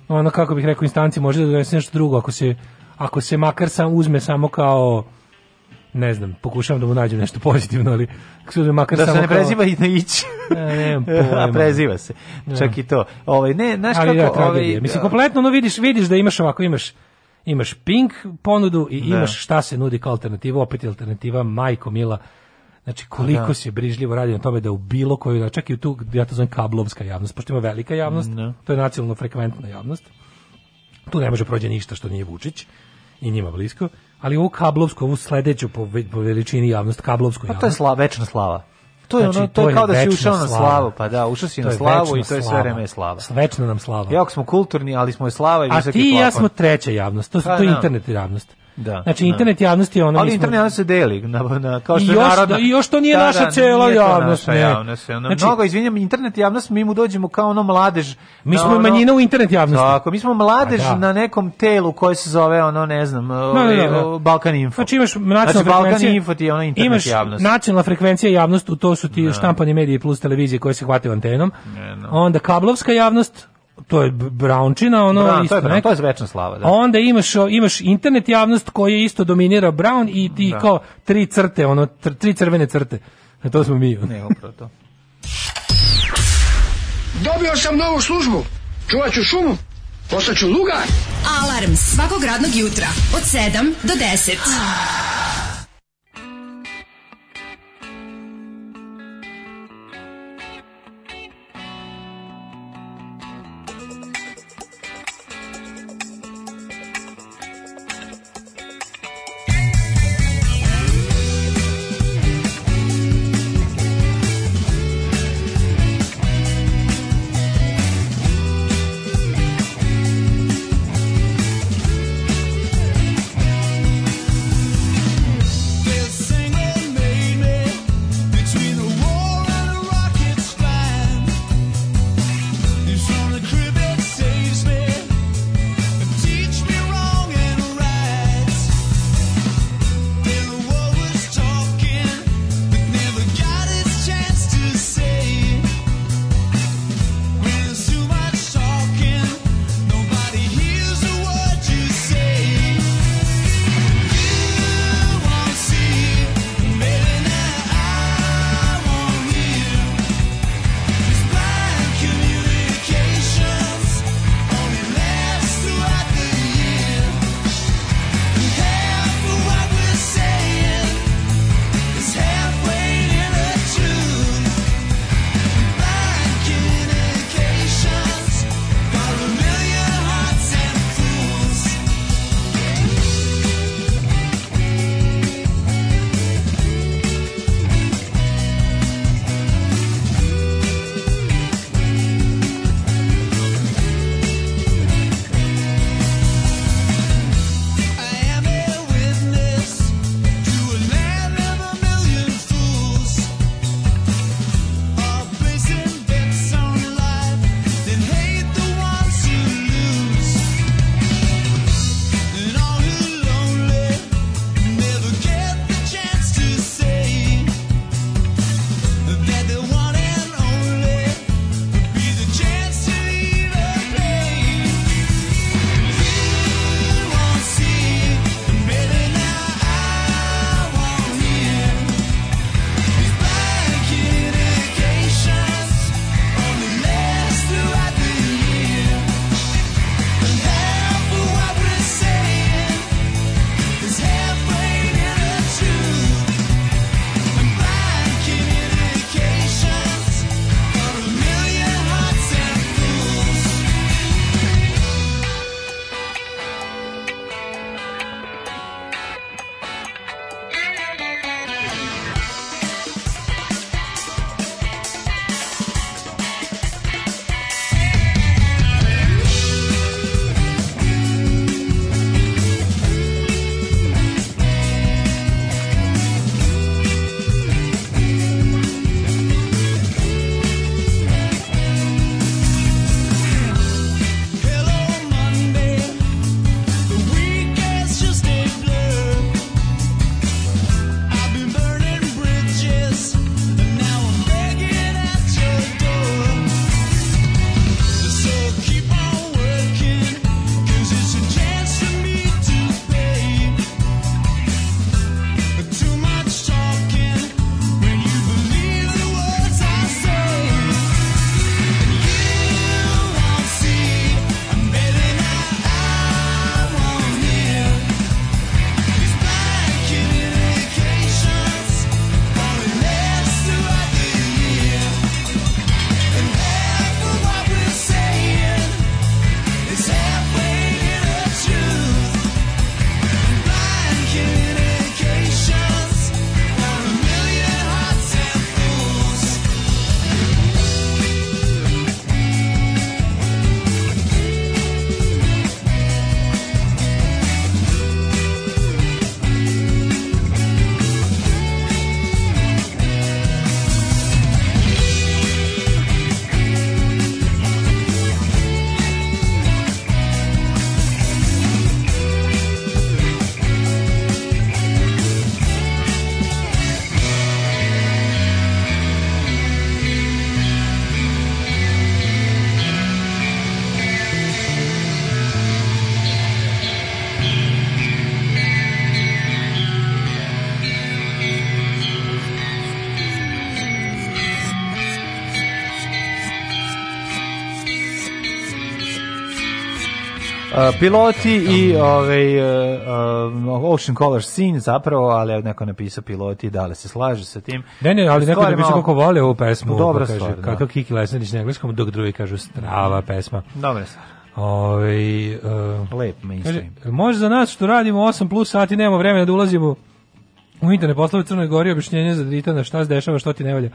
ono, kako bih rekao, instanci, može da donese nešto drugo, ako se, ako se makar sam uzme samo kao ne znam, pokušavam da mu nađem nešto pozitivno, ali da makar da samo se ne preziva kao... i na da ići. ne, a preziva se. Ne. Da. Čak i to. Ovaj ne, znaš kako, da, ovaj mislim kompletno no vidiš, vidiš da imaš ovako imaš imaš pink ponudu i da. imaš šta se nudi kao alternativa, opet alternativa Majko Mila. Znači koliko da. se brižljivo radi na tome da u bilo koju, da čak i u tu, ja to zovem kablovska javnost, pošto ima velika javnost, ne. to je nacionalno frekventna javnost. Tu ne može prođe ništa što nije Vučić i njima blisko ali ovu kablovsku, ovu sledeću po, po veličini javnost, kablovsku javnost. A pa to je slava, večna slava. To je, znači, ono, to, to je kao da si ušao na slavu, pa da, ušao si na slavu i to je sve vreme slava. Večna nam slava. Jako smo kulturni, ali smo je slava i A ti i ja smo treća javnost, to, su, pa to je da. internet javnost. Da, znači da. internet javnosti je ono Ali internet smo... se deli na, na kao što I još, narodna. I još to nije da, naša da, cela nije javnost, naša ne. javnost. Ono, znači, mnogo izvinjam, internet javnost mi mu dođemo kao ono mladež. Mi smo ono, manjina u internet javnosti. Tako, mi smo mladež da. na nekom telu koje se zove ono, ne znam, da, ovaj, da, da Balkan Info. Znači imaš nacionalna znači, Balkan Info ti je ono internet imaš javnost. nacionalna frekvencija javnost, u to su ti štampani medije plus televizije koje se hvate antenom. Ne, no. Onda kablovska javnost, to je Brownčina, ono Brown, isto, to je, Brown, to je večna slava, da. onda imaš imaš internet javnost koji isto dominira Brown i ti da. kao tri crte, ono tri crvene crte. A e, to smo mi. Ono. Ne, upravo to. Dobio sam novu službu. Čuvaću ću šumu. Postaću lugar. Alarm svakog radnog jutra od 7 do 10. piloti i ovaj uh, Ocean Color Scene zapravo, ali neko napisao piloti, da li se slaže sa tim. Ne, ne, ali neko napisao kako vole ovu pesmu. Pa dobra kaže, stvar, da. Kako Kiki Lesnerić na engleskom, dok drugi kažu strava pesma. Dobra stvar. Ovaj uh, lep mainstream. Može za nas što radimo 8 plus sati nemamo vremena da ulazimo u internet poslove Crnoj Gori objašnjenje za Dritana šta se dešava, što ti ne valja.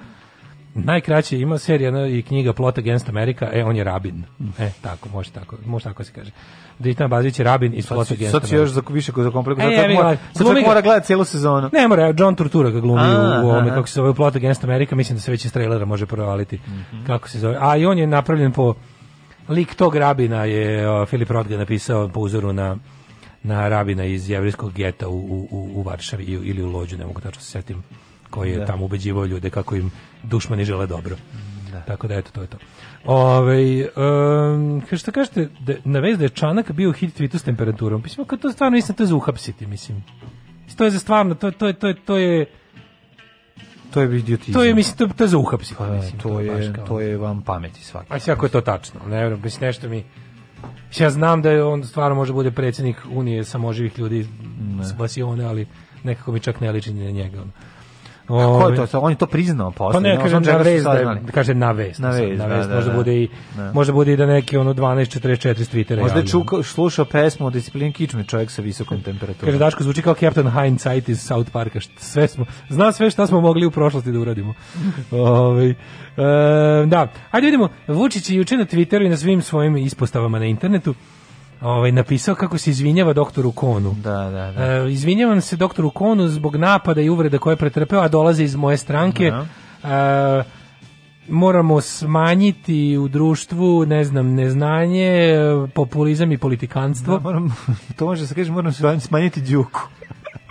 Najkraće ima serija i knjiga Plot Against America, e, on je rabin. E, tako, može tako, može tako da se kaže. Dritan Bazić je rabin iz Plot Against America. Sad si još za, više za kompleku, e, sad, mora, sad čak mora gledati cijelu sezonu. Ne mora, John Turtura ga glumi a, u, u ovome, kako se zove Plot Against America, mislim da se već iz trailera može provaliti, mm -hmm. kako se zove. A i on je napravljen po, lik tog rabina je o, Filip Rodga napisao po uzoru na na rabina iz jevrijskog geta u, u, u Varšavi ili u Lođu, ne mogu tačno se setim koji je da. tamo ubeđivao ljude kako im dušmani žele dobro. Da. Tako da eto to je to. Ove, um, šta kažete, da, na vez da je Čanak bio hit tweetu s temperaturom. Pa mislim, kad to stvarno nisam da to za uhapsiti, mislim. To je za stvarno, to je, to to je, to je to je idiotizam. To je mislim to, to je za uhapsiti, pa, mislim. To, to je kao... to je vam pameti svaki. A sve je to tačno, ne vjerujem, mislim nešto mi Ja znam da je on stvarno može bude predsjednik Unije sa ljudi ne. s basione, ali nekako mi čak ne liči na njega. Ono. Ko je to, to? On je to priznao pa posle. Pa ne, kaže na vez, da, kaže na vez. Na vez, na vez, možda da, da. bude i da. možda bude i da neki ono 12:44 s Twittera. Možda je čuka, slušao pesmu o disciplini kičme čovjek sa visokom temperaturom. Kaže Daško zvuči kao Captain Hindsight iz South Parka. Sve smo, zna sve šta smo mogli u prošlosti da uradimo. Ovaj e, da, ajde vidimo, Vučić je juče na Twitteru i na svim svojim ispostavama na internetu ovaj, napisao kako se izvinjava doktoru Konu. Da, da, da. E, izvinjavam se doktoru Konu zbog napada i uvreda koje je pretrpeo, a dolaze iz moje stranke. Da. E, moramo smanjiti u društvu, ne znam, neznanje, populizam i politikanstvo. Da, moram, to može se kaže, moramo smanjiti djuku.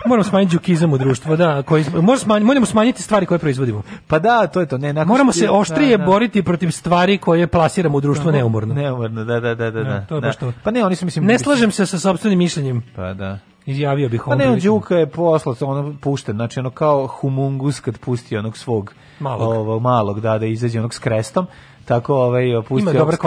Moramo smanjiti đukizam u društvu, da, koji moramo smanjiti, moramo smanjiti stvari koje proizvodimo. Pa da, to je to, ne, Moramo se oštrije da, da. boriti protiv stvari koje plasiramo u društvo da, neumorno. Neumorno, da, da, da, da. Ja, da, da, to je da. baš to. Pa ne, oni su mislim Ne slažem se sa sopstvenim mišljenjem. Pa da. Izjavio bih Pa ne, on Đuka je poslao, ono pušten, znači ono kao humungus kad pusti onog svog malog, ovo, malog da, da izađe onog s krestom tako ovaj opustio Ima dobra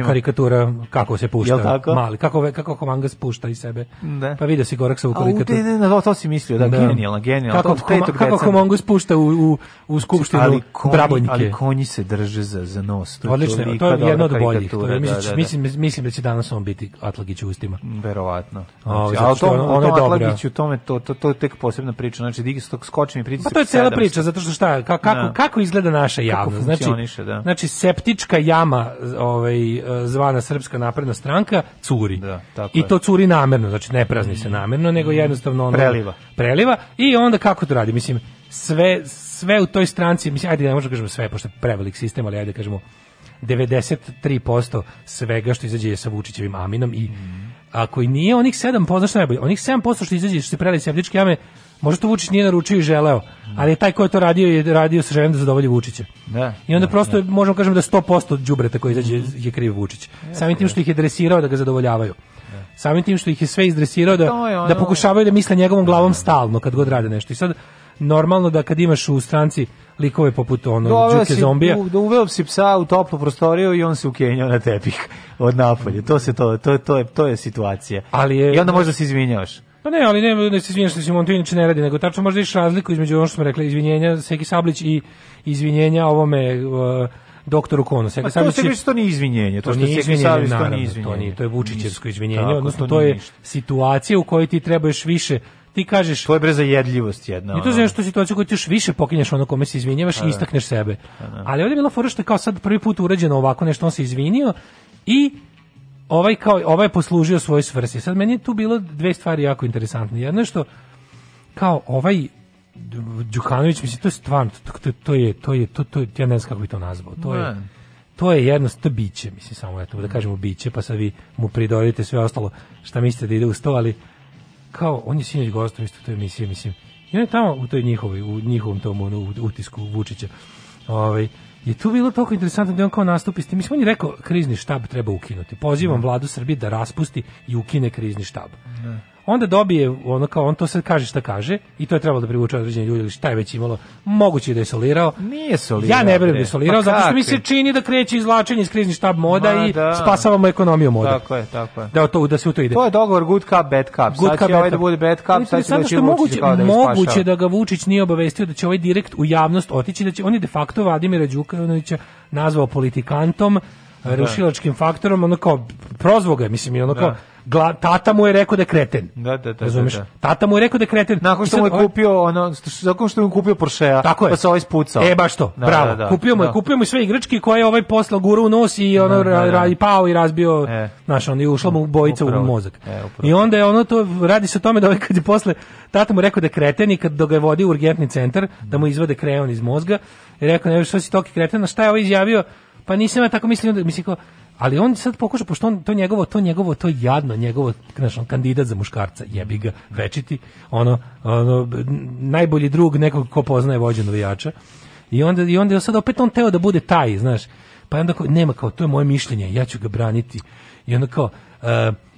na karikatura kako se pušta tako? mali kako kako komanga spušta iz sebe da. pa video se gorak sa u karikaturu a u ne, to, to si mislio da, da. genijalno genijalno kako, to, koma, kako komanga spušta u u u skupštinu ali konji, Brabonjike ali konji se drže za za nos to odlično to, je jedno od boljih je, mislim, da, da, da, mislim, mislim da će danas on biti Atlagić u ustima verovatno ovaj, znači, a o tom on, u tome to to to je tek posebna priča znači digistok skoči mi pritisak pa to je cela priča zato što šta kako da. kako izgleda naša javnost znači da. znači septička jama ovaj, zvana Srpska napredna stranka curi. Da, tako I to curi namerno, znači ne prazni se namerno, nego mm. jednostavno ono, preliva. preliva. I onda kako to radi? Mislim, sve, sve u toj stranci, mislim, ajde ne možemo da kažemo sve, pošto je prevelik sistem, ali ajde da kažemo 93% svega što izađe je sa Vučićevim aminom i mm. ako i nije onih 7%, što najbolje, onih 7% što izađe što se prelazi septičke jame, Možda to Vučić nije naručio i želeo, ali taj ko je to radio je radio sa ženom da zadovolji Vučića. Da, I onda da, prosto da. možemo kažem da 100% đubreta koji izađe je kriv Vučić. Samim tim da. što ih je dresirao da ga zadovoljavaju. Da. Samim tim što ih je sve izdresirao da, ono... da pokušavaju da misle njegovom glavom stalno kad god rade nešto. I sad normalno da kad imaš u stranci likove poput ono Đuke zombija. Da uveo si psa u toplu prostoriju i on se ukenjao na tepih od napolje. To se to to to je to je situacija. Ali je, I onda možda se izvinjavaš. Pa ne, ali ne, ne se izvinjam što se Montinić ne radi, nego tačno možda iš razliku između ono što smo rekli, izvinjenja Seki Sablić i izvinjenja ovome uh, doktoru Konu. Seka pa, to se više to nije izvinjenje, to, to što nije izvinjenje, Savić, naravno, to nije izvinjenje. To, nije, to je Vučićevsko izvinjenje, odnosno to, je ništa. situacija u kojoj ti trebaš više ti kažeš to je breza jedljivost jedna. I to znači što situacija koju ti još više pokinješ ono kome se izvinjavaš i pa da. istakneš sebe. Pa da. Ali ovde je bilo fora što kao sad prvi put urađeno ovako nešto on se izvinio i ovaj kao ovaj poslužio svoj svrsi. Sad meni je tu bilo dve stvari jako interesantne. Jedno je što kao ovaj Đukanović mislim to je stvarno to, to, je to je to to je, ja ne znam kako bi to nazvao. To je to je jednostavno biće, mislim samo eto da kažemo biće, pa sad vi mu pridodite sve ostalo šta mislite da ide u sto, ali kao on je sinoć gostovao isto to toj emisiji, mislim. I on je tamo u toj njihovoj u njihovom tom ono, utisku Vučića. Ovaj je tu bilo toliko interesantno da on kao nastupi s tim. Mislim, on je rekao krizni štab treba ukinuti. Pozivam mm. vladu Srbije da raspusti i ukine krizni štab. Mm onda dobije ono kao on to sve kaže šta kaže i to je trebalo da privuče određene ljude šta je već imalo moguće da je solirao nije solirao ja ne verujem da je solirao pa zato što mi se čini da kreće izvlačenje iz krizni štab moda Ma, i da. spasavamo ekonomiju moda tako je tako je da to da se u to ide to je dogovor good cup bad cup good sad će ovaj da bude bad cup sad će da moguće da moguće da ga Vučić nije obavestio da će ovaj direkt u javnost otići da će oni de facto Vladimira Đukanovića nazvao politikantom da. rušilačkim faktorom, onako prozvoga, mislim, i onako da. Gla, tata mu je rekao da je kreten. Da, da, da. da Razumeš? Da, da. Tata mu je rekao da je kreten. Nakon što mu je ovaj- kupio ono, nakon što mu je kupio Porschea, Tako pa se ovaj spucao. E baš to. Da, da bravo. Da, kupio mu, je, da. kupio mu sve igračke koje je ovaj posla gura u nos i ono ra, i pao i razbio, e. znaš, on je ušla mu bojica upravo. u mozak. E, I onda je ono to radi se o tome da ovaj kad je posle tata mu rekao da je kreten i kad ga je vodi u urgentni centar da mu izvade kreon iz mozga, i rekao ne, što si toki kreten, šta je ovaj izjavio? Pa nisam ja tako mislio, mislim kao ali on sad pokuša pošto on to njegovo to njegovo to jadno njegovo znači on kandidat za muškarca jebi ga večiti ono, ono najbolji drug nekog ko poznaje vođu navijača i onda i onda je sad opet on teo da bude taj znaš pa onda kao, nema kao to je moje mišljenje ja ću ga braniti i onda kao uh,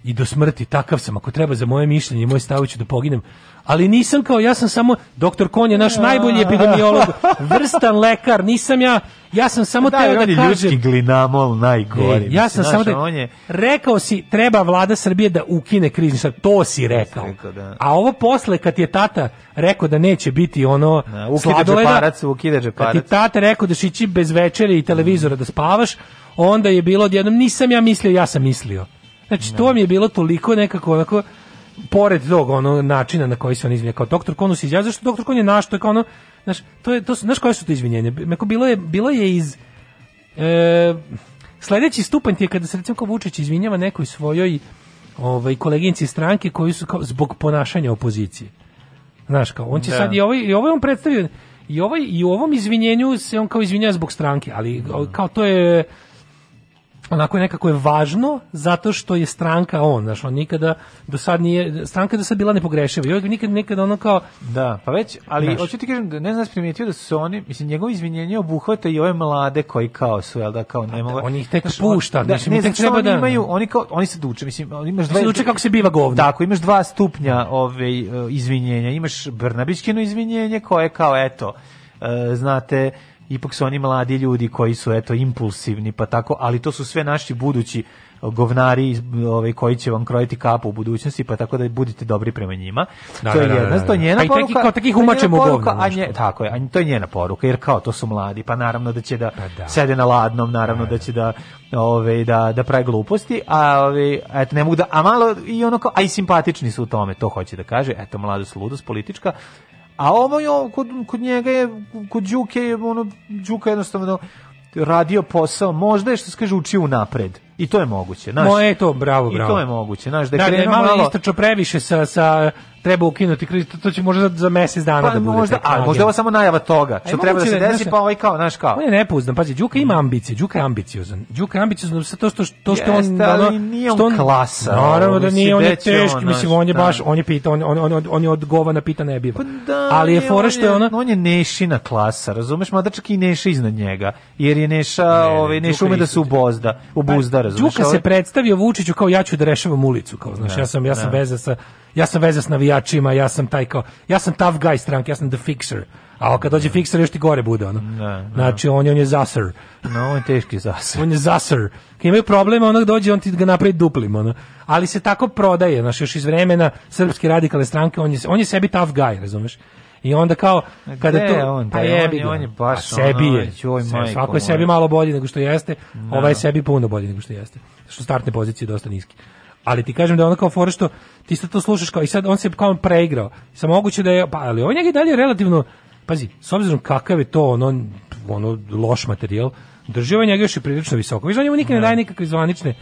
i do smrti takav sam, ako treba za moje mišljenje i moj stav ću da poginem. Ali nisam kao, ja sam samo, doktor Kon je naš najbolji epidemiolog, vrstan lekar, nisam ja, ja sam samo da, teo da kažem... ljudski glinamol najgori. E, ja sam samo da... Je... Rekao si, treba vlada Srbije da ukine krizni štab, to si rekao. rekao da. A ovo posle, kad je tata rekao da neće biti ono da, ukida sladoleda... Džeparac, Kad je tata rekao da šići bez večere i televizora da spavaš, onda je bilo odjednom, nisam ja mislio, ja sam mislio. Znači, ne. Da. to mi je bilo toliko nekako, onako, pored tog ono načina na koji se on izvinja kao doktor Konus izjavio zašto doktor Kon je naš to je kao ono znaš to je to su znaš koje su to izvinjenje Meko bilo je bilo je iz e, sledeći stupanj ti je kada se recimo kao Vučić izvinjava nekoj svojoj ovaj koleginci stranke koji su kao zbog ponašanja opozicije znaš kao on će da. sad i ovaj i ovaj on predstavio i ovaj i u ovom izvinjenju se on kao izvinjava zbog stranke ali da. kao to je onako je nekako je važno zato što je stranka on, znaš, on nikada do sad nije, stranka je do sad bila nepogrešiva i ovaj nikad, nikad ono kao... Da, pa već, ali hoću ti kažem da ne znam da primijetio da su oni, mislim, njegovo izvinjenje obuhvata i ove mlade koji kao su, jel da, kao pa nema... Da, on ih tek znaš, pušta, on, da, mislim, ne, tek treba znači, da... Oni imaju, oni, kao, oni se duče, mislim, imaš dva... Se duče kako se biva govno. Tako, imaš dva stupnja ove, ovaj, izvinjenja, imaš Brnabićkino izvinjenje koje kao, eto, uh, znate, ipak su oni mladi ljudi koji su eto impulsivni pa tako, ali to su sve naši budući uh, govnari ovaj koji će vam krojiti kapu u budućnosti, pa tako da budite dobri prema njima. Da, to je da, da, jedna, da, to je da. njena pa poruka. I taki, kao takih umačemo govna. A nje, tako je, a to je njena poruka, jer kao to su mladi, pa naravno da će da, pa sede na ladnom, naravno da, će da ove ovaj, da da pravi gluposti, a ove ovaj, eto ne mogu da a malo i ono kao, aj simpatični su u tome, to hoće da kaže. Eto mladost ludost politička, A ovo je, kod, kod njega je, kod Đuke je, ono, Đuka jednostavno radio posao, možda je što se kaže učio napred. I to je moguće, znaš. Moje to, bravo, bravo. I to je moguće, znaš, da, da je da, malo, malo istrčo previše sa, sa treba ukinuti kristo, to će možda za mjesec dana pa, da bude. Možda, ali možda ovo samo najava toga, što Aj, treba da se da- desi, znači, pa ovaj kao, znaš kao. On je nepuzdan, pazi, Đuka ima ambicije, Đuka je ambiciozan. Đuka je ambiciozan, sa to što, to što Jeste, on... ali nije on, što on klasa. Naravno da nije, on je teški, ono, mislim, on je baš, da. on je pita, on, on, on, on je odgova na pita ne biva. Pa da, ali je fora što je ona... On je nešina klasa, razumeš, mada čak i neša iznad njega, jer je neša, ne, ovaj, neš ume da se ubozda, ubuzda, razumeš? Đuka se ovaj? predstavio Vučiću kao ja ću da rešavam ulicu, kao znaš, ne, da, ja sam ja sam da. veza sa ja sam veza sa navijačima, ja sam taj kao ja sam tough guy stranke, ja sam the fixer. A kad dođe da. fixer još ti gore bude ono. Ne, ne. Znači on je on je zasr. No, on je teški zaser. on je zaser. Kad imaju problem, onog dođe on ti ga napravi duplim ono. Ali se tako prodaje, znači još iz vremena srpske radikalne stranke on je on je sebi tough guy, razumeš? I onda kao kada to on, pa da jebi on, on je baš on sebi je, čoj majko. Svako je sebi malo bolji nego što jeste, no. Da. ovaj sebi puno bolji nego što jeste. Što startne pozicije dosta niski. Ali ti kažem da ono kao fora što ti sad to slušaš kao i sad on se kao preigrao. Sa moguće da je pa ali on je i dalje relativno pazi, s obzirom kakav je to ono ono loš materijal, drživa ovaj njega još i prilično visoko. Viš on njemu nikad ne da. daje nikakve zvanične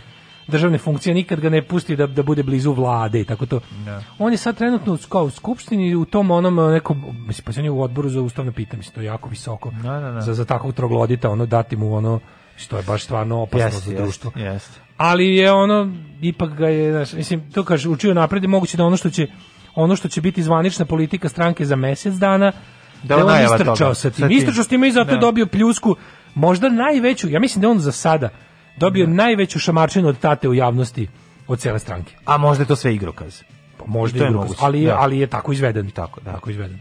državne funkcije, nikad ga ne pusti da, da bude blizu vlade i tako to. Ne. Da. On je sad trenutno u u skupštini u tom onom e, nekom, mislim, pa u odboru za ustavno pitanje, mislim, to je jako visoko. Ne, da, ne, da, za, za takvog troglodita, ono, dati mu ono, što je baš stvarno opasno yes, za društvo. Yes, yes. Ali je ono, ipak ga je, znaš, mislim, to kaže, učio napred je moguće da ono što će ono što će biti zvanična politika stranke za mjesec dana, da, da on istrčao sa tim. Istrčao s time i zato je dobio pljusku, možda najveću, ja mislim da on za sada, Dobio da. najveću šamarčinu od tate u javnosti od cele stranke. A možda je to sve igrokaz. Pa možda je igrokaz, ali, da. ali je tako izveden. Tako, da. tako izveden.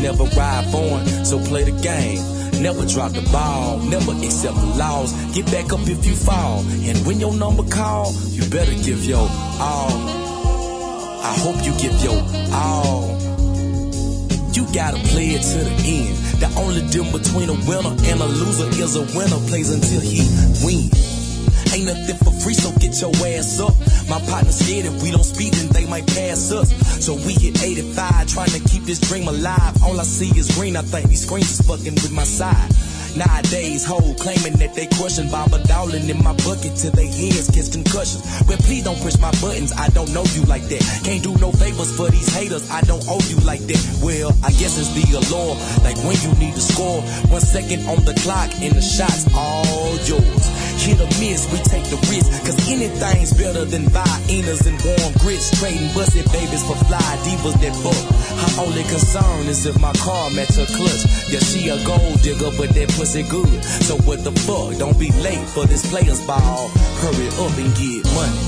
never ride on. So play the game. Never drop the ball, never accept the loss. Get back up if you fall. And when your number call, you better give your all. I hope you give your all. You gotta play it to the end. The only difference between a winner and a loser is a winner plays until he wins. Ain't nothing for free, so get your ass up. My partner's scared if we don't speak, then they might pass us. So we hit 85, trying to keep this dream alive. All I see is green, I think these screens is fucking with my side. Nowadays, whole claiming that they crushing Baba Dowling in my bucket till they ears gets concussions. But please don't push my buttons, I don't know you like that. Can't do no favors for these haters, I don't owe you like that. Well, I guess it's the allure, like when you need to score. One second on the clock and the shot's all yours. Hit or miss, we take the risk, cause anything's better than vienas and warm grits. Trading busted babies for fly divas that fuck. Her only concern is if my car met her clutch. Yeah, she a gold digger, but that pussy good. So what the fuck? Don't be late for this players ball. Hurry up and get money.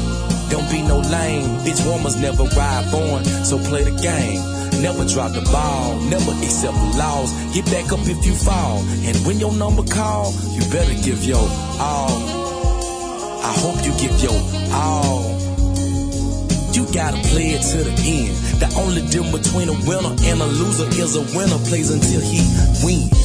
Don't be no lame. Bitch warmers never ride on. So play the game. Never drop the ball, never accept the loss. Get back up if you fall. And when your number call, you better give your all. I hope you give your all. You gotta play it to the end. The only difference between a winner and a loser is a winner plays until he wins.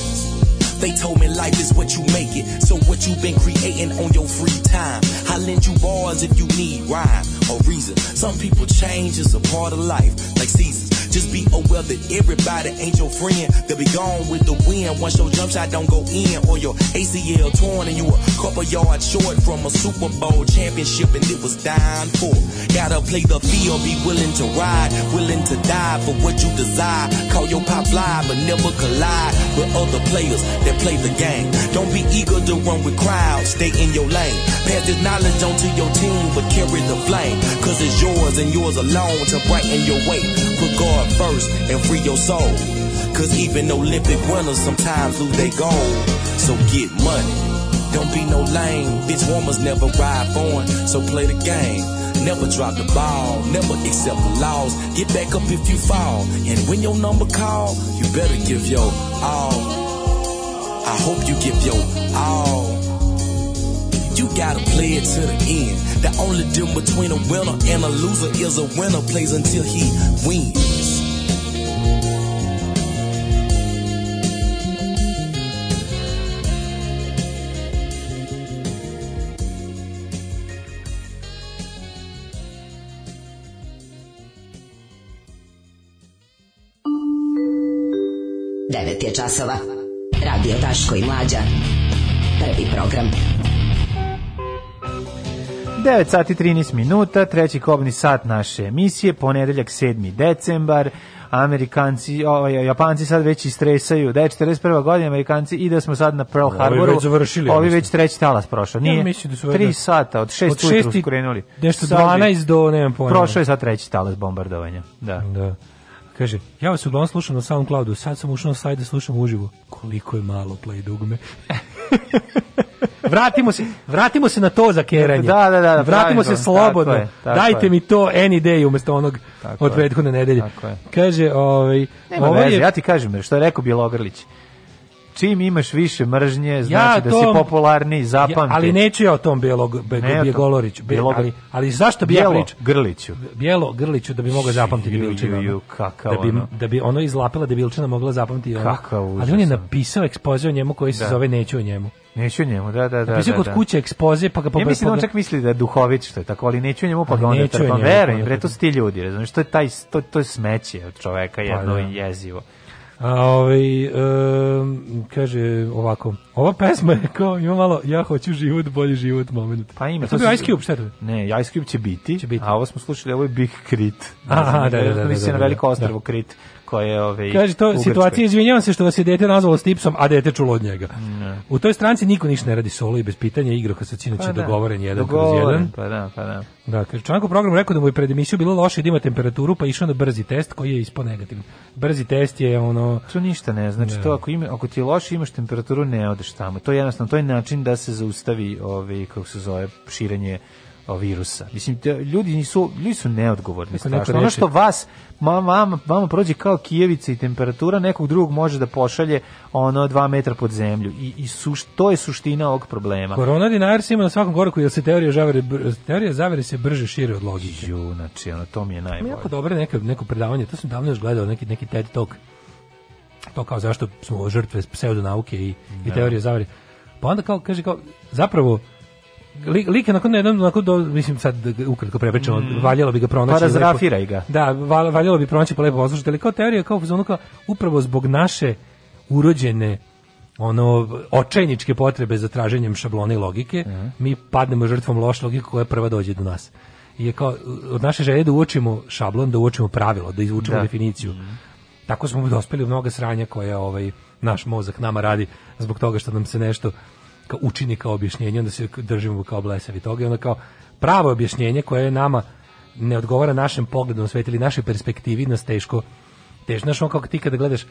They told me life is what you make it. So what you been creating on your free time? I lend you bars if you need rhyme. A reason. Some people change is a part of life, like seasons. Just be aware that everybody ain't your friend. They'll be gone with the wind once your jump shot don't go in or your ACL torn and you a couple yards short from a Super Bowl championship and it was dying for. Gotta play the field, be willing to ride, willing to die for what you desire. Call your pop fly, but never collide with other players that play the game. Don't be eager to run with crowds, stay in your lane. Pass this knowledge onto your team, but carry the flame. Cause it's yours and yours alone to brighten your way. Put God first and free your soul. Cause even Olympic runners sometimes lose their goal. So get money. Don't be no lame. Bitch warmers never ride on, so play the game. Never drop the ball, never accept the loss. Get back up if you fall. And when your number call, you better give your all. I hope you give your all. You gotta play it to the end. The only difference between a winner and a loser is a winner plays until he wins. Devet časova. Radio Taško i Mlađa. Prvi program. 9 sati 13 minuta, treći kobni sat naše emisije, ponedeljak 7. decembar, Amerikanci, o, Japanci sad već istresaju, da je 41. godina Amerikanci i da smo sad na Pearl Harboru. Ovi već završili. Ovi već treći talas prošao. Nije, ja, da su 3 sata, od 6 ujutru skrenuli. Nešto 12 do, nemam pojma. Prošao je sad treći talas bombardovanja. Da. da. Kaže, ja vas uglavnom slušam na Soundcloudu, sad sam ušao na sajt da slušam uživo. Koliko je malo play dugme. vratimo se, vratimo se na to za keranje. Da, da, da, vratimo se slobodno. Tako je, tako Dajte je. mi to any day umesto onog tako od prethodne nedelje. Tako je. Kaže, ovaj, ovaj je... ja ti kažem, što je rekao Bjelogrlić čim imaš više mržnje, znači ja da si popularni, zapamti. Ja, ali neću ja o tom Bijelog Bjegoloriću, bijelog, ali, ali zašto bi ja pričao? Grliću. Bjelo Grliću da bi mogao zapamtiti Bilčina. Da bi, ono. da bi ono izlapila da Bilčina mogla zapamtiti ono. Kakav užas. Ali on je napisao ekspoze o njemu koji se da. zove Neću o njemu. Neću njemu, da, da, da. Napisao da, kod da, da. kuće ekspoze, pa ga pobegao. Ja mislim, da on čak misli da je duhović, što je tako, ali neću njemu, pa ga onda trpam. Verujem, bre, pa to su ti ljudi, razumiješ, to je taj, to, to je smeće od čoveka, jedno pa, da. jezivo. A ovaj, e, kaže ovako, ova pesma je kao ima malo ja hoću život, bolji život moment. Pa ima, to, to je Ice Cube, šta je? Ne, Ice Cube će biti, će biti. a ovo smo slušali, ovo je Big Crit. Aha, da, da, da, da, da, da, da, da, da, da, da, da, da, da, da, koje ove Kaže to situacija izvinjavam se što vas je dete nazvalo stipsom, a dete čulo od njega. Ne. U toj stranci niko ništa ne radi solo i bez pitanja igra kad se sinoć pa da. dogovoren jedan Dogovoren, kroz jedan. Pa da, pa da. Da, kaže članak u programu rekao da mu je pred emisiju bilo loše da ima temperaturu, pa išao na brzi test koji je ispo negativan. Brzi test je ono to ništa ne znači ne. Da. to ako ima ako ti je loše imaš temperaturu ne odeš tamo. To je jednostavno to je način da se zaustavi ovaj kako se zove širenje virusa. Mislim, te, ljudi, nisu, ljudi su neodgovorni. Strašno. Ono što vas, vama, vama, vama prođe kao kijevica i temperatura, nekog drugog može da pošalje ono dva metra pod zemlju. I, i suš, to je suština ovog problema. Korona dinar se ima na svakom koraku, jer se teorija zavere, teorija zavere se brže šire od logike. Ju, znači, ono, to mi je najbolje. Jako dobro neko, neko predavanje, to sam davno još gledao, neki, neki TED Talk. To kao zašto smo žrtve pseudonauke i, i da. teorije zavere. Pa onda kao, kaže, kao, zapravo, lik, lik nakon jednom onako do, mislim sad da ukratko prepričamo, mm. valjalo bi ga pronaći. Pa da zrafiraj ga. Da, valjalo bi pronaći po lepo ozvučiti, ali kao teorija kao kao upravo zbog naše urođene ono očajničke potrebe za traženjem šablona i logike, mm. mi padnemo žrtvom loše logike koja prva dođe do nas. I je kao od naše želje da uočimo šablon, da uočimo pravilo, da izvučemo da. definiciju. Mm. Tako smo dospeli u mnoga sranja koja ovaj naš mozak nama radi zbog toga što nam se nešto kao učini kao objašnjenje, onda se držimo kao blesavi toga i onda kao pravo objašnjenje koje je nama ne odgovara našem pogledu na svet ili našoj perspektivi nas teško teško znaš kako ti kada gledaš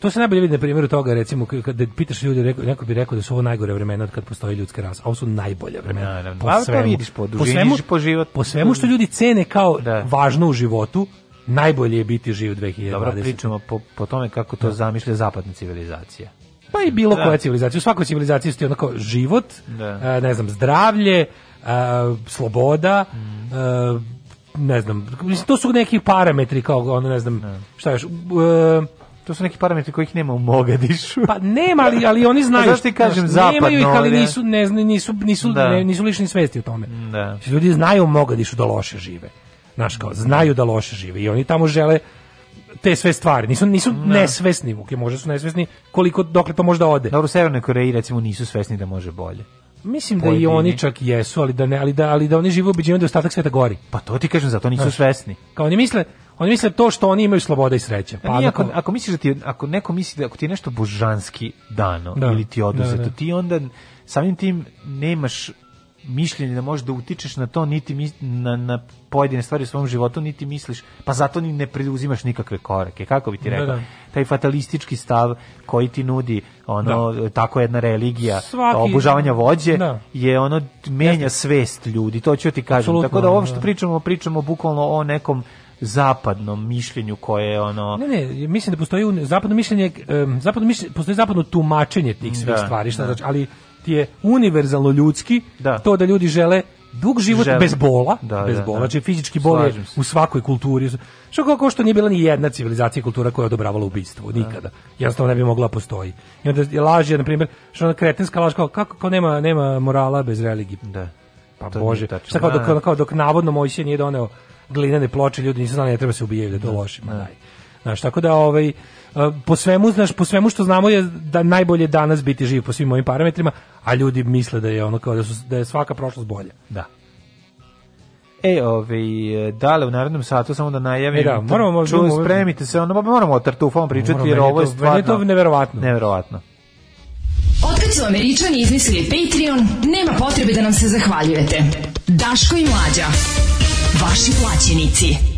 to se najbolje vidi na primjeru toga recimo kada pitaš ljude neko bi rekao da su ovo najgore vremena od kad postoji ljudska rasa a ovo su najbolje vremena da, po, pa, pa svemu, vidiš po, po svemu po život po svemu što ljudi cene kao da. važno u životu najbolje je biti živ 2020. Dobro, pričamo po, po tome kako to da. zamišlja zapadna civilizacija. Pa i bilo da. koja civilizacija. U svakoj civilizaciji su ti onako život, da. ne znam, zdravlje, sloboda, mm. ne znam, to su neki parametri kao ono, ne znam, da. šta još, e, to su neki parametri kojih nema u Mogadišu. Pa nema, ali, ali oni pa znaju. Zašto ti kažem znaš, zapadno? Nemaju ih, ali nisu, ne, nisu, nisu, da. ne, nisu lišni svesti o tome. Da. Ljudi znaju u Mogadišu da loše žive. Znaš kao, znaju da loše žive i oni tamo žele te sve stvari. Nisu nisu ne. Da. nesvesni, ok, možda su nesvesni koliko dokle to možda ode. Dobro, u Severnoj recimo nisu svesni da može bolje. Mislim Pojedini. da i oni čak jesu, ali da ne, ali da ali da oni žive ubeđenje da ostatak sveta gori. Pa to ti kažem, zato nisu Znaš, svesni. Kao oni misle, oni misle to što oni imaju sloboda i sreća. Pa, pa ako, ako, ako misliš da ti ako neko misli da ako ti je nešto božanski dano da, ili ti da, oduzeto, da. ti onda samim tim nemaš mišljenje da možeš da utičeš na to, niti na, na pojedine stvari u svom životu, niti misliš, pa zato ni ne preduzimaš nikakve korake. Kako bi ti da, rekao? Da, da. Taj fatalistički stav koji ti nudi ono da. tako jedna religija Svaki, obožavanja vođe da. je ono menja Jeste. svest ljudi. To ću ti kažem. Absolutno, tako da ovo da. što pričamo, pričamo bukvalno o nekom zapadnom mišljenju koje je ono Ne, ne, mislim da postoji zapadno mišljenje, zapadno mišljenje, postoji zapadno tumačenje tih svih da, stvari, šta znači, ali je univerzalno ljudski da. to da ljudi žele dug život žele. bez bola, da, bez da, da. bola, da, znači fizički bol je u svakoj kulturi. Što kako što nije bila ni jedna civilizacija kultura koja je odobravala ubistvo da. nikada. Jednostavno ne bi mogla postoji. I onda laž je na primjer, što ona kretenska laž kao kako kao nema nema morala bez religije. Da. Pa to bože, šta kao dok, kao dok navodno Mojsije nije doneo glinene ploče, ljudi nisu znali ne treba se ubijaju da to loše. Znaš, tako da ovaj po svemu, znaš, po svemu što znamo je da najbolje danas biti živ po svim ovim parametrima, a ljudi misle da je ono kao da, su, da je svaka prošlost bolja. Da. E, ovaj, dale, u narednom satu samo da najavim. E da, da moramo možda... Ču, moramo... spremite se, ono, moramo o tartufom pričati, moramo, jer ovo je stvarno... je to neverovatno. Neverovatno. Otkad su američani izmislili Patreon, nema potrebe da nam se zahvaljujete. Daško i Mlađa. Vaši plaćenici.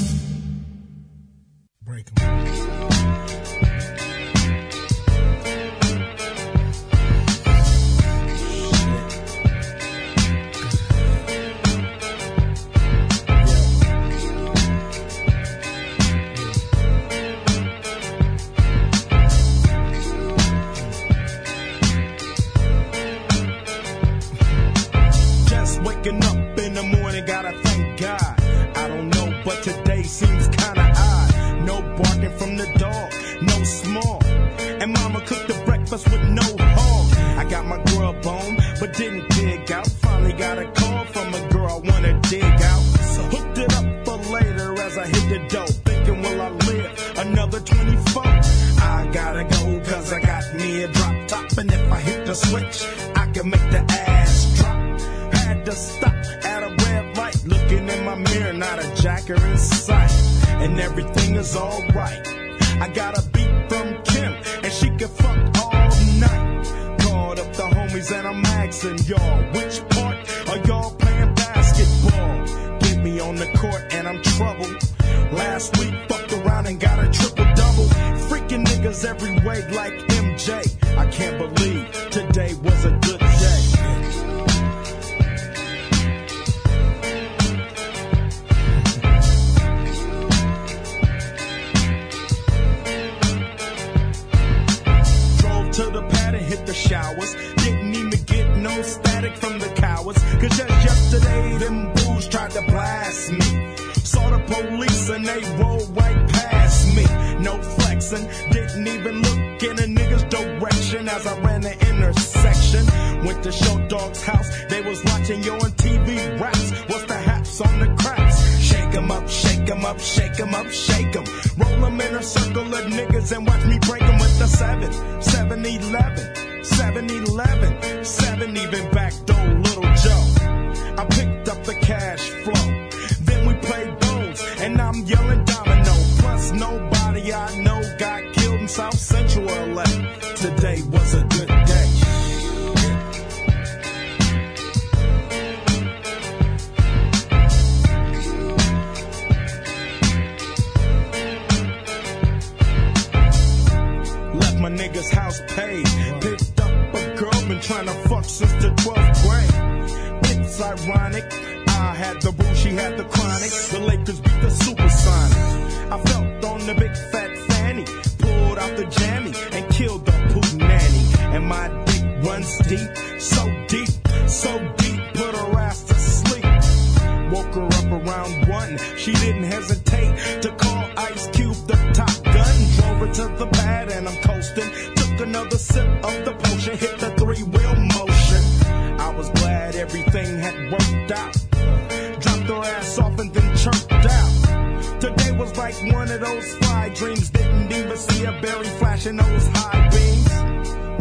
my mirror, not a jacker in sight. And everything is alright. I got a beat from Kim, and she can fuck all night. Called up the homies, and I'm asking y'all, which part are y'all playing basketball? Get me on the court, and I'm troubled. Last week, fucked around and got a triple double. Freaking niggas every way, like MJ. I can't believe today was the showers. Didn't even get no static from the cowards. Cause just yesterday, them booze tried to blast me. Saw the police and they rolled right past me. No flexing, didn't even look in a nigga's direction as I ran the intersection. Went to Show Dog's house, they was watching you on TV raps. What's the haps on the cracks? Shake 'em up, shake 'em up, shake 'em up, shake 'em. Roll 'em in a circle of niggas and watch me break 'em with the 7, 7 11. 7 Eleven, 7 even back though Little Joe. I picked up the cash flow. Then we played bones, and I'm yelling domino. Plus, nobody I know got killed in South trying to fuck since the 12th grade. It's ironic. I had the boo, she had the chronic. The Lakers beat the supersonic. I felt on the big fat fanny, pulled out the jammy and killed the poo nanny. And my dick runs deep, so deep, so deep, put her ass to sleep. Woke her up around one. She didn't hesitate to call Ice Cube the top gun. Drove her to the pad and I'm coasting. Took another sip of the potion, hit the out. Dropped her ass off and then chirped out. Today was like one of those fly dreams. Didn't even see a berry flashing those high beams.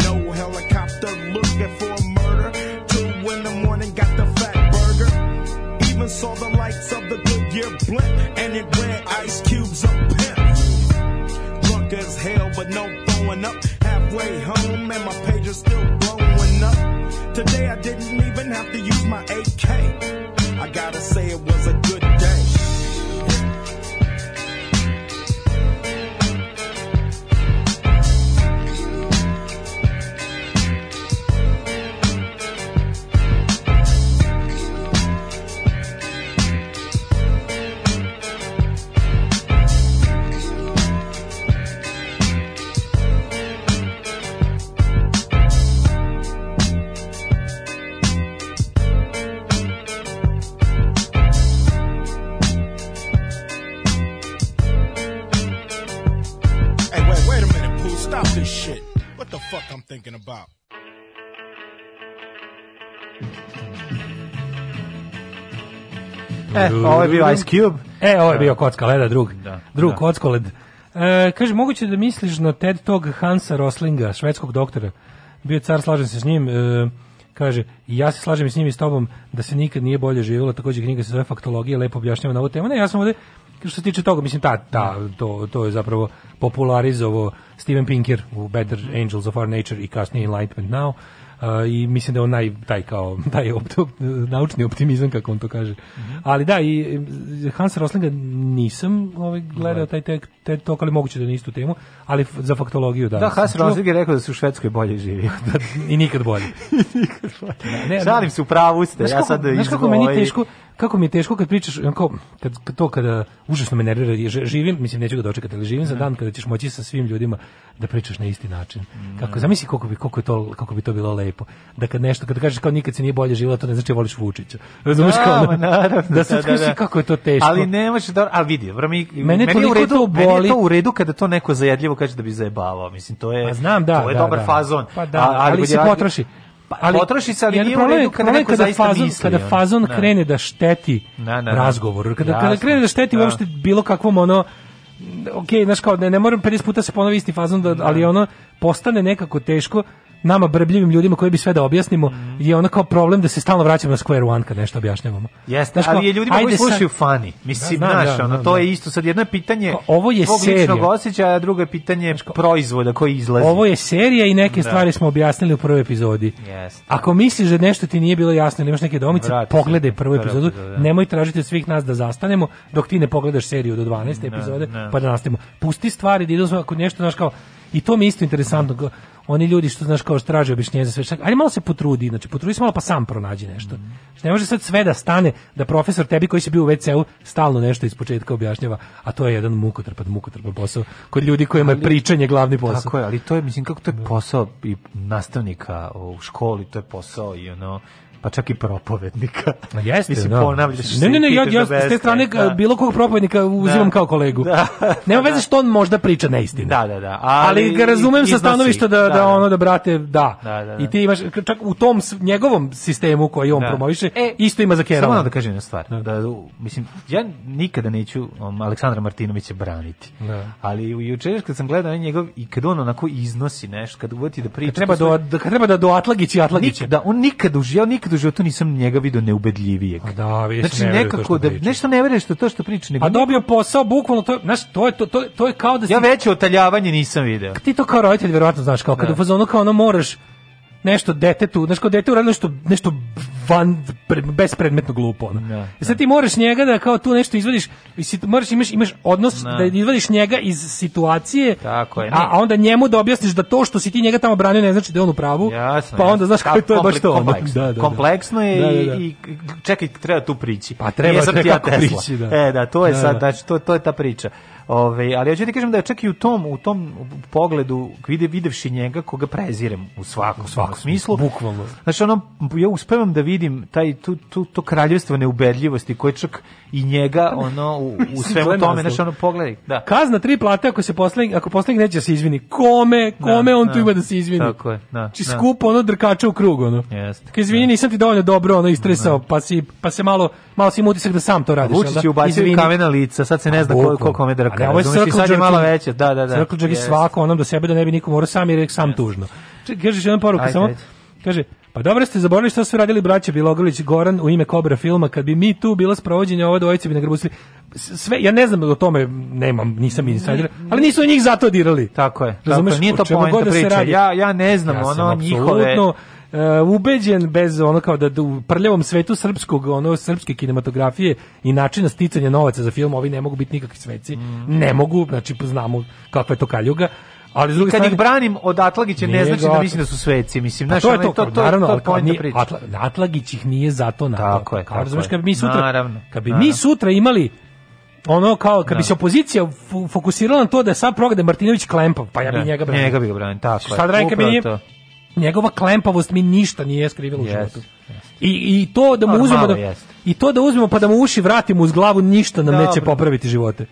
No helicopter looking for murder. Two in the morning, got the fat burger. Even saw the lights of the Goodyear blimp, and it went ice cubes up pimp. Drunk as hell, but no throwing up. Halfway home, and my pager still blowing up. Today I didn't even have to use my A Hey. thinking about. E, ovo je bio Ice Cube. E, ovo je da. bio kocka leda, drug. Da, drug da. led. E, kaže, moguće da misliš na Ted tog Hansa Roslinga, švedskog doktora. Bio car, slažem se s njim. E, kaže, ja se slažem i s njim i s tobom da se nikad nije bolje živjelo. Također knjiga se zove Faktologija, lepo objašnjava na ovu temu. Ne, ja sam ovde što se tiče toga, mislim, ta, ta, da. to, to je zapravo popularizovo Steven Pinker u Better Angels of Our Nature i kasnije Enlightenment Now. Uh, i mislim da je on naj, taj kao, taj opto, naučni optimizam, kako on to kaže. Mm -hmm. Ali da, i Hansa Roslinga nisam ovaj, gledao taj tek, te, to, ali moguće da je istu temu, ali za faktologiju da. Da, Hans Rosling je rekao da se u Švedskoj bolje živi. da, I nikad bolje. I nikad bolje. Ne, ne, Šalim se, u pravu ste. Ja sad kako meni ovaj- teško, kako mi je teško kad pričaš, onako, kad, kad to kada užasno me nervira, živim, mislim neću ga dočekati, ali živim mm. za mhm. dan kada ćeš moći sa svim ljudima da pričaš na isti način. Mm. Kako zamisli koliko bi koliko je to kako bi to bilo lepo. Da kad nešto kad kažeš kao nikad se nije bolje živelo, to ne znači da voliš Vučića. Razumeš da, kao? Da, naravno, da, da, da, da, kako je to teško. Ali nemaš da, al vidi, vreme mene meni u redu, to boli. Meni je to u redu kada to neko zajedljivo kaže da bi zajebavao. Mislim to je pa znam, da, to je da, dobar da. fazon. Pa da, ali, ali se potroši. Pa, ali potroši se, ali nije problem, u kada neko kada zaista fazon, misli. Kada fazon na. Da. krene da šteti na, na, razgovoru, kada, kada krene da šteti da. uopšte bilo kakvom ono, ok, znači kao, ne, ne moram 50 puta se ponovi isti fazon, da, da. ali ono, postane nekako teško nama brbljivim ljudima koji bi sve da objasnimo mm. je ona kao problem da se stalno vraćamo na square one kad nešto objašnjavamo. Jeste, ali je ljudima koji slušaju sad... funny. Mislim, da, da znaš, da, da, ono, to da. je isto sad jedno je pitanje pa ovo je serija. osjećaja, a drugo je pitanje proizvoda koji izlazi. Ovo je serija i neke da. stvari smo objasnili u prvoj epizodi. Jeste. Ako misliš da nešto ti nije bilo jasno, ili imaš neke domice, Vrati pogledaj prvu epizodu, nemoj tražiti od svih nas da zastanemo dok ti ne pogledaš seriju do 12. epizode, pa da nastavimo. Pusti stvari da idu, ako nešto, znaš kao, I to mi isto interesantno. Oni ljudi što znaš kao straže objašnjenje za sve. Šta, ajde malo se potrudi, znači potrudi se malo pa sam pronađi nešto. Mm Ne može sad sve da stane da profesor tebi koji se bio u WC-u stalno nešto ispočetka objašnjava, a to je jedan mukotrpan, mukotrpan posao kod ljudi kojima je pričanje glavni posao. Tako je, ali to je mislim kako to je da. posao i nastavnika u školi, to je posao i ono pa čak i propovednika. Jeste, Mislim, da. ponavljaš ne, ne, ne, ja, ja s te strane da. bilo kog propovednika uzimam da. kao kolegu. Da. Nema da. veze što on možda priča neistine. Da, da, da. Ali, ali ga razumem iznosi. sa stanovišta da, da, da, da, ono da brate, da. da I ti imaš, čak u tom njegovom sistemu koji on promoviše, e, isto ima za Kerala. Samo da kažem jedna stvar. Da, mislim, ja nikada neću um, Aleksandra Martinovića braniti. Ali u jučer kad sam gledao njegov i kad on onako iznosi nešto, kad uvati da priča. Kad treba, do, da, kad treba da do Atlagić i Atlagić. Da, on nikad užio, nikad nikad u životu nisam njega video neubedljivijeg. A pa da, vidiš, znači, ne nekako da nešto ne veruješ što to što priča, nego A pa dobio posao bukvalno to, znaš, to je to, to, to je kao da si... Ja veće otaljavanje nisam video. Ti to kao roditelj verovatno znaš, kao kad da. u fazonu kao ono moraš nešto detetu, znaš kao dete uradilo nešto, nešto van, pred, bespredmetno glupo. Ono. Da, e da. Sad ti moraš njega da kao tu nešto izvadiš, moraš, imaš, imaš odnos da, da izvadiš njega iz situacije, Tako je, a, a onda njemu da objasniš da to što si ti njega tamo branio ne znači da je on u pravu, jasno, pa onda znaš kako to je baš to. Kompleks, da, da, da. Kompleksno je da, da, i, da. i čekaj, treba tu prići. Pa treba, treba kako prići, da. E, da, to je sad, znači, to, to je ta priča. Ove, ali hoću ja ti kažem da je čak i u tom, u tom pogledu, vide, videvši njega, koga prezirem u svakom, u svakom smislu. Bukvalno. Znači, ono, ja uspevam da vidim taj, tu, tu, to kraljevstvo neubedljivosti koje čak i njega pa ono, u, u svemu tome, znači, ono, pogledaj. Da. Kazna tri plate ako se poslednji, ako poslednji neće da se izvini. Kome, da, kome da, on da, tu ima da se izvini? Tako je, da. Či znači, da. skupo ono drkača u krug, ono. Jeste. Kaj izvini, da. nisam ti dovoljno dobro, ono, istresao, pa, si, pa se malo, malo si im utisak da sam to radiš. Vučić je ubacio kamena lica, sad se ne zna koliko kome drkače trka. Ne, ovo je sad je malo veće, da, da, da. Srklđak yes. svako onom do sebe da ne bi niko morao sam jer je sam yes. tužno. Čekaj, kažeš jednu poruku, samo, kaže, pa dobro ste zaboravili što su radili braća Bilogrlić Goran u ime Kobra filma, kad bi mi tu bila sprovođenja ova dvojica bi nagrabusili. Sve, ja ne znam o tome, nemam, nisam insajder, ali nisu njih zato dirali. Tako je. Razumeš, tako nije to poenta priče. Da se Ja, ja ne znam, ja ono njihove uh, ubeđen bez ono kao da, da u prljavom svetu srpskog, ono srpske kinematografije i načina sticanja novaca za film, ovi ne mogu biti nikakvi sveci. Mm. Ne mogu, znači znamo kakva je to kaljuga. Ali kad strane, ih branim od Atlagića ne znači da mislim da su sveci, mislim, pa znaš, to je to, to, pa to, naravno, to, to nije, Atla, Atlagić ih nije zato na tako je, tako razumeš, kad bi mi sutra, naravno, kad bi naravno. mi sutra imali ono kao kad bi da. se opozicija fokusirala na to da je sad progde Martinović Klempa, pa ja bih da. njega pa branio. Njega bih branio, tako da je. Sad Ranka bi nije, njegova klempavost mi ništa nije skrivila yes, životu. Yes. I, I to da mu Normalno uzmemo da, i to da uzmemo pa da mu uši vratimo uz glavu ništa nam Dobre. neće popraviti živote.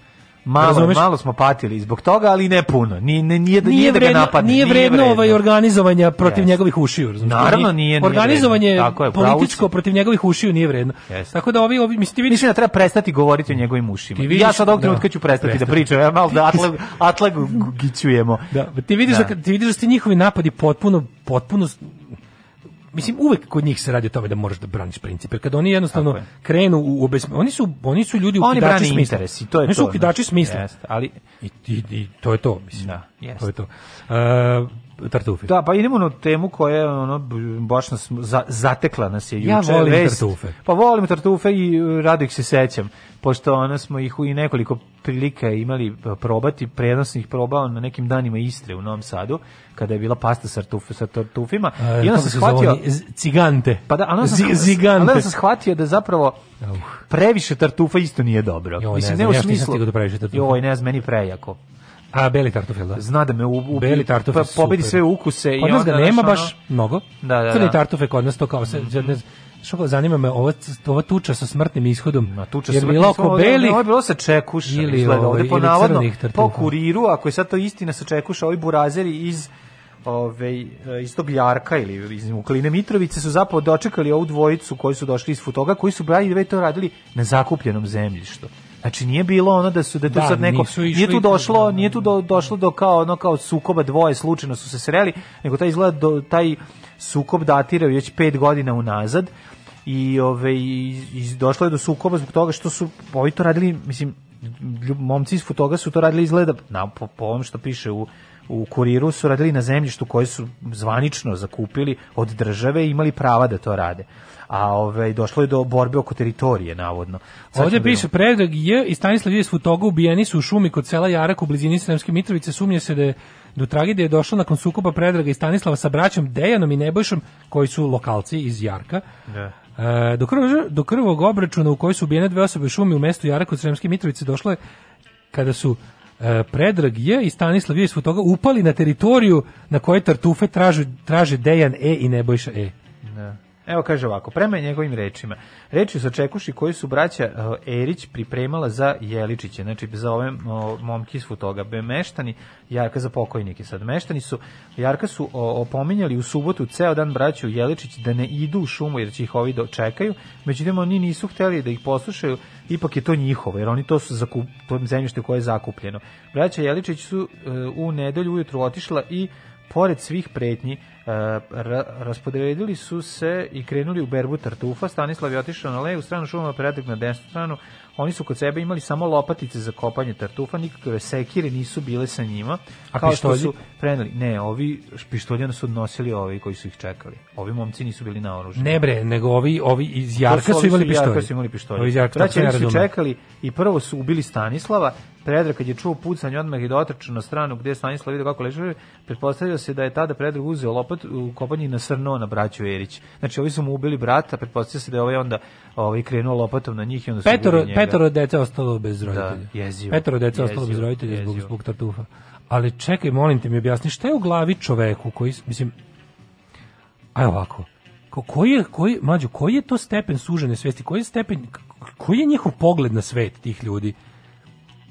Malo, Razumeš? malo smo patili zbog toga, ali ne puno. Ni ne nije da nije, da ga napadne. Nije vredno ovaj organizovanja protiv yes. njegovih ušiju, razumeš? Naravno nije. nije organizovanje vredno. je, političko si. protiv njegovih ušiju nije vredno. Yes. Tako da ovi ovi mislim ti vidiš mislim da treba prestati govoriti o njegovim ušima. Vidiš, ja sad ovog da, trenutka ću prestati da pričam, ja malo da atlag, atlag gićujemo. Da, ti vidiš da. da ti vidiš da su njihovi napadi potpuno potpuno mislim uvek kod njih se radi o tome da možeš da braniš principe. Kad oni jednostavno je. krenu u obes... oni su oni su ljudi oni ukidači smisla. interesi, to je oni to. su ukidači znači. smisla. Jest, ali I, i, i, to je to, mislim. Da, jest. To je to. Uh, tartufe. Da, pa idemo na temu koja je ono baš nas za, zatekla nas je juče. Ja volim vest. tartufe. Pa volim tartufe i e, rado ih se sećam, pošto ona smo ih u i nekoliko prilika imali e, probati, prenosnih probao na nekim danima Istre u Novom Sadu, kada je bila pasta sa, tartuf, sa tartufima. E, I ona se shvatio... Cigante. Pa da, ona se Zigante. Onda sam shvatio da zapravo previše tartufa isto nije dobro. Joj, Mislim, ne, znam, ne u smislu... Jo, ne znam, meni prejako. A beli tartufel, da. Zna da me u beli tartufel pa, pobedi sve ukuse i onda nema ono... baš mnogo. Da, da, Crni da. tartufe kod nas to kao se mm. Što zanima me ova, ova tuča sa smrtnim ishodom. Na tuča jer bilo oko beli. Ovo je bilo sa čekuša. Ili, izgleda, ovde ovaj, po navodno, po kuriru, ako je sad to istina sa čekuša, ovi burazeri iz ove, ovaj, eh, iz Dobljarka Jarka ili iz Ukline Mitrovice su zapravo dočekali ovu dvojicu koji su došli iz Futoga, koji su brali da to radili na zakupljenom zemljištu. Znači nije bilo ono da su da tu da, sad neko nije tu došlo, da, da, nije tu da. do, došlo do kao ono kao sukoba dvoje slučajno su se sreli, nego taj izgled do, taj sukob datira već 5 godina unazad i ove i, i došlo je do sukoba zbog toga što su ovi to radili, mislim momci iz Futoga su to radili izgleda na po, po ovom što piše u u kuriru su radili na zemljištu koje su zvanično zakupili od države i imali prava da to rade a ovaj došlo je do borbe oko teritorije navodno. Ovde da piše Predrag J i Stanislav J. toga ubijeni su u šumi kod sela Jarak u blizini Sremske Mitrovice. Sumnje se da je do tragedije je došlo nakon sukoba Predraga i Stanislava sa braćom Dejanom i Nebojšom, koji su lokalci iz Jarka. Da. E, do, krv, do krvog obračuna u kojoj su ubijene dve osobe u šumi u mestu Jarak kod Sremske Mitrovice došlo je kada su e, Predrag J i Stanislav J iz toga upali na teritoriju na kojoj tartufe traže, traže Dejan E i Nebojša E. Da. Evo kaže ovako, prema njegovim rečima. Reči su čekuši koji su braća e, Erić pripremala za Jeličiće, znači za ove momki s be Meštani, Jarka za pokojnike sad. Meštani su, Jarka su opominjali u subotu ceo dan braću Jeličić da ne idu u šumu jer će ih ovi dočekaju. Međutim, oni nisu hteli da ih poslušaju, ipak je to njihovo, jer oni to su zakup, to zemljište koje je zakupljeno. Braća Jeličić su e, u nedelju ujutru otišla i pored svih pretnji e, ra raspodredili su se i krenuli u berbu tartufa. Stanislav je otišao na levu stranu, Šumova predak na desnu stranu, oni su kod sebe imali samo lopatice za kopanje tartufa, nikakve sekire nisu bile sa njima, A kao pištolji? što su preneli. Ne, ovi pištolje su odnosili ovi koji su ih čekali. Ovi momci nisu bili naoruženi. Ne bre, nego ovi, ovi iz Jarka su, su imali pištolje. Jarka su imali pištolje. Ovi iz Jarka, znači, oni su čekali i prvo su ubili Stanislava, Predrag kad je čuo pucanje odmah da je dotrčao na stranu gde je Stanislav vidio kako leže, pretpostavio se da je tada Predrag uzeo lopat u kopanji i nasrnuo na braću Erić. Znači ovi su mu ubili brata, pretpostavio se da je ovaj onda ovaj krenuo lopatom na njih i onda su Petoro, petoro dece ostalo bez da, roditelja. Da, jezivo. Petoro dece jezivo, ostalo bez roditelja jezivo. zbog, zbog tartufa. Ali čekaj, molim te mi objasni, šta je u glavi čoveku koji, mislim, aj ovako, ko, koji je, koji, mlađo, koji je to stepen sužene svesti, koji je stepen, koji je njihov pogled na svet tih ljudi?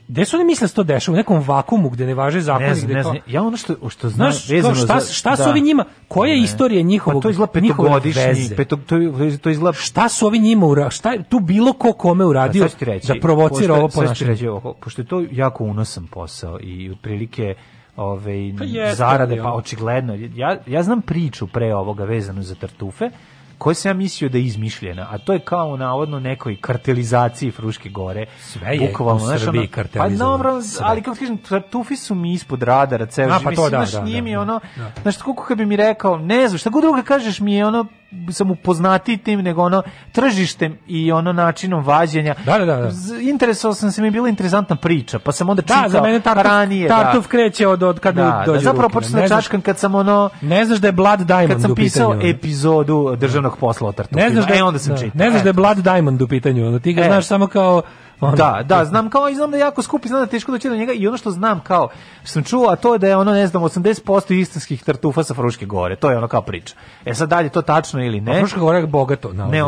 Gde su oni misle što da dešava u nekom vakumu gde ne važe zakoni ne znam, ne znam. Ja ono što što znam, znaš, vezano to, šta, šta su da. ovi njima? Koja je istorija njihovog? Pa to izgleda petogodišnji, petog, to to izgleda Šta su ovi njima ura, šta je tu bilo ko kome uradio pa reći, da provocira pošto, ovo ponašanje? pošto je to jako unosan posao i otprilike ove ovaj, pa zarade pa očigledno ja ja znam priču pre ovoga vezanu za tartufe koja sam ja mislio da je izmišljena, a to je kao navodno nekoj kartelizaciji Fruške gore. Sve je Bukvalno, u Srbiji ono, Pa dobro, ali kako kažem, tufi su mi ispod radara, ceo a, pa to, da, da, nije da, mi da, ono, da. znaš, koliko kad bi mi rekao, ne znam, šta god druga kažeš mi je ono, sam upoznati tim nego ono tržištem i ono načinom vađenja. Da, da, da. da. Interesovao sam se mi je bila interesantna priča, pa sam onda čitao da, za mene tartuf, ranije. Da. Tartuf kreće od, od kad da, dođe da, zapravo počne čačkan kad sam ono... Ne znaš da je Blood Diamond Kad sam pisao epizodu državnog crnog posla o tartufima. Ne znaš da je e, onda sam da. čitao. Ne znaš da je Blood Diamond u pitanju, onda ti ga e. znaš samo kao Ono. Da, da, znam kao i znam da je jako skup i znam da je teško doći do njega i ono što znam kao sam čuo, a to je da je ono ne znam 80% istinskih tartufa sa Fruške gore. To je ono kao priča. E sad dalje to tačno ili ne? A Fruška gora je bogato, na. Ne,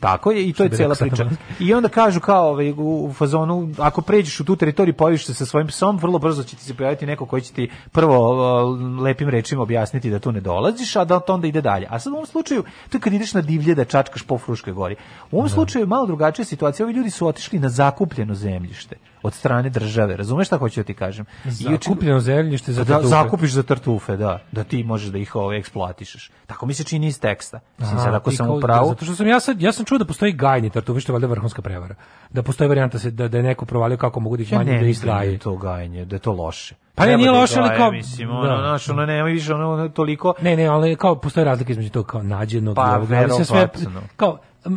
tako je i to je cela priča. I onda kažu kao ovaj u fazonu ako pređeš u tu teritoriju pojaviš se sa svojim psom, vrlo brzo će ti se pojaviti neko koji će ti prvo lepim rečima objasniti da tu ne dolaziš, a da to onda ide dalje. A sad u ovom slučaju, to kad ideš na divlje da čačkaš po Fruškoj gori. U ovom da. slučaju malo drugačija situacija. Ovi ljudi su otišli na zakupljeno zemljište od strane države. Razumeš šta hoću da ti kažem? Zakupljeno zemljište za pa da, tartufe. Da, zakupiš za tartufe, da. Da ti možeš da ih ove ovaj, eksploatišeš. Tako mi se čini iz teksta. Mislim, sad ako sam upravo... pravu... Zato što sam ja sad, ja sam čuo da postoji gajni tartufe, što je valjda vrhunska prevara. Da postoji varijanta da se, da, da je neko provalio kako mogu da ih manje da izgaje. Da ja to gajanje, da je to loše. Pa ne, nije loše, ali kao... Mislim, da. ono, znaš, ono, nema više, ono, toliko... Ne, ne, ali kao, postoje razlika između toga kao nađenog... Pa, verovatno. Kao, um,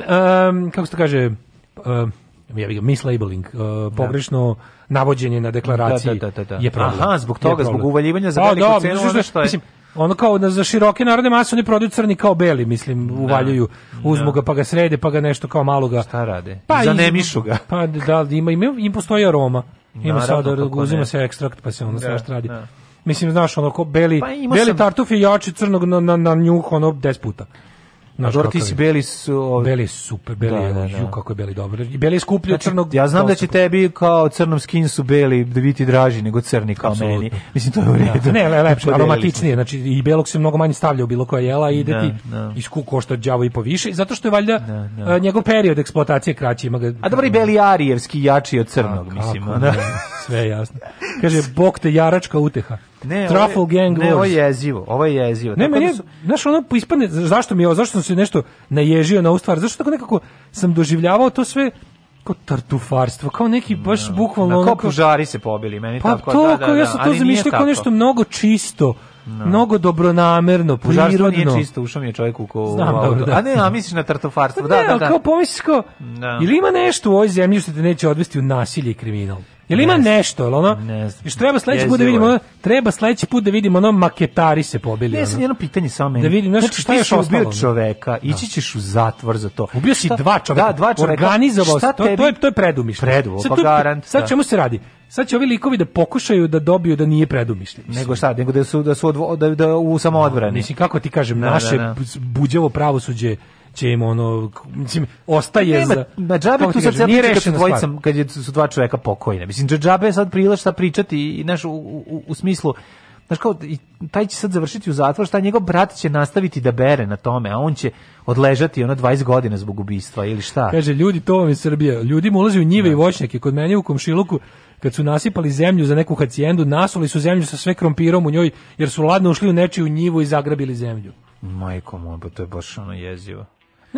kako se to kaže... Um, ja bih mislabeling, uh, pogrešno navođenje na deklaraciji da, da, da, da, da. je problem. Aha, zbog toga, zbog uvaljivanja za veliku da, cenu, ono što je... Mislim, ono kao za široke narode mase oni prodaju crni kao beli, mislim, uvaljuju, uzmu ga pa ga srede, pa ga nešto kao malo ga... Šta rade? Pa Zanemišu ga. Pa da, ima, ima, im postoji aroma. Ima sada, uzima se ekstrakt, pa se ono sve radi. Mislim, znaš, ono, ko beli, pa beli sam... tartuf je jači crnog na, na, na njuh, ono, des puta. Na dobro, ti si Beli su... Ov... Beli super, Beli da, da, da. Ju, kako je Beli dobro. Beli je skuplji znači, crnog... Ja znam da će tebi kao crnom skinsu Beli da biti draži nego crni kao Absolutno. meni. Mislim, to je u da. redu. Da, ne, le, lepše, aromatičnije. Znači, i Belog se mnogo manje stavlja u bilo koja jela i ide da, ti da. iz košta đavo i poviše, zato što je valjda da, da. Eh, njegov period eksploatacije kraći. Ima ga, A dobro, i Beli Arijevski jači od crnog, A, mislim. Kako, da. Sve je jasno. Kaže, bok te jaračka uteha. Ne, Truffle ove, Gang ne, Wars. ovo je jezivo, ovo je jezivo. Ne, meni da je, su... ono ispadne, zašto mi je, zašto sam se nešto naježio na ovu stvar, zašto tako nekako sam doživljavao to sve, kao tartufarstvo, kao neki baš no, da. bukvalno... Na, kao onako, požari se pobili, meni pa tako. to, da, kao, da, da ja sam to zamišljao kao nešto mnogo čisto, no. mnogo dobronamerno, prirodno. Požarstvo nije čisto, ušao mi je čovjek u ko... Znam, dobro, da. A ne, a misliš na tartufarstvo, da, da, da. Ne, da, kao pomisliš kao, no. ili ima nešto u ovoj zemlji što te neće odvesti u nasilje i kriminal? Jel ima nešto, jel ono? Ne znam. Još treba sledeći put da vidimo, ono, treba sledeći put da vidimo ono maketari se pobili. Ne, sam jedno pitanje samo da meni. Da vidim, znači, šta je još ubio ono? čoveka, da. ići ćeš u zatvor za to. Ubio si dva čoveka. Da, dva čoveka. Organizovao se, to, to je to je predumišljeno. Preduvo, pa garant. Sad da. čemu se radi? sad će ovi likovi da pokušaju da dobiju da nije predumišljen. Nego šta, nego da su da su odvo, da, da u samo odbrani. Mislim kako ti kažem, da, naše da, da. buđavo pravosuđe će im ono mislim ostaje Nema, za na džabe tu sa sad kad dvojicom kad je, su dva čoveka pokojna mislim džabe sad prilaš šta pričati i naš u, u, u smislu Znaš kao, taj će sad završiti u zatvor, šta njegov brat će nastaviti da bere na tome, a on će odležati ono 20 godina zbog ubistva ili šta? Kaže, ljudi, to vam je Srbija. Ljudi mu ulaze u njive i znači. voćnjake. Kod mene u Komšiluku, kad su nasipali zemlju za neku hacijendu, nasuli su zemlju sa sve krompirom u njoj, jer su ladno ušli u nečiju njivu i zagrabili zemlju. Majko moj, pa to je baš ono jezivo.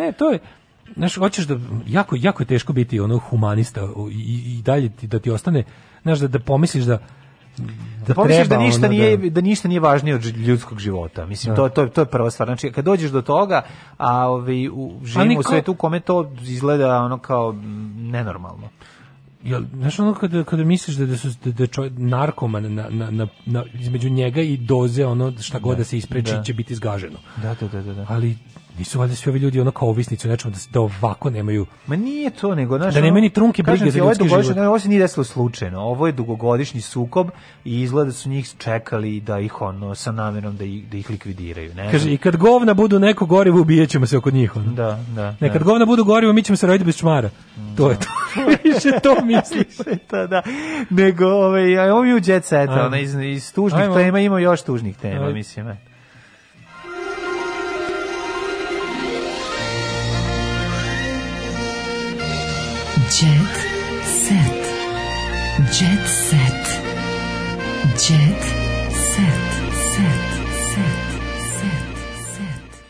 Ne, to je, znaš, hoćeš da, jako, jako je teško biti ono humanista i, i dalje ti, da ti ostane, znaš, da, da pomisliš da, da, da pomisliš da ništa ono, da- nije da. da ništa nije važnije od ljudskog života. Mislim da. to to to je prva stvar. Znači kad dođeš do toga, a ovi u živimo niko... u svetu kome to izgleda ono kao nenormalno. Jel, znaš ono kada, kada misliš da, da su da, da čovjek narkoman na, na, na, na, između njega i doze ono šta god da, da se ispreči će biti zgaženo. Da, da, da, da. Ali Nisu valjda svi ovi ljudi ono kao ovisnici u nečemu da, da ovako nemaju. Ma nije to nego znaš, da nemaju ni trunke brige za ljudski život. Ovo se nije desilo slučajno. Ovo je dugogodišnji sukob i izgleda da su njih čekali da ih ono sa namerom da ih, da ih likvidiraju. Ne Kaže i kad govna budu neko gorivo ubijećemo se oko njih. Ono. Da, da. Ne, kad da. govna budu gorivo mi ćemo se roditi bez čmara. Mm, to je da. to. Više to misliš. to, da. Nego ovaj, ovi u jet seta, iz, iz tužnih tema ima još tužnih tema, Ajmo. mislim. Jet set. Jet set. Jet set. Set. Set. Set. Set.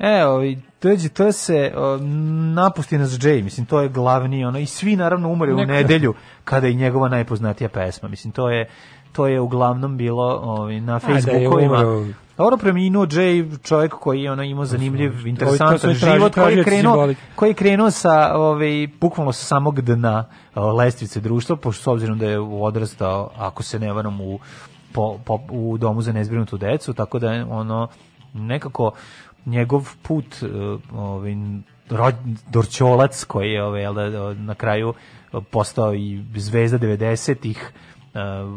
Evo, dođe, to se o, napusti nas Jay, mislim, to je glavni, ono, i svi naravno umre u nedelju, kada je njegova najpoznatija pesma, mislim, to je, to je uglavnom bilo ovaj na Facebookovima. Dobro preminuo Jay, čovjek koji je ono imao zanimljiv, interesantan život, koji je krenuo, koji je krenuo sa ovaj bukvalno sa samog dna lestvice društva, pošto s obzirom da je odrastao, ako se ne varam u po, po, u domu za nezbrinutu decu, tako da ono nekako njegov put e, ovaj Dorčolac koji je ovaj, da, na kraju postao i zvezda 90-ih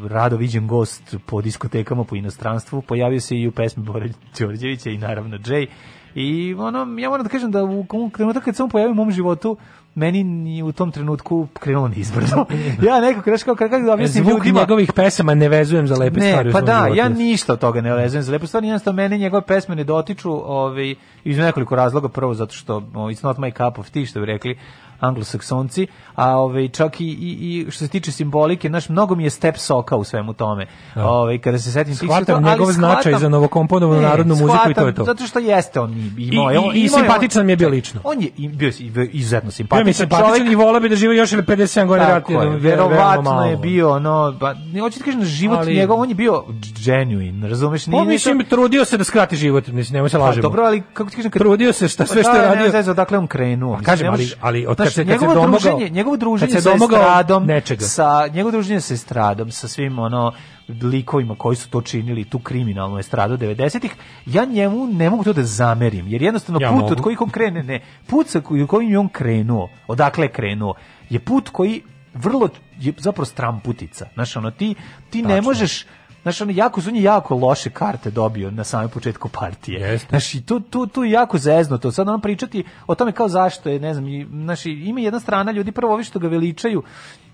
rado viđen gost po diskotekama po inostranstvu, pojavio se i u pesmi Bora Đorđevića i naravno Jay i ono, ja moram da kažem da u trenutak kad se on pojavio u mom životu meni ni u tom trenutku krenulo izbrzo. ja neko reš kao kako da e, objasnim Zvuk ljudima. njegovih pesama ne vezujem za lepe ne, stvari. pa da, životu. ja ništa od toga ne vezujem za lepe stvari. Jednostavno, mene njegove pesme ne dotiču ovaj, iz nekoliko razloga. Prvo, zato što oh, it's not my cup of tea, što bi rekli anglosaksonci, a ovaj čak i, i, i što se tiče simbolike, naš mnogo mi je step soka u svemu tome. Ja. Da. Ovaj kada se setim tih stvari, njegov značaj za novokomponovanu narodnu shvatam, muziku i to je to. Zato što jeste on i i moj, i, i, i, i simpatičan mi je bio lično. On je bio izuzetno simpatičan. Ja mi simpatičan čovjek, i voleo bih da živi još 57 godina ratno. Vjerovatno je bio ono, ba, ne hoćete kažem život ali, njegov, on je bio genuine, razumeš? Nije pa mislim trudio se da skrati život, mislim, nemoj se pa lažemo. Dobro, ali kako ti kažem, trudio se šta pa sve što da, je radio. Ne, dakle on krenuo. Kažem, ali ali od kad se, kad se domogao, druženje, njegovo druženje kad se domogao sa estradom, nečega. sa njegovo druženje sa estradom, sa svim ono likovima koji su to činili, tu kriminalnu estradu 90-ih, ja njemu ne mogu to da zamerim, jer jednostavno ja put mogu. od kojih on krene, ne, put sa kojim on krenuo, odakle je krenuo, je put koji vrlo je zapravo stramputica. Znaš, ono, ti, ti Tačno. ne možeš Znaš, ono, jako su nje jako loše karte dobio na samom početku partije. Jeste. Znaš, i tu, tu, tu jako zezno to. Sad ono pričati o tome kao zašto je, ne znam, i, znaš, ima jedna strana ljudi prvo ovi što ga veličaju,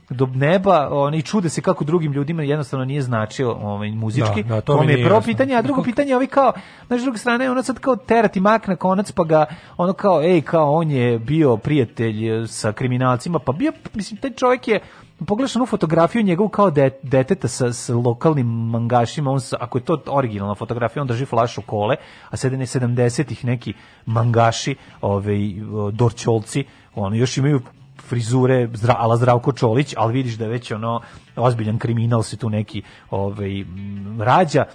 do neba oni čude se kako drugim ljudima jednostavno nije značio ovaj muzički da, da, to, mi je prvo jasno. pitanje a drugo pitanje ovi kao na druge strane ono sad kao terati mak na konac pa ga ono kao ej kao on je bio prijatelj eh, sa kriminalcima pa bio mislim taj čovjek je pogledaš onu fotografiju njegovu kao de, deteta sa, s lokalnim mangašima, on, ako je to originalna fotografija, on drži flašu kole, a 70-ih neki mangaši, ove, ovaj, dorčolci, oni još imaju frizure zdra, ala Zdravko Čolić, ali vidiš da je već ono ozbiljan kriminal se tu neki ovaj, rađa.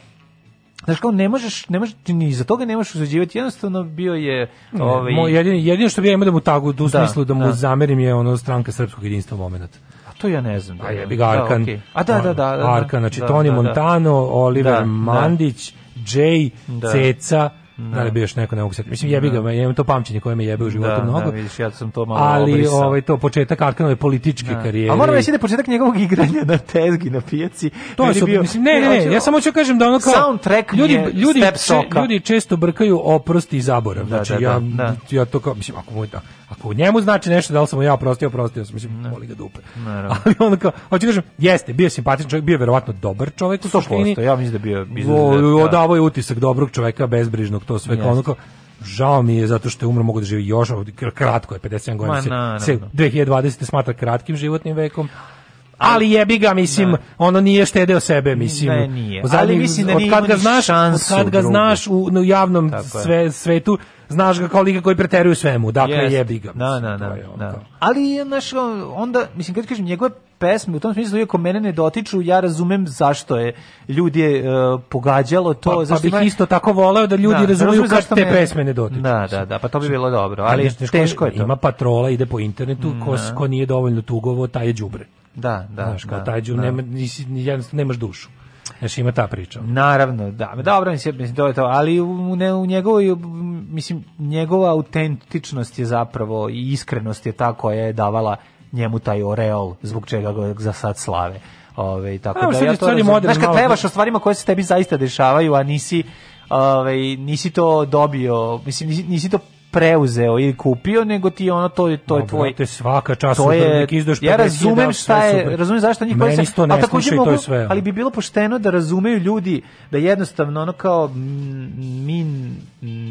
Znaš kao, ne možeš, ne možeš, ni za toga ne možeš uzađivati, jednostavno bio je... Ovaj... Mo, jedino, jedino što bi ja imao da mu tagu, u da, smislu da mu da. zamerim je ono stranka srpskog jedinstva moment to ja ne znam. Da, a jebi ga Arkan. Da, okay. A da, da, da. da Arkan, znači da, Tony da, da. Montano, Oliver da, da. Mandić, da. Jay, da. Ceca, no. da li da, bi još neko ne mogu sad. Mislim jebi ga, no. ja da. imam to pamćenje koje me jebe u da, životu da, mnogo. Da, vidiš, ja sam to malo Ali obrisao. ovaj to početak Arkanove političke da. karijere. A moram reći da je početak njegovog igranja na tezgi na pijaci. To je bio mislim ne, ne, ne, ja samo ću kažem da ono kao soundtrack ljudi ljudi če, ljudi često brkaju oprosti i zaborav. Da, znači ja ja to kao mislim ako mu ako u njemu znači nešto da li sam ja oprostio, oprostio sam, mislim, voli ga dupe. Naravno. Ali onda kao, hoću kažem, jeste, bio simpatičan čovjek, bio verovatno dobar čovjek u suštini. 100%, ja mislim da bio... Odavao je utisak dobrog čovjeka, bezbrižnog to sve yes. kao onako žao mi je zato što je umro mogu da živi još kratko je 57 godina se, se 2020 smatra kratkim životnim vekom ali jebi ga mislim da. ono nije štedeo sebe mislim ne, nije. Zadnji, ali mislim da od kad ga znaš šansu, od kad ga drugu. znaš u, u javnom sve, svetu znaš ga kao lika koji preteruje svemu dakle yes. jebi ga da, mislim, da, da, da, da. ali naš onda mislim kad kažem njegove pesme u tom smislu iako mene ne dotiču ja razumem zašto je ljudi je uh, pogađalo to pa, pa bih me... isto tako voleo da ljudi da, da razumiju kad te me... pesme ne dotiču da da da pa to bi bilo dobro pa ali, ali teško, teško je to ima patrola ide po internetu mm, ko, da. ko nije dovoljno tugovo taj je đubre da da znaš kao da, taj đu, da. nema nisi, nemaš dušu Znači ima ta priča. Naravno, da. Dobro, mislim, mislim, to je to. Ali u, ne, u njegovoj, mislim, njegova autentičnost je zapravo i iskrenost je ta koja je davala njemu taj oreol zbog čega ga za sad slave. Ove, tako a, da ja to razum... Znaš kad pevaš o stvarima koje se tebi zaista dešavaju, a nisi, ove, nisi to dobio, mislim, nisi, nisi to preuzeo ili kupio, nego ti ono to je to je tvoj. Te svaka čast to je, pa Ja razumem da, šta je, razumem zašto njih Meni to ne sluša mogu, to je sve. Ali bi bilo pošteno da razumeju ljudi da jednostavno ono kao mi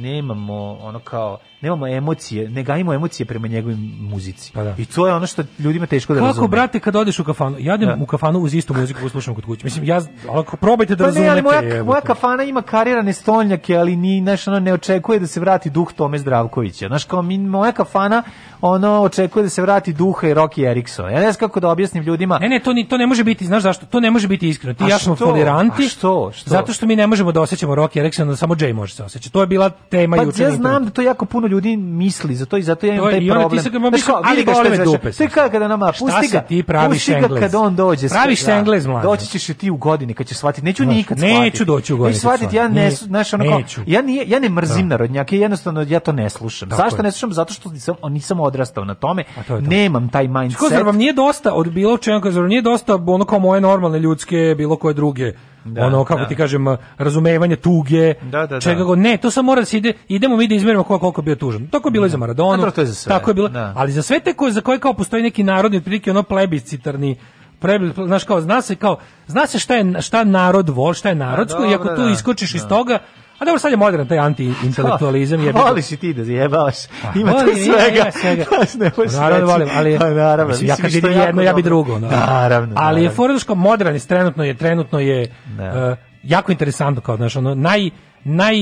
nemamo ono kao nemamo emocije, ne gajimo emocije prema njegovoj muzici. Pa da. I to je ono što ljudima teško da razume. Kako brate kad odeš u kafanu? Ja idem da. u kafanu uz istu muziku koju slušam kod kuće. Mislim ja ako probajte da pa razumete. Ne, moja, moja kafana ima karirane stolnjake, ali ni naš ne očekuje da se vrati duh tome zdravku Stavkovića. Znaš, kao mi, moja kafana ono očekuje da se vrati duha i Rocky Eriksson. Ja ne znam kako da objasnim ljudima. Ne, ne, to ni to ne može biti, znaš zašto? To ne može biti iskreno. Ti a ja smo foliranti. A što? što? Zato što mi ne možemo da osjećamo Rocky Eriksona, samo Jay može se osjećati. To je bila tema pa, juče. Ja znam da to jako puno ljudi misli, zato i zato ja imam to taj i problem. Ti se znaš, kao, ali ga me dupe. Sve kada nama pusti ga, ti praviš pusti ga kad on dođe. Praviš se da. englez mlad. Doći ćeš ti u godini kad ćeš shvatiti. Neću znaš, nikad shvatiti. Neću doći u godini. Neću shvatiti, ja ne, znaš, ono ja, nije, ja ne mrzim da. narodnjake, jednostavno ja to ne slušam. Tako Zašto je. ne slušam? Zato što nisam, nisam odrastao na tome. To to. Nemam taj mindset. Kako, zar vam nije dosta od bilo čega, zar nije dosta ono kao moje normalne ljudske, bilo koje druge, da, ono, kako da. ti kažem, razumevanje tuge, da, da, da. čega god. Ne, to samo mora da se ide, idemo mi da izmerimo ko koliko je bio tužan. Tako je bilo i za da. Maradonu, to je za sve. tako je bilo, da. ali za sve te koje, za koje kao postoji neki narodni, otprilike ono plebiscitarni, prebil, znaš kao, zna se kao, zna se šta je šta narod vol, šta je narodsko, i ako tu iskočiš iz toga, A dobro, sad je modern taj anti-intelektualizam. Je... Voli si ti da zajebavaš. Ima tu svega. svega. naravno volim, ali pa, naravno, mislim, ja kad vidim jedno, dobro. ja bi drugo. No. Naravno. Ali je fordaško modern, je, trenutno je, trenutno je uh, jako interesantno, kao, znaš, ono, naj, naj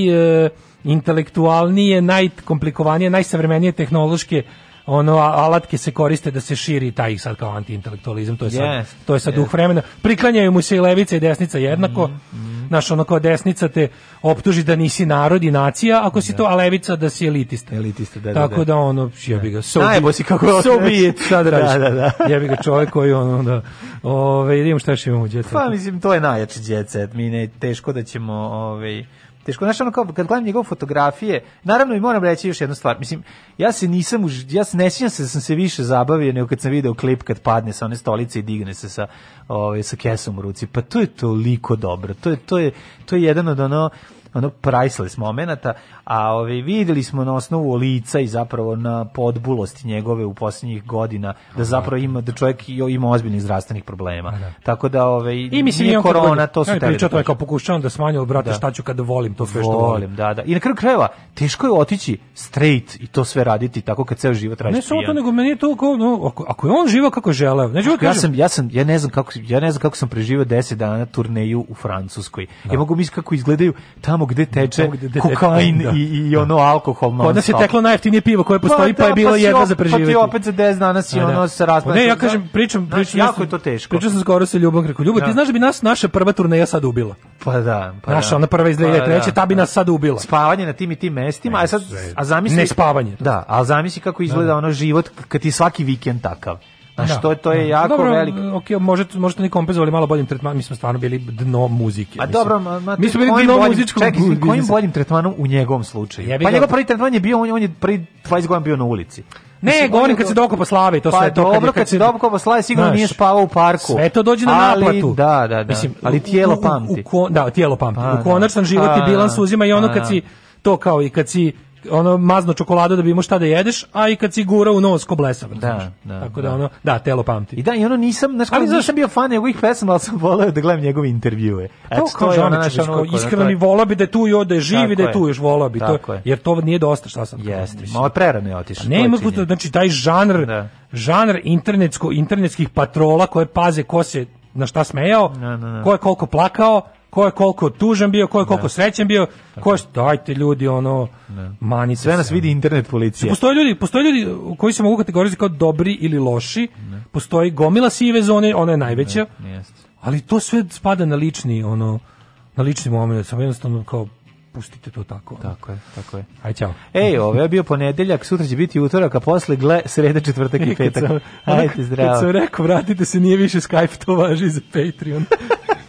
uh, intelektualnije, najkomplikovanije, najsavremenije tehnološke ono alatke se koriste da se širi taj sad kao antiintelektualizam, to je sad, yes, to je sad yes. duh vremena. Priklanjaju mu se i levica i desnica jednako. Mm -hmm. Znaš, ono kao desnica te optuži da nisi narod i nacija, ako si da. to, a levica da si elitista. Elitista, da, da, Tako da, da ono, ja bih ga, da. so, Najbo si kako so be it, sad da, radiš. Da, da, da. jebi ga čovjek koji, ono, da, ove, vidim šta još imamo u djeca. Pa, mislim, to je najjači djeca, mi ne, teško da ćemo, ove, teško, znaš, ono kao, kad gledam njegove fotografije, naravno i moram reći još jednu stvar, mislim, ja se nisam, ja se ne sjećam se da sam se više zabavio nego kad sam video klip kad padne sa one stolice i digne se sa, ovaj, sa kesom u ruci, pa to je toliko dobro, to je, to je, to je jedan od ono, ono priceless momenata, a ovi ovaj, videli smo na osnovu lica i zapravo na podbulosti njegove u poslednjih godina da zapravo ima da čovjek ima ozbiljnih zdravstvenih problema. Da. Tako da ovaj I mislim nije korona, to su te. Pričao to je kao pokušavam da smanjim, brate, da. šta ću kad volim to sve što volim. Da, da. I na kraju krajeva teško je otići straight i to sve raditi tako kad ceo život radiš. Ne samo to nego meni je to kao no, ako, ako je on živa kako je želeo. Ne živao ja sam ja sam ja ne znam kako ja ne znam kako sam preživio 10 dana turneju u Francuskoj. Da. Ja mogu misliti kako izgledaju tamo gde da, teče tamo gde kokain da. i, i da. ono alkohol. Kod nas je teklo najjeftinije pivo koje postoji, pa, da, pa je bilo pa jedno za preživjeti. Pa ti opet za 10 dana si ono se raspada. Ne, ja kažem, pričam, pričam, jako je to teško. Pričao sam skoro sa Ljubom, rekao, Ljubo, ti da. znaš da bi nas naša prva turneja sad ubila. Pa da, pa Naša, ona prva iz 2003, pa ta bi nas sad ubila. Spavanje na tim i tim mestima, a sad, a zamisli... Ne spavanje. Da, ali zamisli kako izgleda ono život kad ti svaki vikend takav. A da. što to je da. jako dobro, veliko. Okej, okay, može možete ni kompenzovali malo boljim tretmanom, mi smo stvarno bili dno muzike. A pa mislim. dobro, ma, mi smo bili dno muzičkog. Čekaj, kojim boljim tretmanom u njegovom slučaju? Ja pa njegov prvi tretman je bio on je, on je prvi 20 godina bio na ulici. Ne, Mislim, govorim kad se dokopa slave, to pa sve to dobro, kad, kad se dokopa slave sigurno nije spavao u parku. Sve to dođe na ali, naplatu. Da, da, da. Mislim, ali tijelo pamti. U, u, u, da, tijelo pamti. A, pa u da. konačan životni pa bilans uzima i ono kad si to kao i kad si ono mazno čokoladu da bi imao šta da jedeš, a i kad si gura u nos ko blesav. Da, da, Tako da, da, ono, da, telo pamti. I da, i ono nisam, znaš, ali nisam bio fan njegovih pesama, ali sam voleo da gledam njegove intervjue. To kao je ono, naš, ono, iskreno mi vola bi da tu i ode živi, da tu još vola bi. To, jer to nije dosta, šta sam. Jeste, malo prerano je otišao. Pa ne, ima, znači, taj žanr, da. žanr internetsko, internetskih patrola koje paze ko se na šta smejao, no, no, no. ko je koliko plakao, ko je koliko tužan bio, ko je koliko da. srećan bio, ko je, dajte ljudi, ono, da. ne. Sve nas vidi internet policija. Znači, postoje ljudi, postoje ljudi koji se mogu kategorizovati kao dobri ili loši, ne. Da. postoji gomila sive zone, ona je najveća, ne. ali to sve spada na lični, ono, na lični moment, samo jednostavno kao pustite to tako. Tako je, tako je. Aj čao. Ej, ovo ovaj, je bio ponedeljak, sutra će biti utorak, a posle gle sreda, četvrtak i petak. Ajde, zdravo. Kad sam rekao, vratite se, nije više Skype, to važi za Patreon.